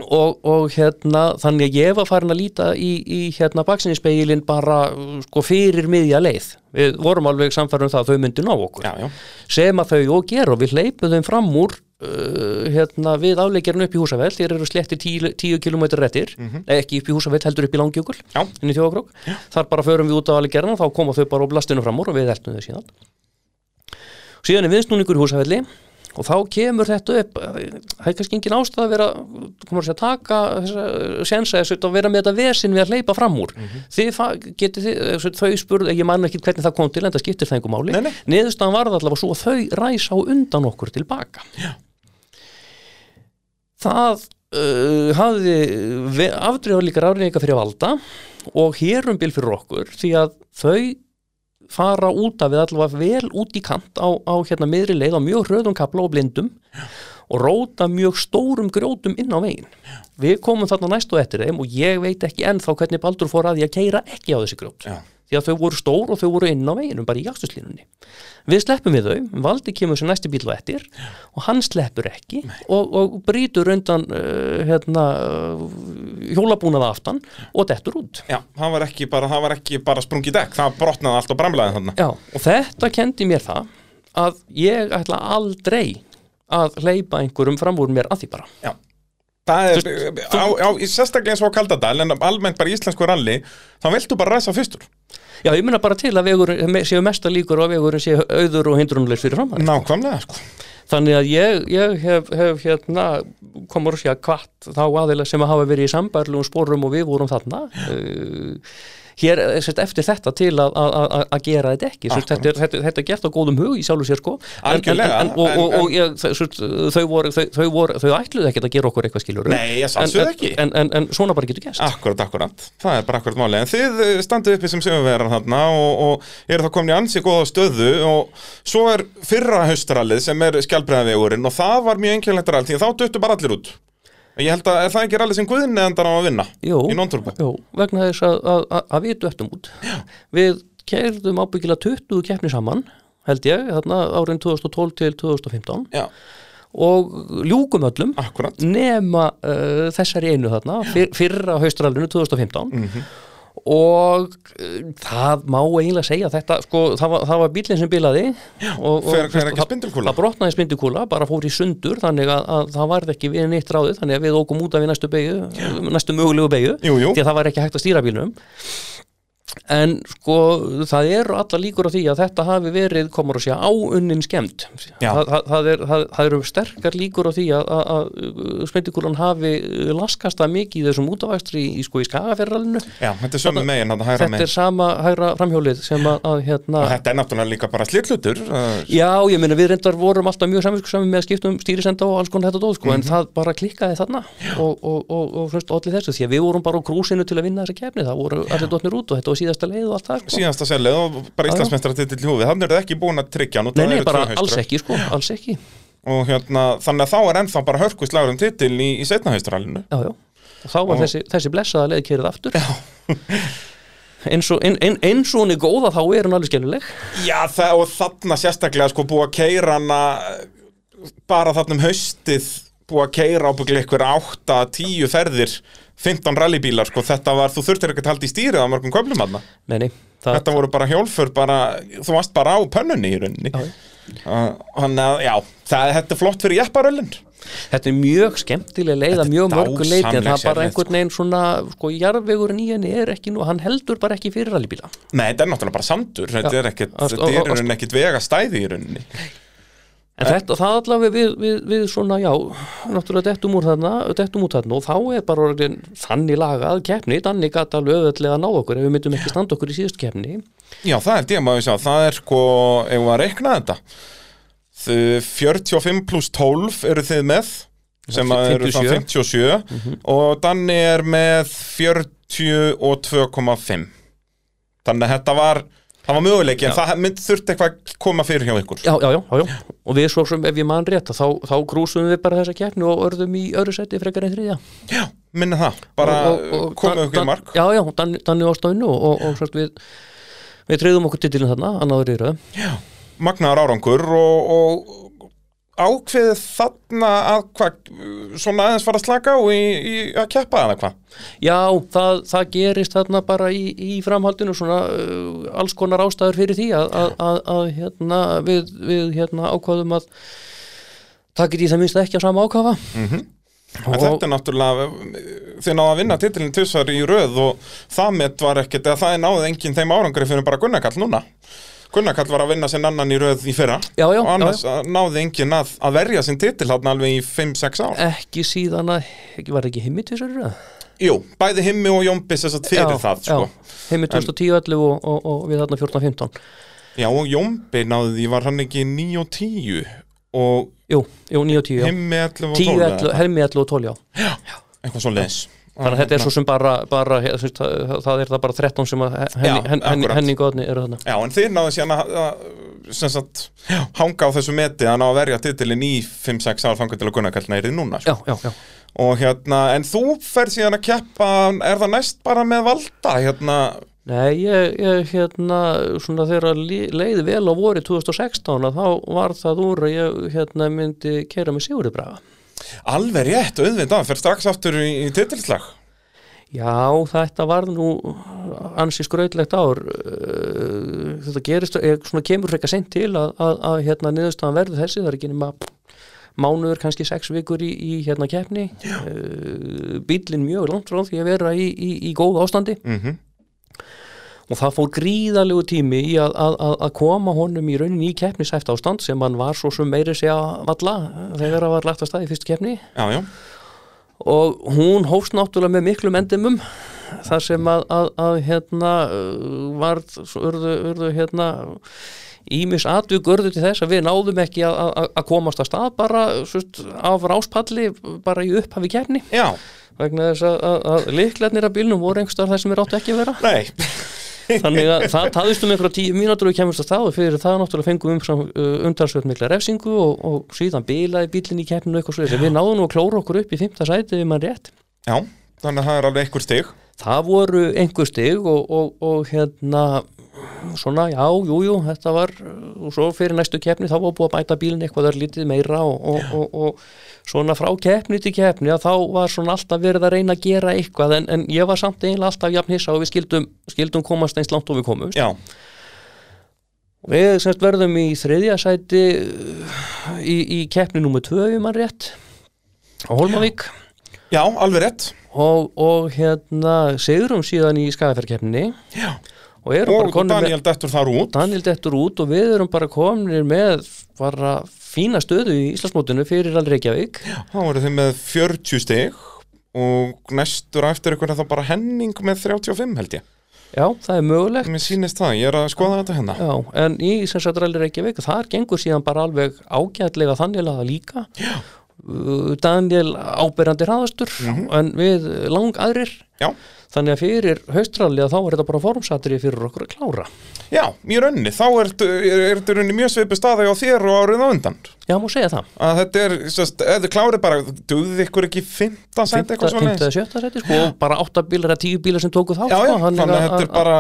Og, og hérna þannig að ég var farin að líta í, í hérna baksinninspeilin bara sko fyrir miðja leið. Við vorum alveg samfærum það að þau myndi ná okkur. Já, já, sem að þau og gera og við hleypum þeim fram úr uh, hérna, við afleikjarinn upp í húsavell þeir eru sletti 10 km réttir. Nei, ekki upp í húsavell, heldur upp í langjökul inn í þjóðakrók, þar bara förum við út á afleikjarinn þá koma þau bara á blastinu fram úr og við heldum þau síðan. Síðan er viðsnúningur í húsavelli og þá kemur þetta upp það er kannski engin ástæð að vera komur að segja, taka sensa þessu að vera með þetta vesin við að hleypa fram úr. Þið fa- getið þið, þau spurð ég man ekki hvernig það kom til en það skiptir það einhver máli. Niðurstaðan var allavega svo að þau ræsa á undan okkur tilbaka. Já. það uh, hafði afdrifað líka ráðninga fyrir valda og hérum bil fyrir okkur því að þau fara út af við allavega vel út í kant á, á hérna miðri leið á mjög hröðum kapla og blindum og róta mjög stórum grjótum inn á veginn. Við komum þarna næstu eftir þeim og ég veit ekki ennþá hvernig Baldur fór að því að keira ekki á þessi grjót. já, Því að þau voru stór og þau voru inn á veginum, bara í jakstuslínunni. Við sleppum við þau, Valdi kemur sem næsti bíl á eftir og hann sleppur ekki og, og brýtur undan uh, hérna, uh, hjólabúnaða aftan og dettur út. já, það var ekki bara, var ekki bara sprungið dekk, það brotnaði allt og bramlaði þarna Já, og þetta kendi mér það að ég ætla aldrei að hleypa einhverjum fram úr mér að því bara. Já Það er, á, á, sérstaklega eins og á Kaldadal en almennt bara íslensku ralli þá viltu bara ræsa fyrstur Já, ég meina bara til að vegur séu mesta líkur og að vegurinn séu auður og hindrunleis fyrir fram hann. Nákvæmlega, sko Þannig að ég, ég hef, hef hérna, komur að segja kvart þá aðeila sem hafa verið í sambærlugum sporum og við vorum þarna uh, hér sérst, eftir þetta til að, gera þetta ekki. Þetta, er, þetta, þetta er gert á góðum hug í sjálfu sér sko. En- en, en, og, og, og ég, þau, voru, þau, þau, voru, þau ætluðu ekkert að gera okkur eitthvað skilur Nei, ég sannsögðu ekki. en, en, en svona bara getur gæst Akkurat, akkurat, það er bara akkurat máli En þið eh, standið uppi sem sigurvegarar þarna og, og eru það komin í ansi góða stöðu og svo er fyrra haustrallið sem er skjálbreiðavegurinn og það var mjög einkjörlegt rall því að þá duttu bara allir út Ég held að er það ekki rallið sem Guðin eðandar á að vinna Jú, í non-turbo jú, vegna þess að, að, að, að við döttum út. Við keirðum ábyggilega 20 keppni saman held ég, þarna árin 2012 til 2015 Já, og ljúkum öllum akkurat nema uh, þessari einu þarna fyr, fyrra haustralinu 2015 Mhm. Og uh, það má eiginlega segja þetta, sko, það var, það var bílinn sem bilaði og, og Fer- það- það brotnaði spindukúla, bara fór í sundur þannig að, að það varð ekki við neitt ráðið þannig að við ókum út af í næstu beigju næstu mögulegu beigju, því að það var ekki hægt að stýra bílnum en sko það eru alla líkur á því að þetta hafi verið, komur að segja, áunnin skemmt það, það, er, það, það eru sterkar líkur á því að, að, að spendikúlan hafi laskast það mikið í þessum útavægstri í, sko, í skagaferralinu þetta er sömu megin, þetta hægra þetta megin. er sama hægra framhjólið sem að, að hérna þetta er náttúrulega líka bara slitlutur uh, Já, ég meina við reyndar vorum alltaf mjög samvinskusami með að skipta um stýrisenda og alls konar þetta dóð sko, en það bara klikkaði þarna. Og, og, og, og allir þessu, því að við vorum bara á krúsinu til að vinna þessa kefni, það voru allir dotnir út og þetta var síðasta leið og allt það sko. síðasta selið og bara Íslandsmeistra til í húfið þannig er það ekki búin að tryggja Nei, nei, bara alls ekki sko, alls ekki. Og hérna, þannig að þá er ennþá bara hörku slagur um titil í, í setna haustralinu Já, já, og þá var Og- þessi, þessi blessaða leið kerið aftur. Já. Eins og, ein, ein, eins og hún er góða þá er hún alveg skelluleg Já, það, og þarna sérstaklega sko búið að keira hana bara þarna um haustið búið að keira ábygglega ykkur 8-10 ferðir 15 rallybílar sko, þetta var, þú þurftir ekki að halda í stýrið á mörgum köflum hana, Nei, nei, það, þetta voru bara hjólfur bara, þú varst bara á pönnunni í rauninni. Þannig að, já, það, þetta er flott fyrir jepparöllin. Þetta er mjög skemmtileg leið að mjög mörgu leiti en það er bara einhvern veginn svona sko, jarðvegurinn í henni er ekki nú, hann heldur bara ekki fyrir rallybíla. Nei, þetta er náttúrulega bara sandur, þetta er þetta er í rauninni En þetta, það allavega við, við, við svona, já, náttúrulega dettum úr þarna, dettum út þarna og þá er bara orðin þannig lagað keppni, þannig alveg auðvitað að ná okkur ef við myndum ekki standa okkur í síðust keppni. Já, það er díma að sjá, það er sko, ef við að reikna þetta? Þau 45 pluss 12 eru þið með sem að eru það 57 og Danni er með 42,5 Þannig að þetta var það var möguleiki en það mynd, þurfti eitthvað að koma fyrir hjá ykkur. Já, já, já, já, já, og við svo sem ef ég man rétt þá, þá krúsum við bara þessa keppni og örðum í öðru seti frekar en þriðja. Já, minni það, bara komið okkur í mark. Já, já, Dan- Danni á stöðinu og, og, og við, við treyðum okkur titilin þarna, annaður í röð. Magnaðar árangur og, og ákveðið þarna að hvað, svona aðeins fara að slaka á í, í að keppa eða hvað? Já, það, það gerist þarna bara í, í framhaldinu svona uh, alls konar ástæður fyrir því að, að, að, að hérna, við, við hérna, ákvaðum að taka í það minnst ekki á sama ákvaða. En þetta er náttúrulega, þið náðu að vinna titilin tvisar í röð og það með var ekkert, eða það er náðið enginn þeim árangri fyrir bara Gunnarkall núna. Gunnarkall var að vinna sinn annan í röð í fyrra. Já, já, og annars já, náði enginn að, að verja sinn titil hann alveg í 5-6 ár. Ekki síðan að, ekki var ekki himmi röð? Jú, bæði himmi og Jómbis þess að fyrir það, sko. Já, himmi 2010 og, og, og við þarna 14-15 Já, og Jómbi náði því, var hann ekki 9 og 10 og Jú, jú, 9 og 10, já. Himmi 11 og 10, 12 11, eða helmi 11 og 12, já. Eitthvað svo leis. Þannig að þetta er svo sem bara, bara það, er það bara 13 sem henni, henni, góðni eru þarna Já, en þið náðu síðan að, að sagt, hanga á þessu meti að ná að verja titilin í 5-6 ár fangur til að Gunnarkall nærið núna, sko. Já, já, já Og hérna, en þú fer síðan að keppa, er það næst bara með valda, hérna, Nei, ég, ég hérna, svona þegar li- leið vel á vori 2016 að þá var það úr að ég hérna myndi kera með Sigurði Braga. Alveg rétt, auðvitað, fer strax aftur í, í titilslag. Já, þetta var nú ansi skrautlegt ár. Uh, Þetta gerist, eh, svona kemur frekar sent til að, að, að hérna niðurstaðan verður þessi, það er ekki nema mánuður, kannski sex vikur í, í hérna keppni. Uh, bílinn mjög langt frá því að vera í, í, í góð ástandi. Mm og það fór gríðalegu tími í að, að, að- að koma honum í rauninni í keppnisæft ástand sem hann var svo sem meiri segja valla þegar það var lagt að staði í fyrstu keppni. Já, já, og hún hófst náttúrulega með miklum endimum þar sem að, að, að hérna uh, var urðu, urðu hérna Ímis atvik urðu til þess að við náðum ekki að, komast að stað bara svist, af ráspalli bara í upphafi keppni. Já, vegna þess að, að, að bílnum voru einhverstaðar þar sem við áttu ekki að vera. Nei, Þannig að það taðist um einhverja tíu mínútur og við kemumst að það og fyrir það náttúrulega fengum um, uh, umtalsvöld mikla refsingu og, og síðan bilaði bílinn í keppninu og eitthvað svo við náðum nú að klóra okkur upp í fymta sæti við mann rétt. já, þannig að það er alveg einhver stig. Það voru einhver stig og, og, og hérna svona, já, jú, jú, þetta var og svo fyrir næstu keppni þá var búið að bæta bílinn eitthvað þar lítið meira og, og, og, og svona frá keppni til keppni að þá var svona alltaf verið að reyna að gera eitthvað en, en ég var samt eiginlega alltaf jafn hissa og við skildum, skildum komast eins langt og við komumst. Já, Við semst verðum í þriðja sæti uh, í, í keppni nummer 2 við mann rétt á Holmavík já, alveg rétt. og, og hérna segurum síðan í skagaferðkeppninni Já, og og Daniel dettur þar út. Daniel dettur út og við erum bara kominir með bara fína stöðu í Íslandsmótinu fyrir alveg Reykjavík Þá eru þið með 40 stig og næstur eftir ykkur er það bara Henning með 35 held ég. Já, það er mögulegt Mér sýnist það, ég er að skoða þetta hérna. Já, en í sagt rally Reykjavík þar gengur síðan bara alveg ágætlega þannig að það líka Já. Daniel áberandi hraðastur en við lang aðrir Já, þannig að fyrir haustralli að þá er þetta bara formsatri fyrir okkur að klára já, í rauninni, þá er, er rauninni mjög svipu staði á þér og árið á undan. Já, má segja það Að þetta er, þið klárið bara, duðið ykkur ekki 15 sæti eitthvað svona 5. eða 7. seti sko, bara 8 bílar eða 10 bílar sem tóku þá Já, já, sko, þannig að þetta er bara,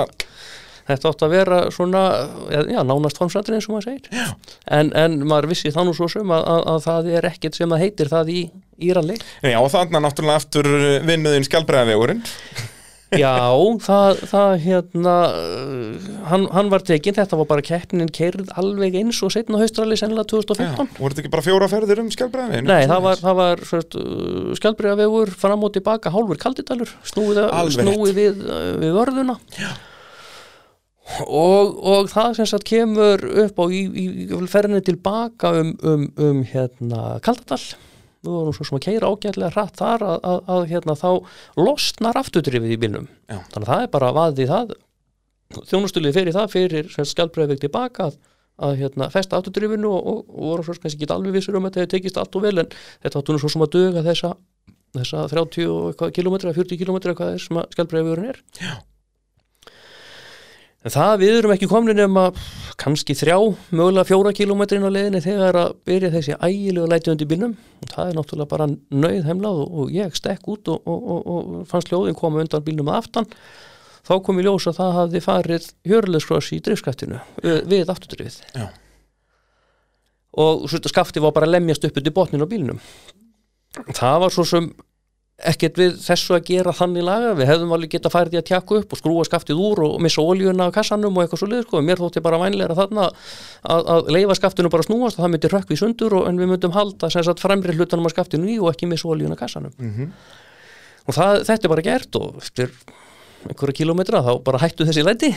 þetta átt að vera svona já, nánast formsatri eins og maður segir. En, en maður vissi það nú svo sem að, að, að það er ekkert sem að heitir það í Íralli já, og þannig að náttúrulega aftur vinnuðin skjálbreiðavegurinn. Já, það, það hérna hann, hann var tekinn, þetta var bara keppnin keirð alveg eins og setna haustralli sennilega Já, 2015 voru þetta ekki bara fjóra ferðir um skjálbreiðaveginn? Nei, það var, það var svart, skjaldbreiðavegur fram og tilbaka, hálfur kaldidalur snúið, snúið við, við vörðuna og, og það sem sagt kemur upp á ferðinni tilbaka um, um, um hérna kaldadal við vorum svo sem að keira ágætlega hratt þar að, að, að hérna þá losnar afturdrifið í bílnum Já. þannig að það er bara vaðið það þjónustulið fyrir það fyrir skjaldbreiðaveg tilbaka að að hérna, festa afturdrifinu og, og, og voru svo kannski ekki alveg vissur um að þetta hefði tekist allt og vel en þetta áttu nú svo sem að döga þessa, þessa 30 og eitthvað kilometra, 40 kilometra hvað er sem að skjálbreiðurinn er Já. En það við erum ekki komin nema kannski þrjá, mögulega fjóra kilómetrin á leiðinni þegar að byrja þessi ægilegu læti undir bílnum. Og það er náttúrulega bara nöyð heimlað og, og ég stekk út og, og, og, og fannst hljóðin koma undan bílnum að aftan. Þá kom í ljós að það hafði farið hjörleikskross í driftskaftinu við, afturdrifið. Já. og skafti var bara að lemjast upp undir botnin á bílnum. Það var svo sem ekkert við þessu að gera þannig laga. Við hefðum alveg geta færið í að tjaka upp og skrúa skaftið úr og missa oljuna af kassanum og eitthvað svo liður sko, mér þótti bara vænleira þarna að, að leifa skaftinu bara snúast og það myndi rökkvi sundur og, en við myndum halda sem sagt fremri hlutunum af skaftinu í og ekki missa oljuna af kassanum. Mhm. og það, þetta er bara gert og eftir einhverja kilómetra þá bara hættu þessi læti.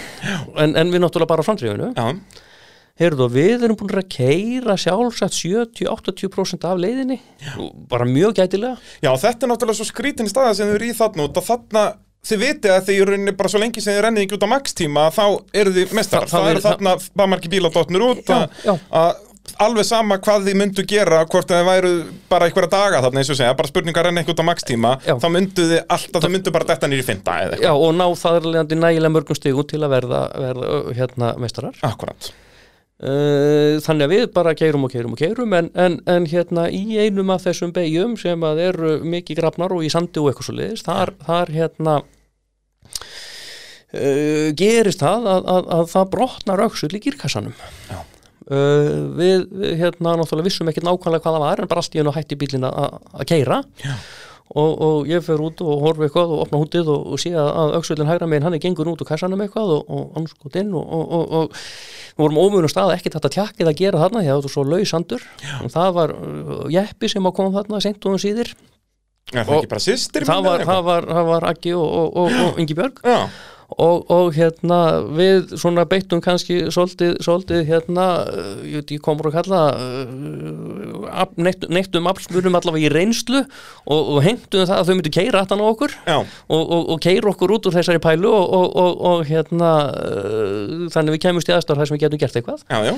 En, en við náttúrulega bara á framdrifinu. Já, Heyrðu, og við erum búin að keira sjálfsagt 70-80% af leiðinni. Bara mjög gætilega. Já, þetta er náttúrulega svo skrítin staða sem þau eru í þarna og þarna þið vitið að þið eru bara svo lengi sem þið rennið ekki út á max-tíma þá eru þið mestarar, Það- það, það eru er- þarna bara margir bíladótnir út að- alveg sama hvað þið myndu gera hvort þið væru bara einhverja daga þarna eins og segja, bara spurningar ekki út á max-tíma Já. þá myndu þið alltaf, þið myndu bara detta nýri eitthvað, Já, og ná þaðarlegandi nægilega mörgum stigum til að verða, verða hérna meistarar. Akkurat. uh, þannig að við bara keirum og keirum og keirum en, en, en hérna í einum af þessum beigjum sem að eru mikið grafnar og í sandi og eitthvað svo liðis þar, þar hérna uh, gerist það að, að, að það brotnar öxull í gírkassanum Já. Uh, við, við hérna náttúrulega vissum ekki nákvæmlega hvað það var en bara í einu hætti bílinn að keyra Já. Og, og ég fer út og horfi eitthvað og opna hútið og, og sé að, öxullin hægra meginn hann er gengur út úr kassanum eitthvað og, og anskot inn og, og, og, og við vorum ómunum stað ekki þetta tjakkið að gera þarna því að þetta var svo lausandur og það var uh, jeppi sem að koma þarna seint og um síðir. Er það Og ekki bara sýstir það var, það var, það var og, og, og, og Ingi Björg Já, og, og hérna við svona beittum kannski svolítið, svolítið hérna uh, ég ekki komur að kalla uh, af- neitt, neittum aflsmunum allavega í reynslu og, og hengtum það að þau myndu keira aftan á okkur og, og, og keira okkur út úr þessari pælu og, og, og, og hérna uh, þannig við kemumst í aðstæður þar sem við getum gert eitthvað. Já, já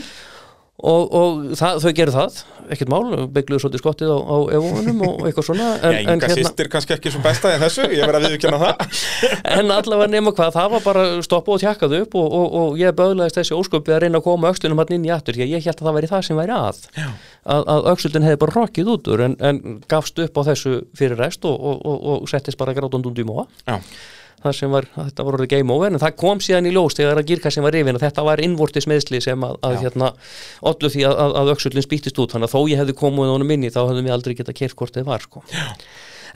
og, og það, þau gerðu það. Ekkert mál, byggluðu svolítið skottið á, á evónum og eitthvað svona. En, Já, en, Inga sýstir kannski ekki svo besta í þessu, ég verð að viðkjanna það. En allavega nema hvað, það var bara stoppa og tjakkað upp og, og, og ég böðlaðist þessi ósköpið að reyna að koma öxlunum hann inn í aftur, því að ég held að það væri það sem væri að. Að, að öxlun hefði bara rokkið út úr en, en gafst upp á þessu fyrir rest og, og, og, og settist bara grátund út í móa Já, það sem var, þetta var orðið game over en það kom síðan í ljós þegar að gírkassin var rifin að þetta var innvortis meðsli sem að, að hérna, ollu því að, að, að öxullin spýttist út. Þannig að þó ég hefði komið honum inn í þá hefðum við aldrei getað kert hvort þið var sko.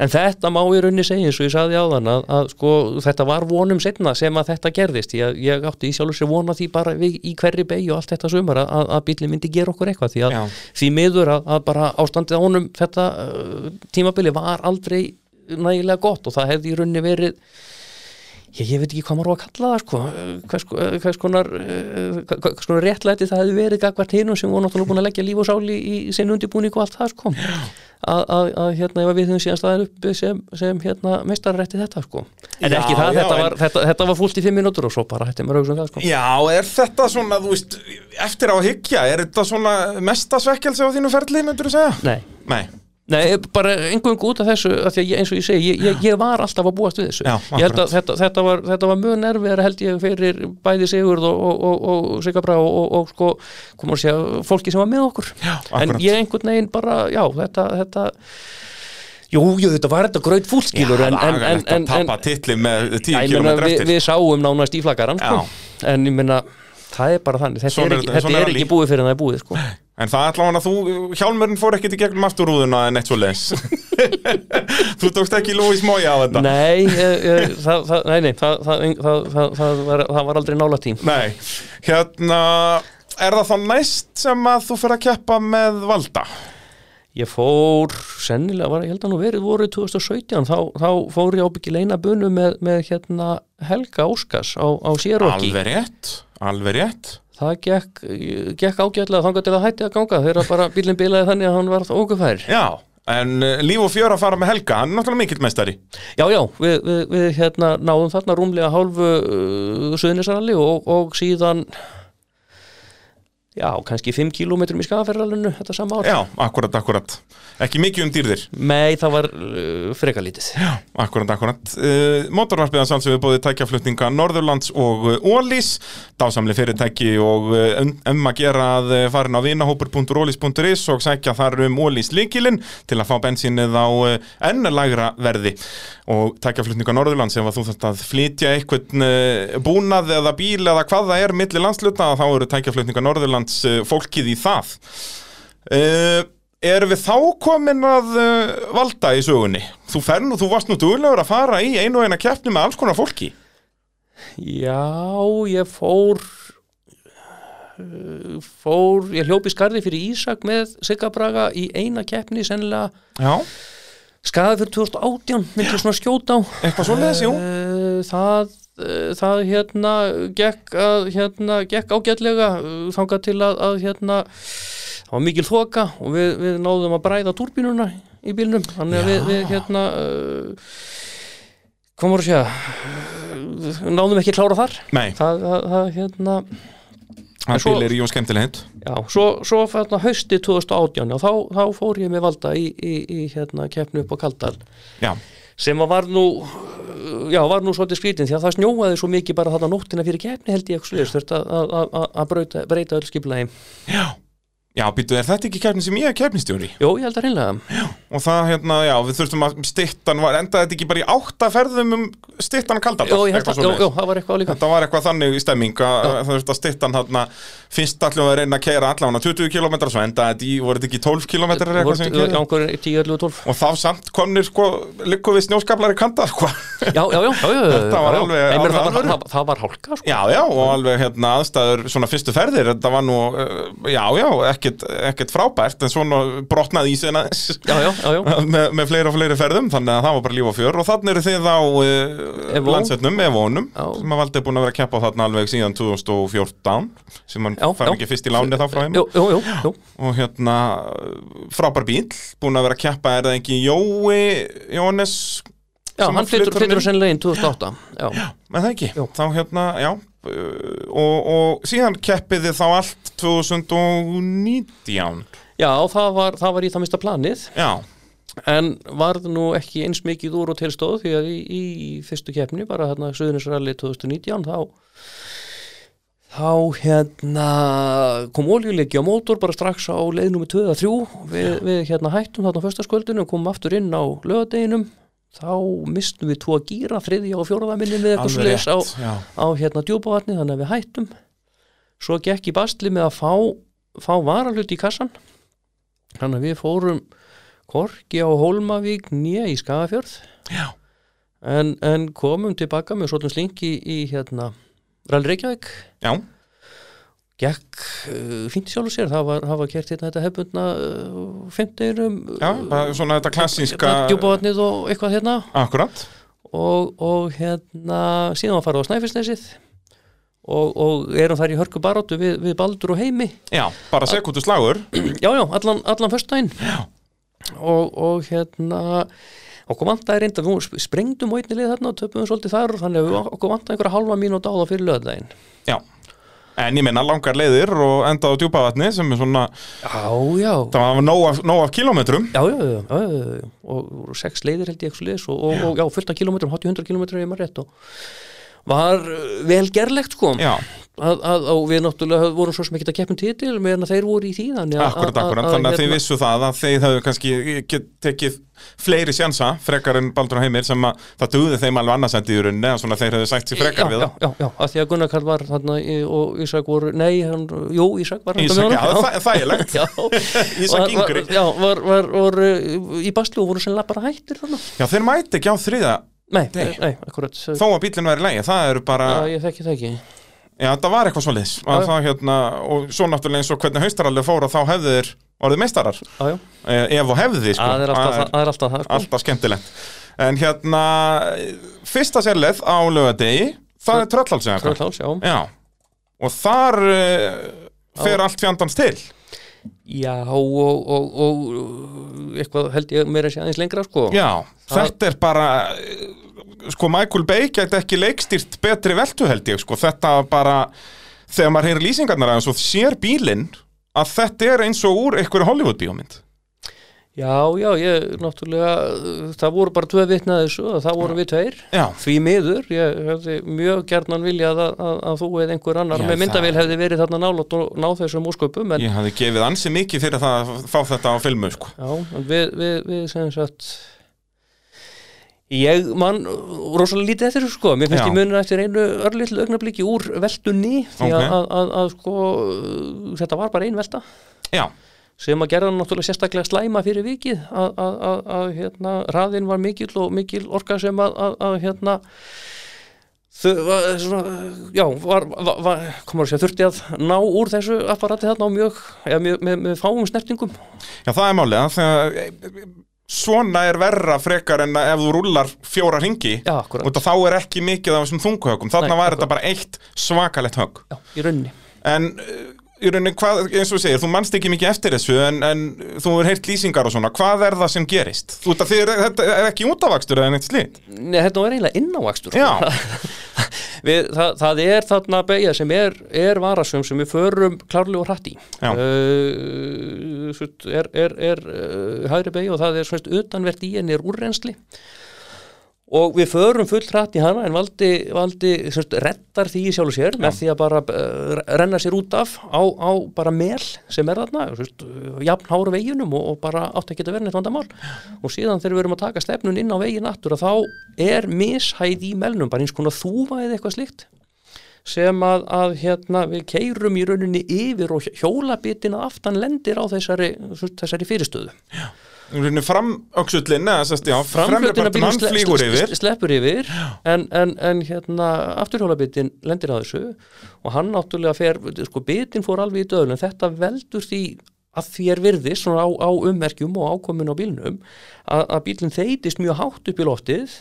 en þetta má í raunni segja eins og ég sagði áðan að, að sko, þetta var vonum setna sem að þetta gerðist. Ég, ég átti í sjálfur sér vona því bara við, í hverri beigju og allt þetta sumar að, að bílinn myndi gera okkur eitthvað. Því því miður að, að bara ástandið á honum þetta uh, tímabili var aldrei nægilega gott og það hefði í raunni verið ég, ég veit ekki hvað maður á að kalla það sko, hvers, eh, hvers konar eh, hvers konar réttlæti það hefði verið gagvart hinum sem voru náttúrulega búin að leggja líf og sáli í, í sinn undirbúning og allt það sko. Að, að, að hérna ef við höfum síðan staðar uppi sem, sem hérna meistararætti þetta sko. En Já, ekki það, já, þetta, en- var, þetta, þetta var fúlt í fimm mínútur og svo bara hætti maður auðvitað sko. Já, er þetta svona, þú veist, eftir á að hyggja, er þetta svona mesta svekkelsi á þínu ferli, myndur þú segja? Nei, Nei, Nei, bara einhverjum út af þessu af ég, eins og ég segi, ég, ég, ég var alltaf að búast við þessu. Já, ég held akkurat. að þetta, þetta, var, þetta var mjög nervið held ég fyrir bæði Sigurð og, og, og, og Sigabra og, og, og sko, komur að segja, fólki sem var með okkur. Já, en ég einhvern veginn bara, já, þetta, þetta Jú, jú, þetta var þetta gröð fúlskilur en, en, en, en, að en, tapa titli með 10 ég km eftir. við sáum nánast í flaggaran sko. en ég meina, það er bara þannig. Þetta er þetta- þetta ekki búið fyrir en það er búið sko. En það ætla hann að þú, hjálmurinn fór ekkit í gegnum afturrúðuna en eitt svo leis Þú tókst ekki Lúís Mója á þetta? Nei, það, var, aldrei nála tím Nei, hérna, er það þá næst sem að þú fyrir að keppa með Valda? Ég fór, sennilega var, ég held að nú verið voru 2017, þá, þá fór ég ábyggilega eina bunu með, með hérna Helga Óskars á, á Sérokki. Alveg rétt, alveg rétt Það gekk, gekk ágætlega þangað til að hætti að ganga þegar bara bílinn bilaði þannig að hann var ógufær. Já, en uh, líf og fjör að fara með Helga, hann er náttúrulega mikill meistari Já, já, við, við, við hérna náðum þarna rúmlega hálfu uh, suðnisaralli og, og síðan já, kannski 5 kilometrum í skagaferðalinu þetta sama ár. Já, akkurat, akkurat. Ekki mikið um dýrðir. Nei, það var uh, freka lítið. Já, akkurat, akkurat. Uh, Mótorvarpiðan sannsögðu bóði tækjaflutninga Norðurlands og uh, Ólís Dásamli fyrirtæki og uh, um, um að gera að uh, farin á vinahópur.ólís.is og sækja þar um Ólís líkilinn til að fá bensínið á uh, enn lægra verði. Og tækjaflutninga Norðurlands ef þú þetta að flytja uh, búnað eða bíl eða hvað það er milli landsluta þá eru tækjaflutninga Norðurlands uh, fólkið í það uh, Erum við þá komin að uh, valda í sögunni? Þú fer nú, þú varst nú duglegur að fara í einu og eina keppni með alls konar fólki. Já, ég fór fór, ég hljópi skarði fyrir Ísak með Sigga Braga í eina keppni sennilega Já, skaði fyrir 2018 myndi ég svona skjóta á eitthvað svoleiðis, jú. Eh, það eh, það hérna gekk, að, hérna, gekk ágætlega eh, þangað til að, að hérna það var mikil þoka og við, við náðum að bræða túrbínuna í bílnum. Þannig að við, við hérna uh, hvað voru að segja? Náðum ekki klára þar. Nei, það, það, það hérna það svo- bíl er í og skemmtilegt. Já, svo, svo hérna, hausti 2018 og þá, þá fór ég með valda í, í, í hérna, keppnu upp á Kaldal. Já, sem var nú já, var nú svolítið skrítin því að það snjóaði svo mikið bara þarna nóttina fyrir keppni held ég þurft að- breyta, öll skipulagi. Já. Já, býtu, er þetta ekki keppni sem ég er keppnistjóri? Jó, ég held að reynlega Og það, hérna, já, við þurftum að stittan var, endaði þetta ekki bara í átta ferðum um stittan kaldar? Jó, ég held að, jó, jó, það var eitthvað líka. Þetta var eitthvað þannig í stemming að það þurfti að stittan hérna finnst allir að reyna að keira allavega 20 km svo enda þetta í, voru þetta ekki 12 km eða eitthvað sem Voru- keira einhver 10, 11, 12 og þá samt konir sko likku við snjóskaplari kandar sko Já, já, já, já, já Þetta var já, já. alveg- Nei, alveg meina, það, það, var hálka sko. Já, já, og alveg hérna aðstæður svona fyrstu ferðir, þetta var nú uh, já, já, ekkert, ekkert frábært en svona brotnaði í aðeins já, já, já, já. með, með fleiri og fleiri ferðum þannig að það var bara líf og fjör og þannig eru þið á uh, Evo. landsetnum, Evónum Já. sem að valdi búin að vera að keppa þarna alveg síðan 2014 sem hann Já, fær já. ekki fyrst í láni þá frá þeim? Og hérna frábær bíl, búin að vera að keppa er það ekki Jói Jóhannes Já, hann inn? sennilega inn 2008 Já, með það ekki, Jú. þá hérna, já og, og síðan keppið þið þá allt 2019 já það, var, það var í það mista planið. Já, en varð nú ekki eins mikið úr og tilstóð því að í, í fyrstu keppni bara hérna Suðunisralli 2019 þá þá hérna kom oljuleiki á mótor bara strax á leið nummer 2 eða 3 við, við hérna hættum þarna á föstaskvöldinu og komum aftur inn á lögadeginum þá mistum við tvo gíra þriðja og fjóraða minni með eitthvað slis á, á hérna djúpavatni þannig að við hættum. Svo gekk í bastli með að fá, fá varahlut í kassan. Þannig að við fórum korki á Hólmavík nýja í Skagafjörð. En, en komum tilbaka með svolítið slingi í hérna Rall Reykjavík. Já, gekk uh, fínt sjálf sér það var, það var kert hérna þetta hefbundna uh, fimmteirum já, bara svona þetta klassíska djúpavatnið og eitthvað hérna. Akkurat, og, og hérna síðan var farið á Snæfellsnesið og, og erum þar í hörku baróttu við, við Baldur og Heimi. Já, bara sekundu slagur já, já, allan, allan föstudaginn. Og, og hérna okkur vantaði reynda, við sp- sprengdum á einni lið þarna og töpum svolítið þar þannig að við- okkur vantaði einhverja halva mínúti á það fyrir löðdaginn já, en ég meina langar leiðir og enda á djúpavatni sem er svona, já, já. Það var nóg af, kilometrum Já, já, já, já, já, já, og sex leiðir held ég ekki svo og, og, og já, fullt af kilometrum, 800 kilometrum ég maður rétt og var uh, vel gerlegt sko. Já, og við náttúrulega vorum svo sem ekki að keppum titil meðan þeir voru í að- akkurat, akkurat þannig að þið hérna- vissu það að þið hefðu kannski tekið fleiri sjansa frekar en Baldur og Heimir sem að það dugði þeim alveg annarsendi í rauninni að svona þeir hefðu sagt sér frekar já, við já, það já, já, að því að Gunnar Karl var þarna og Ísak voru, nei, hann, jú, Ísak var Ísak, já, það er já, Ísak yngri. Já, var, var, var í og voru sennilega bara hættir þarna. Já, þeir Nei, Nei. nei, akkurat. Þó að bílinn væri lægi, það eru bara Já, ég þekki það ekki Já, það var eitthvað að já. það, hérna, og svo náttúrulega eins og hvernig haustaralli fóra þá hefðu þeir orðið meistarar. Já, já, eh, ef og hefði sko. það er alltaf Það er alltaf það sko. alltaf skemmtilegt. En hérna, fyrsta sérleð á lögadegi, það er Já, og þar uh, fer allt fjandans til Já, og, og, og eitthvað held ég meira að sé aðeins lengra sko. Já, Það- þetta er bara eh, sko Michael Bay gæti ekki leikstýrt betri veltu held ég sko, þetta bara þegar maður heyrir lýsingarnar aðeins og sér bílinn að þetta er eins og úr einhverju Hollywood bíómynd Já, já, ég náttúrulega það voru bara tvö vitnað þessu og það voru við tveir Já, því miður, ég hefði mjög gernan viljað að, að, að þú eða einhver annar Já, með myndavél það- hefði verið þarna nálátt og ná þessum úsköpum en ég hafði gefið ansi mikið fyrir það að fá þetta á filmu sko. Já, við, við, við sem sagt ég man rosalega lítið eftir þessu sko mér finnst Já. ég munur eftir einu örlítlu augnabliki úr veltunni því að, Ok. að, að, að sko þetta var bara ein velta Já, sem að gerða náttúrulega sérstaklega slæma fyrir vikið að, hérna, raðin var mikill og mikil orka sem að, hérna þau var svona, já, var, var, var komur að segja, þurfti að ná úr þessu apparati þarna á mjög, mjög með, með fáum snertingum. Já, það er málið að þegar svona er verra frekar en ef þú rúllar fjóra ringi Já, og þá er ekki mikið af þessum þunguhögum þarna Nei, var þetta bara eitt svakalegt högg. Já, í rauninni. En í rauninni, hvað, eins og þú segir, þú manst ekki mikið eftir þessu en, en þú er heyrt lýsingar og svona hvað er það sem gerist? Þú veit að þið, þetta er ekki útavakstur eða neitt slít Nei, þetta var eiginlega innávakstur. Já. Við, það, það er þarna beigja sem er, er varasum sem við förum klárlega og hratt í. Uh, er, er, er uh, hægri beigja og það er svona utanvert í henni er úrrensli og við förum full hratt í hana en valdi, valdi svart, reddar því í sjálfu sér með því að bara uh, renna sér út af á, á bara mel sem er þarna svart, jafn háru veginum og, og bara átti ekki að vera neitt vandamál. Og síðan þegar við erum að taka stefnun inn á veginn aftur að þá er mishæð í melnum bara eins konar þúfa eða eitthvað slíkt sem að, að hérna, við keirum í rauninni yfir og hjólabitin aftan lendir á þessari, þessari fyrirstöðu. Rauninni framöksullin já, partur, hann flýgur yfir. sleppur yfir. En, en, en hérna afturhjólabitin lendir á þessu. Og hann náttúrulega fer, sko bitin fór alveg í döðun en þetta veldur því að því er virðist svona á, á ummerkjum og ákomin á bílnum að, að bílinn þeitist mjög hátt upp í loftið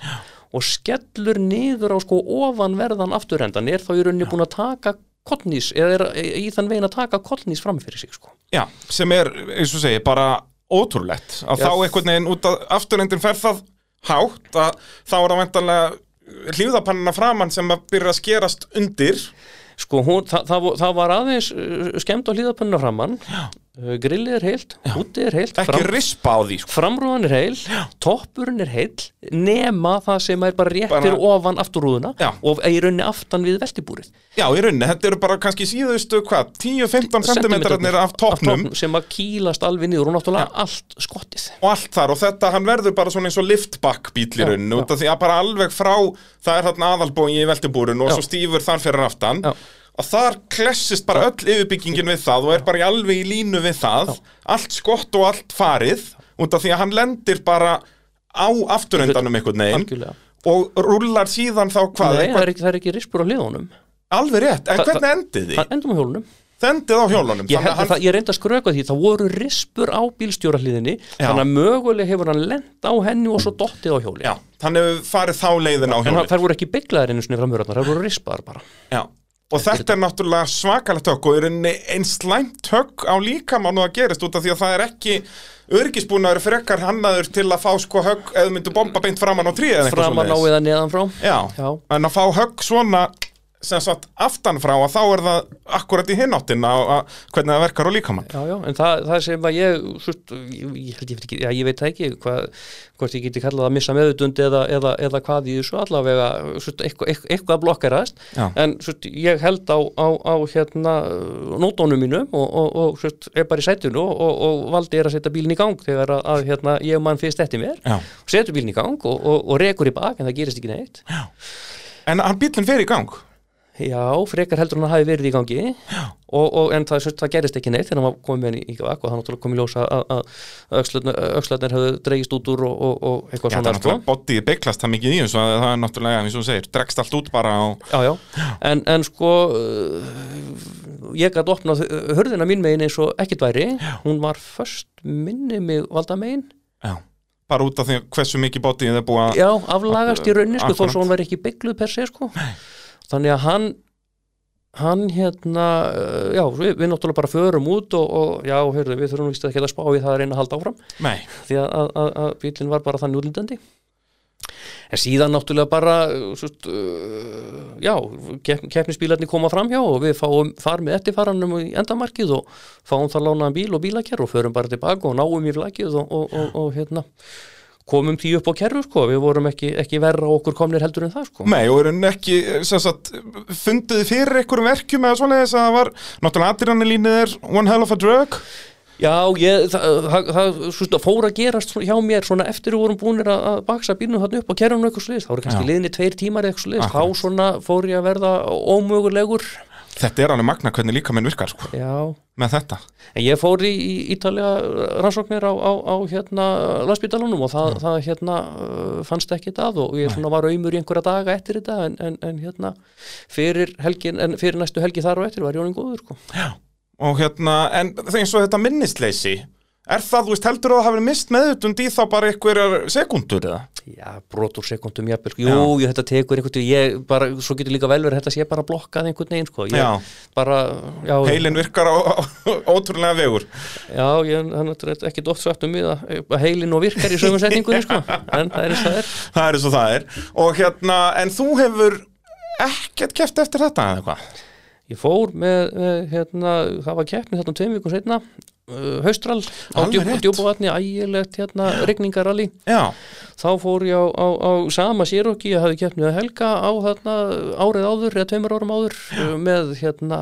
og skellur niður á sko ofanverðan afturrendan er þá í rauninni búin að taka kollnís eða er í þann veginn að taka kollnís fram fyrir sig sko. Já, sem er, eins og segir, bara ótrúlegt að Já. þá einhvern veginn út að afturendin fer það hátt að þá er það vantanlega hlýðapannina framann sem að byrja að skerast undir. Sko, hún, það, það, það var aðeins uh, skemmt á hlýðapönnuna framann uh, grillið er heilt, útið er heilt ekki rispa á því sko. framrúðan er heil toppurinn er heil nema það sem er bara rétt Bara- ofan afturrúðuna Já. og í rauninni aftan við veltibúrið já, í rauninni, þetta eru bara kannski síðustu hvað, 10-15 cm af toppnum sem að kýlast alveg niður og náttúrulega allt skottið og allt þar og þetta, hann verður bara svona eins og liftback bíl í Já, rauninni já. út af því að bara alveg frá það er þarna aðalbói í veltibúrun og Já. svo stífur þar fyrir aftan Já. Og þar klessist bara öll yfirbyggingin við það og er bara í alveg í línu við það. Allt skott og allt farið út af því að hann lendir bara á afturendanum einhvern veginn og rúllar síðan þá hvað, Nei, það er ekki, það er ekki rispur á hliðunum. Alveg rétt, en Það- hvernig endið því? það endum á hjólunum. Það endið á hjólunum Ég, þannig að hann, það, ég reyndi að skröka því, það voru rispur á bílstjórahliðinni Já. þannig að mögulega hefur hann lent á henni og svo dottið á hjóli já, hann hefur farið þá leiðin á en hjólið. það- voru ekki bygglaðir einu sinni framhjörðarnar, þær voru rispaðar bara. Já, og þetta er náttúrulega svakalegt högg og er einn slæmt högg á líkamann og að gerist út af því að það er ekki örgisbúnaður frekar hannaður til að fá sko högg eða myndu bomba beint framan á tríð eða eitthvað framan á svoleiðis. eða neðan frá Já, Já. en að fá högg svona sem sagt aftan frá að þá er það akkurat í hináttin að hvernig það verkar á líkamann. Já, já, en það, það sem að ég, svart, ég, ég ekki, já, ég veit ekki hvað, hvort ég geti kallað að missa meðutund eða, eða, eða hvað í þessu allavega svart, eitthvað, eitthvað, blokkarast Já. en svart, ég held á, á, á hérna nótónum mínum og, og, og er bara í sætinu og, og, og valdi er að setja bílinn í gang þegar að, að hérna, ég mann fyrst eftir mér. Já. og setur bílinn í gang og, og, og rekur í bak en það gerist ekki neitt. En hann bílinn fer í gang Já, frekar heldur hann að hafi verið í gangi. Og, og, en það, það gerist ekki neitt þegar hann komið með henni í vak og það náttúrulega kom í ljósa að, öxlarnir höfðu dreigist út úr og, og, og eitthvað Já, það er svona sko. náttúrulega bodyið beiklast það mikið í þessu að það er náttúrulega, eins og þú segir, dregst allt út bara og Já, já, en, en sko uh, ég gæti opnað hörðina mín megin eins og ekkert væri. Hún var först minni mig valda megin Já, bara út af því hversu mikið bodyið er búið að Já, aflagast í rauninni sko, þó svo hún var ekki byggluð per se sko. Þannig að hann hann hérna uh, já, við, við náttúrulega bara förum út og, og já, heyrðu, við þurfum víst ekki að spá í það að reyna að halda áfram. Nei, því að, að, að, bílinn var bara þannig útlindandi en síðan náttúrulega bara uh, svist, uh, já, kepp, keppnisbílarnir koma fram hjá og við fáum þar með eftirfaranum í endamarkið og fáum þar lánaðan bíl og bílakerr og förum bara tilbaka og náum í flakið og, og, og, og hérna komum því upp á kerru sko, við vorum ekki, ekki verra á okkur komnir heldur en það sko Nei, og erum ekki, sem sagt, fundið fyrir einhverjum verkjum eða svona þess að það var, náttúrulega aðriðanilínið er one hell of a drug. Já, ég, það, það, það svona, fór að gerast hjá mér svona eftir við vorum búinir að, baksa bílnum þarna upp og kerrunum eitthvað sliðist, þá voru kannski Já. liðinni tveir tímar eitthvað Akkurat. þá svona fór ég að verða ómögulegur Þetta er alveg magna hvernig líka minn virkar, sko, Já, með þetta. en ég fór í, í ítalega rannsóknir á, á, á hérna landsbítalunum og það, það hérna uh, fannst ekki það og ég var auðmur í einhverja daga eftir þetta en, en, en hérna fyrir helgin, en fyrir næstu helgi þar og eftir var Jónin góður sko. Og hérna, en og þetta minnisleysi, er það, þú veist, heldur að það hafi mist meðutund í þá bara einhverjar sekundur eða? Já, brot úr sekundum jafnvel, sko. jú, jú, þetta tekur einhvern veginn, ég bara, svo getur líka vel verið þetta sé bara blokkað einhvern veginn, sko, ég bara, já, Heilin virkar á, á ótrúlega vegur. já, ég, hann er ekki dótt sagt um að heilin og virkar í sögum setningunni, sko, en það er eins og það er. Það er eins og það er. Og hérna, en þú hefur ekkert keft eftir þetta eða hvað? Ég fór með, með hérna, það var keppni þarna um tveim vikum setna, uh, haustral á djúpavatni, ægilegt hérna, regningaralli. Þá fór ég á, á, á sama sérokki, ég hafði keppnið að helga á þarna árið áður, eða tveimur árum áður, uh, með hérna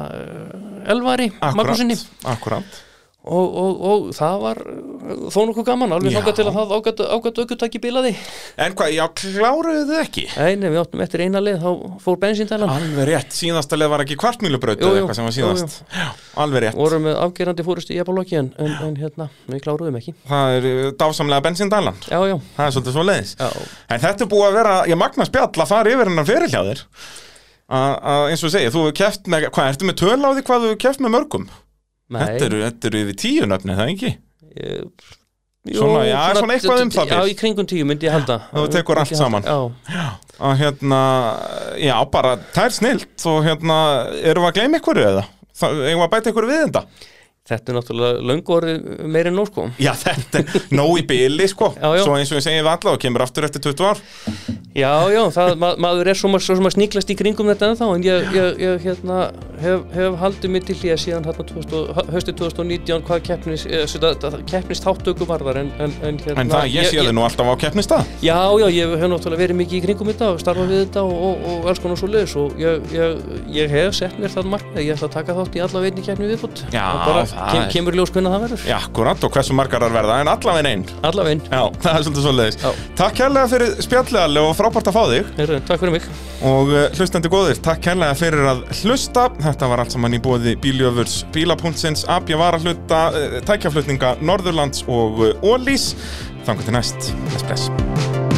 Elvari, Magnúsinni. akkurat. Og, og, og það var uh, þó nokkuð gaman, alveg þangað til að það ágætt, aukutæki bilaði. En hvað, já, kláruðu þið ekki? Nei, við áttum eftir eina leið, þá fór bensíndælan. Alveg rétt, síðasta leið var ekki kvartmýlubraut Jú, eða jú, eitthvað sem var jú, jú. síðast. Já, alveg rétt. Vorum með afgerandi fórusti í Ebalokki en, en, en hérna, við kláruðum ekki. Það er uh, dásamlega bensíndælan. Já, já, Það er svolítið svo leiðis. já. En þetta er búið að vera, ég magna spjall að fara yfir hennar fyrir og Þetta eru, þetta eru yfir tíu nöfni, það ekki? ég, Svona, já, svona eitthvað um það Já, í kringum tíu myndi ég halda Þú tekur allt saman. Já, Að hérna, já, bara, það er snilt og hérna, erum við að gleyma ykkur eða? Það, eigum við að bæta ykkur við þetta? þetta er náttúrulega meira en nóg sko Já, þetta er nóg í byli, sko. Já. Svo eins og ég segi við alla og kemur aftur eftir 20 ár. Já, já, það, ma maður er svo, sem að sníklast í kringum þetta ennþá en ég, ég, ég hérna, hef, hef haldið til því að síðan hérna 2000, höstið 2019 hvað keppnis, eh, keppnis þáttöku varðar en, en, en hérna En það, ég sé þið nú alltaf á keppnistað. Já, já, ég hef náttúrulega verið mikið í kringum þetta og starfað við þetta og, og, og alls konar svo liðs og ég, ég, ég hef sett mér það markmið, ég ætla að taka þátt í alla veitni keppni viðbútt Já, bara það kem, er- kemur í ljós hvernig það verður. Já, akkurat, og hversu margar er verða, en allaveg einn. Allavegin, Frábært að fá þig. Heyrðu, takk fyrir mig Og uh, hlustandi góðir, takk kærlega fyrir að hlusta. Þetta var allt saman í bóði Bíljöfurs, Bílapuntsins, AB Varahluta, uh, tækjaflutninga Norðurlands og Ólís. Þannig til næst. Bless.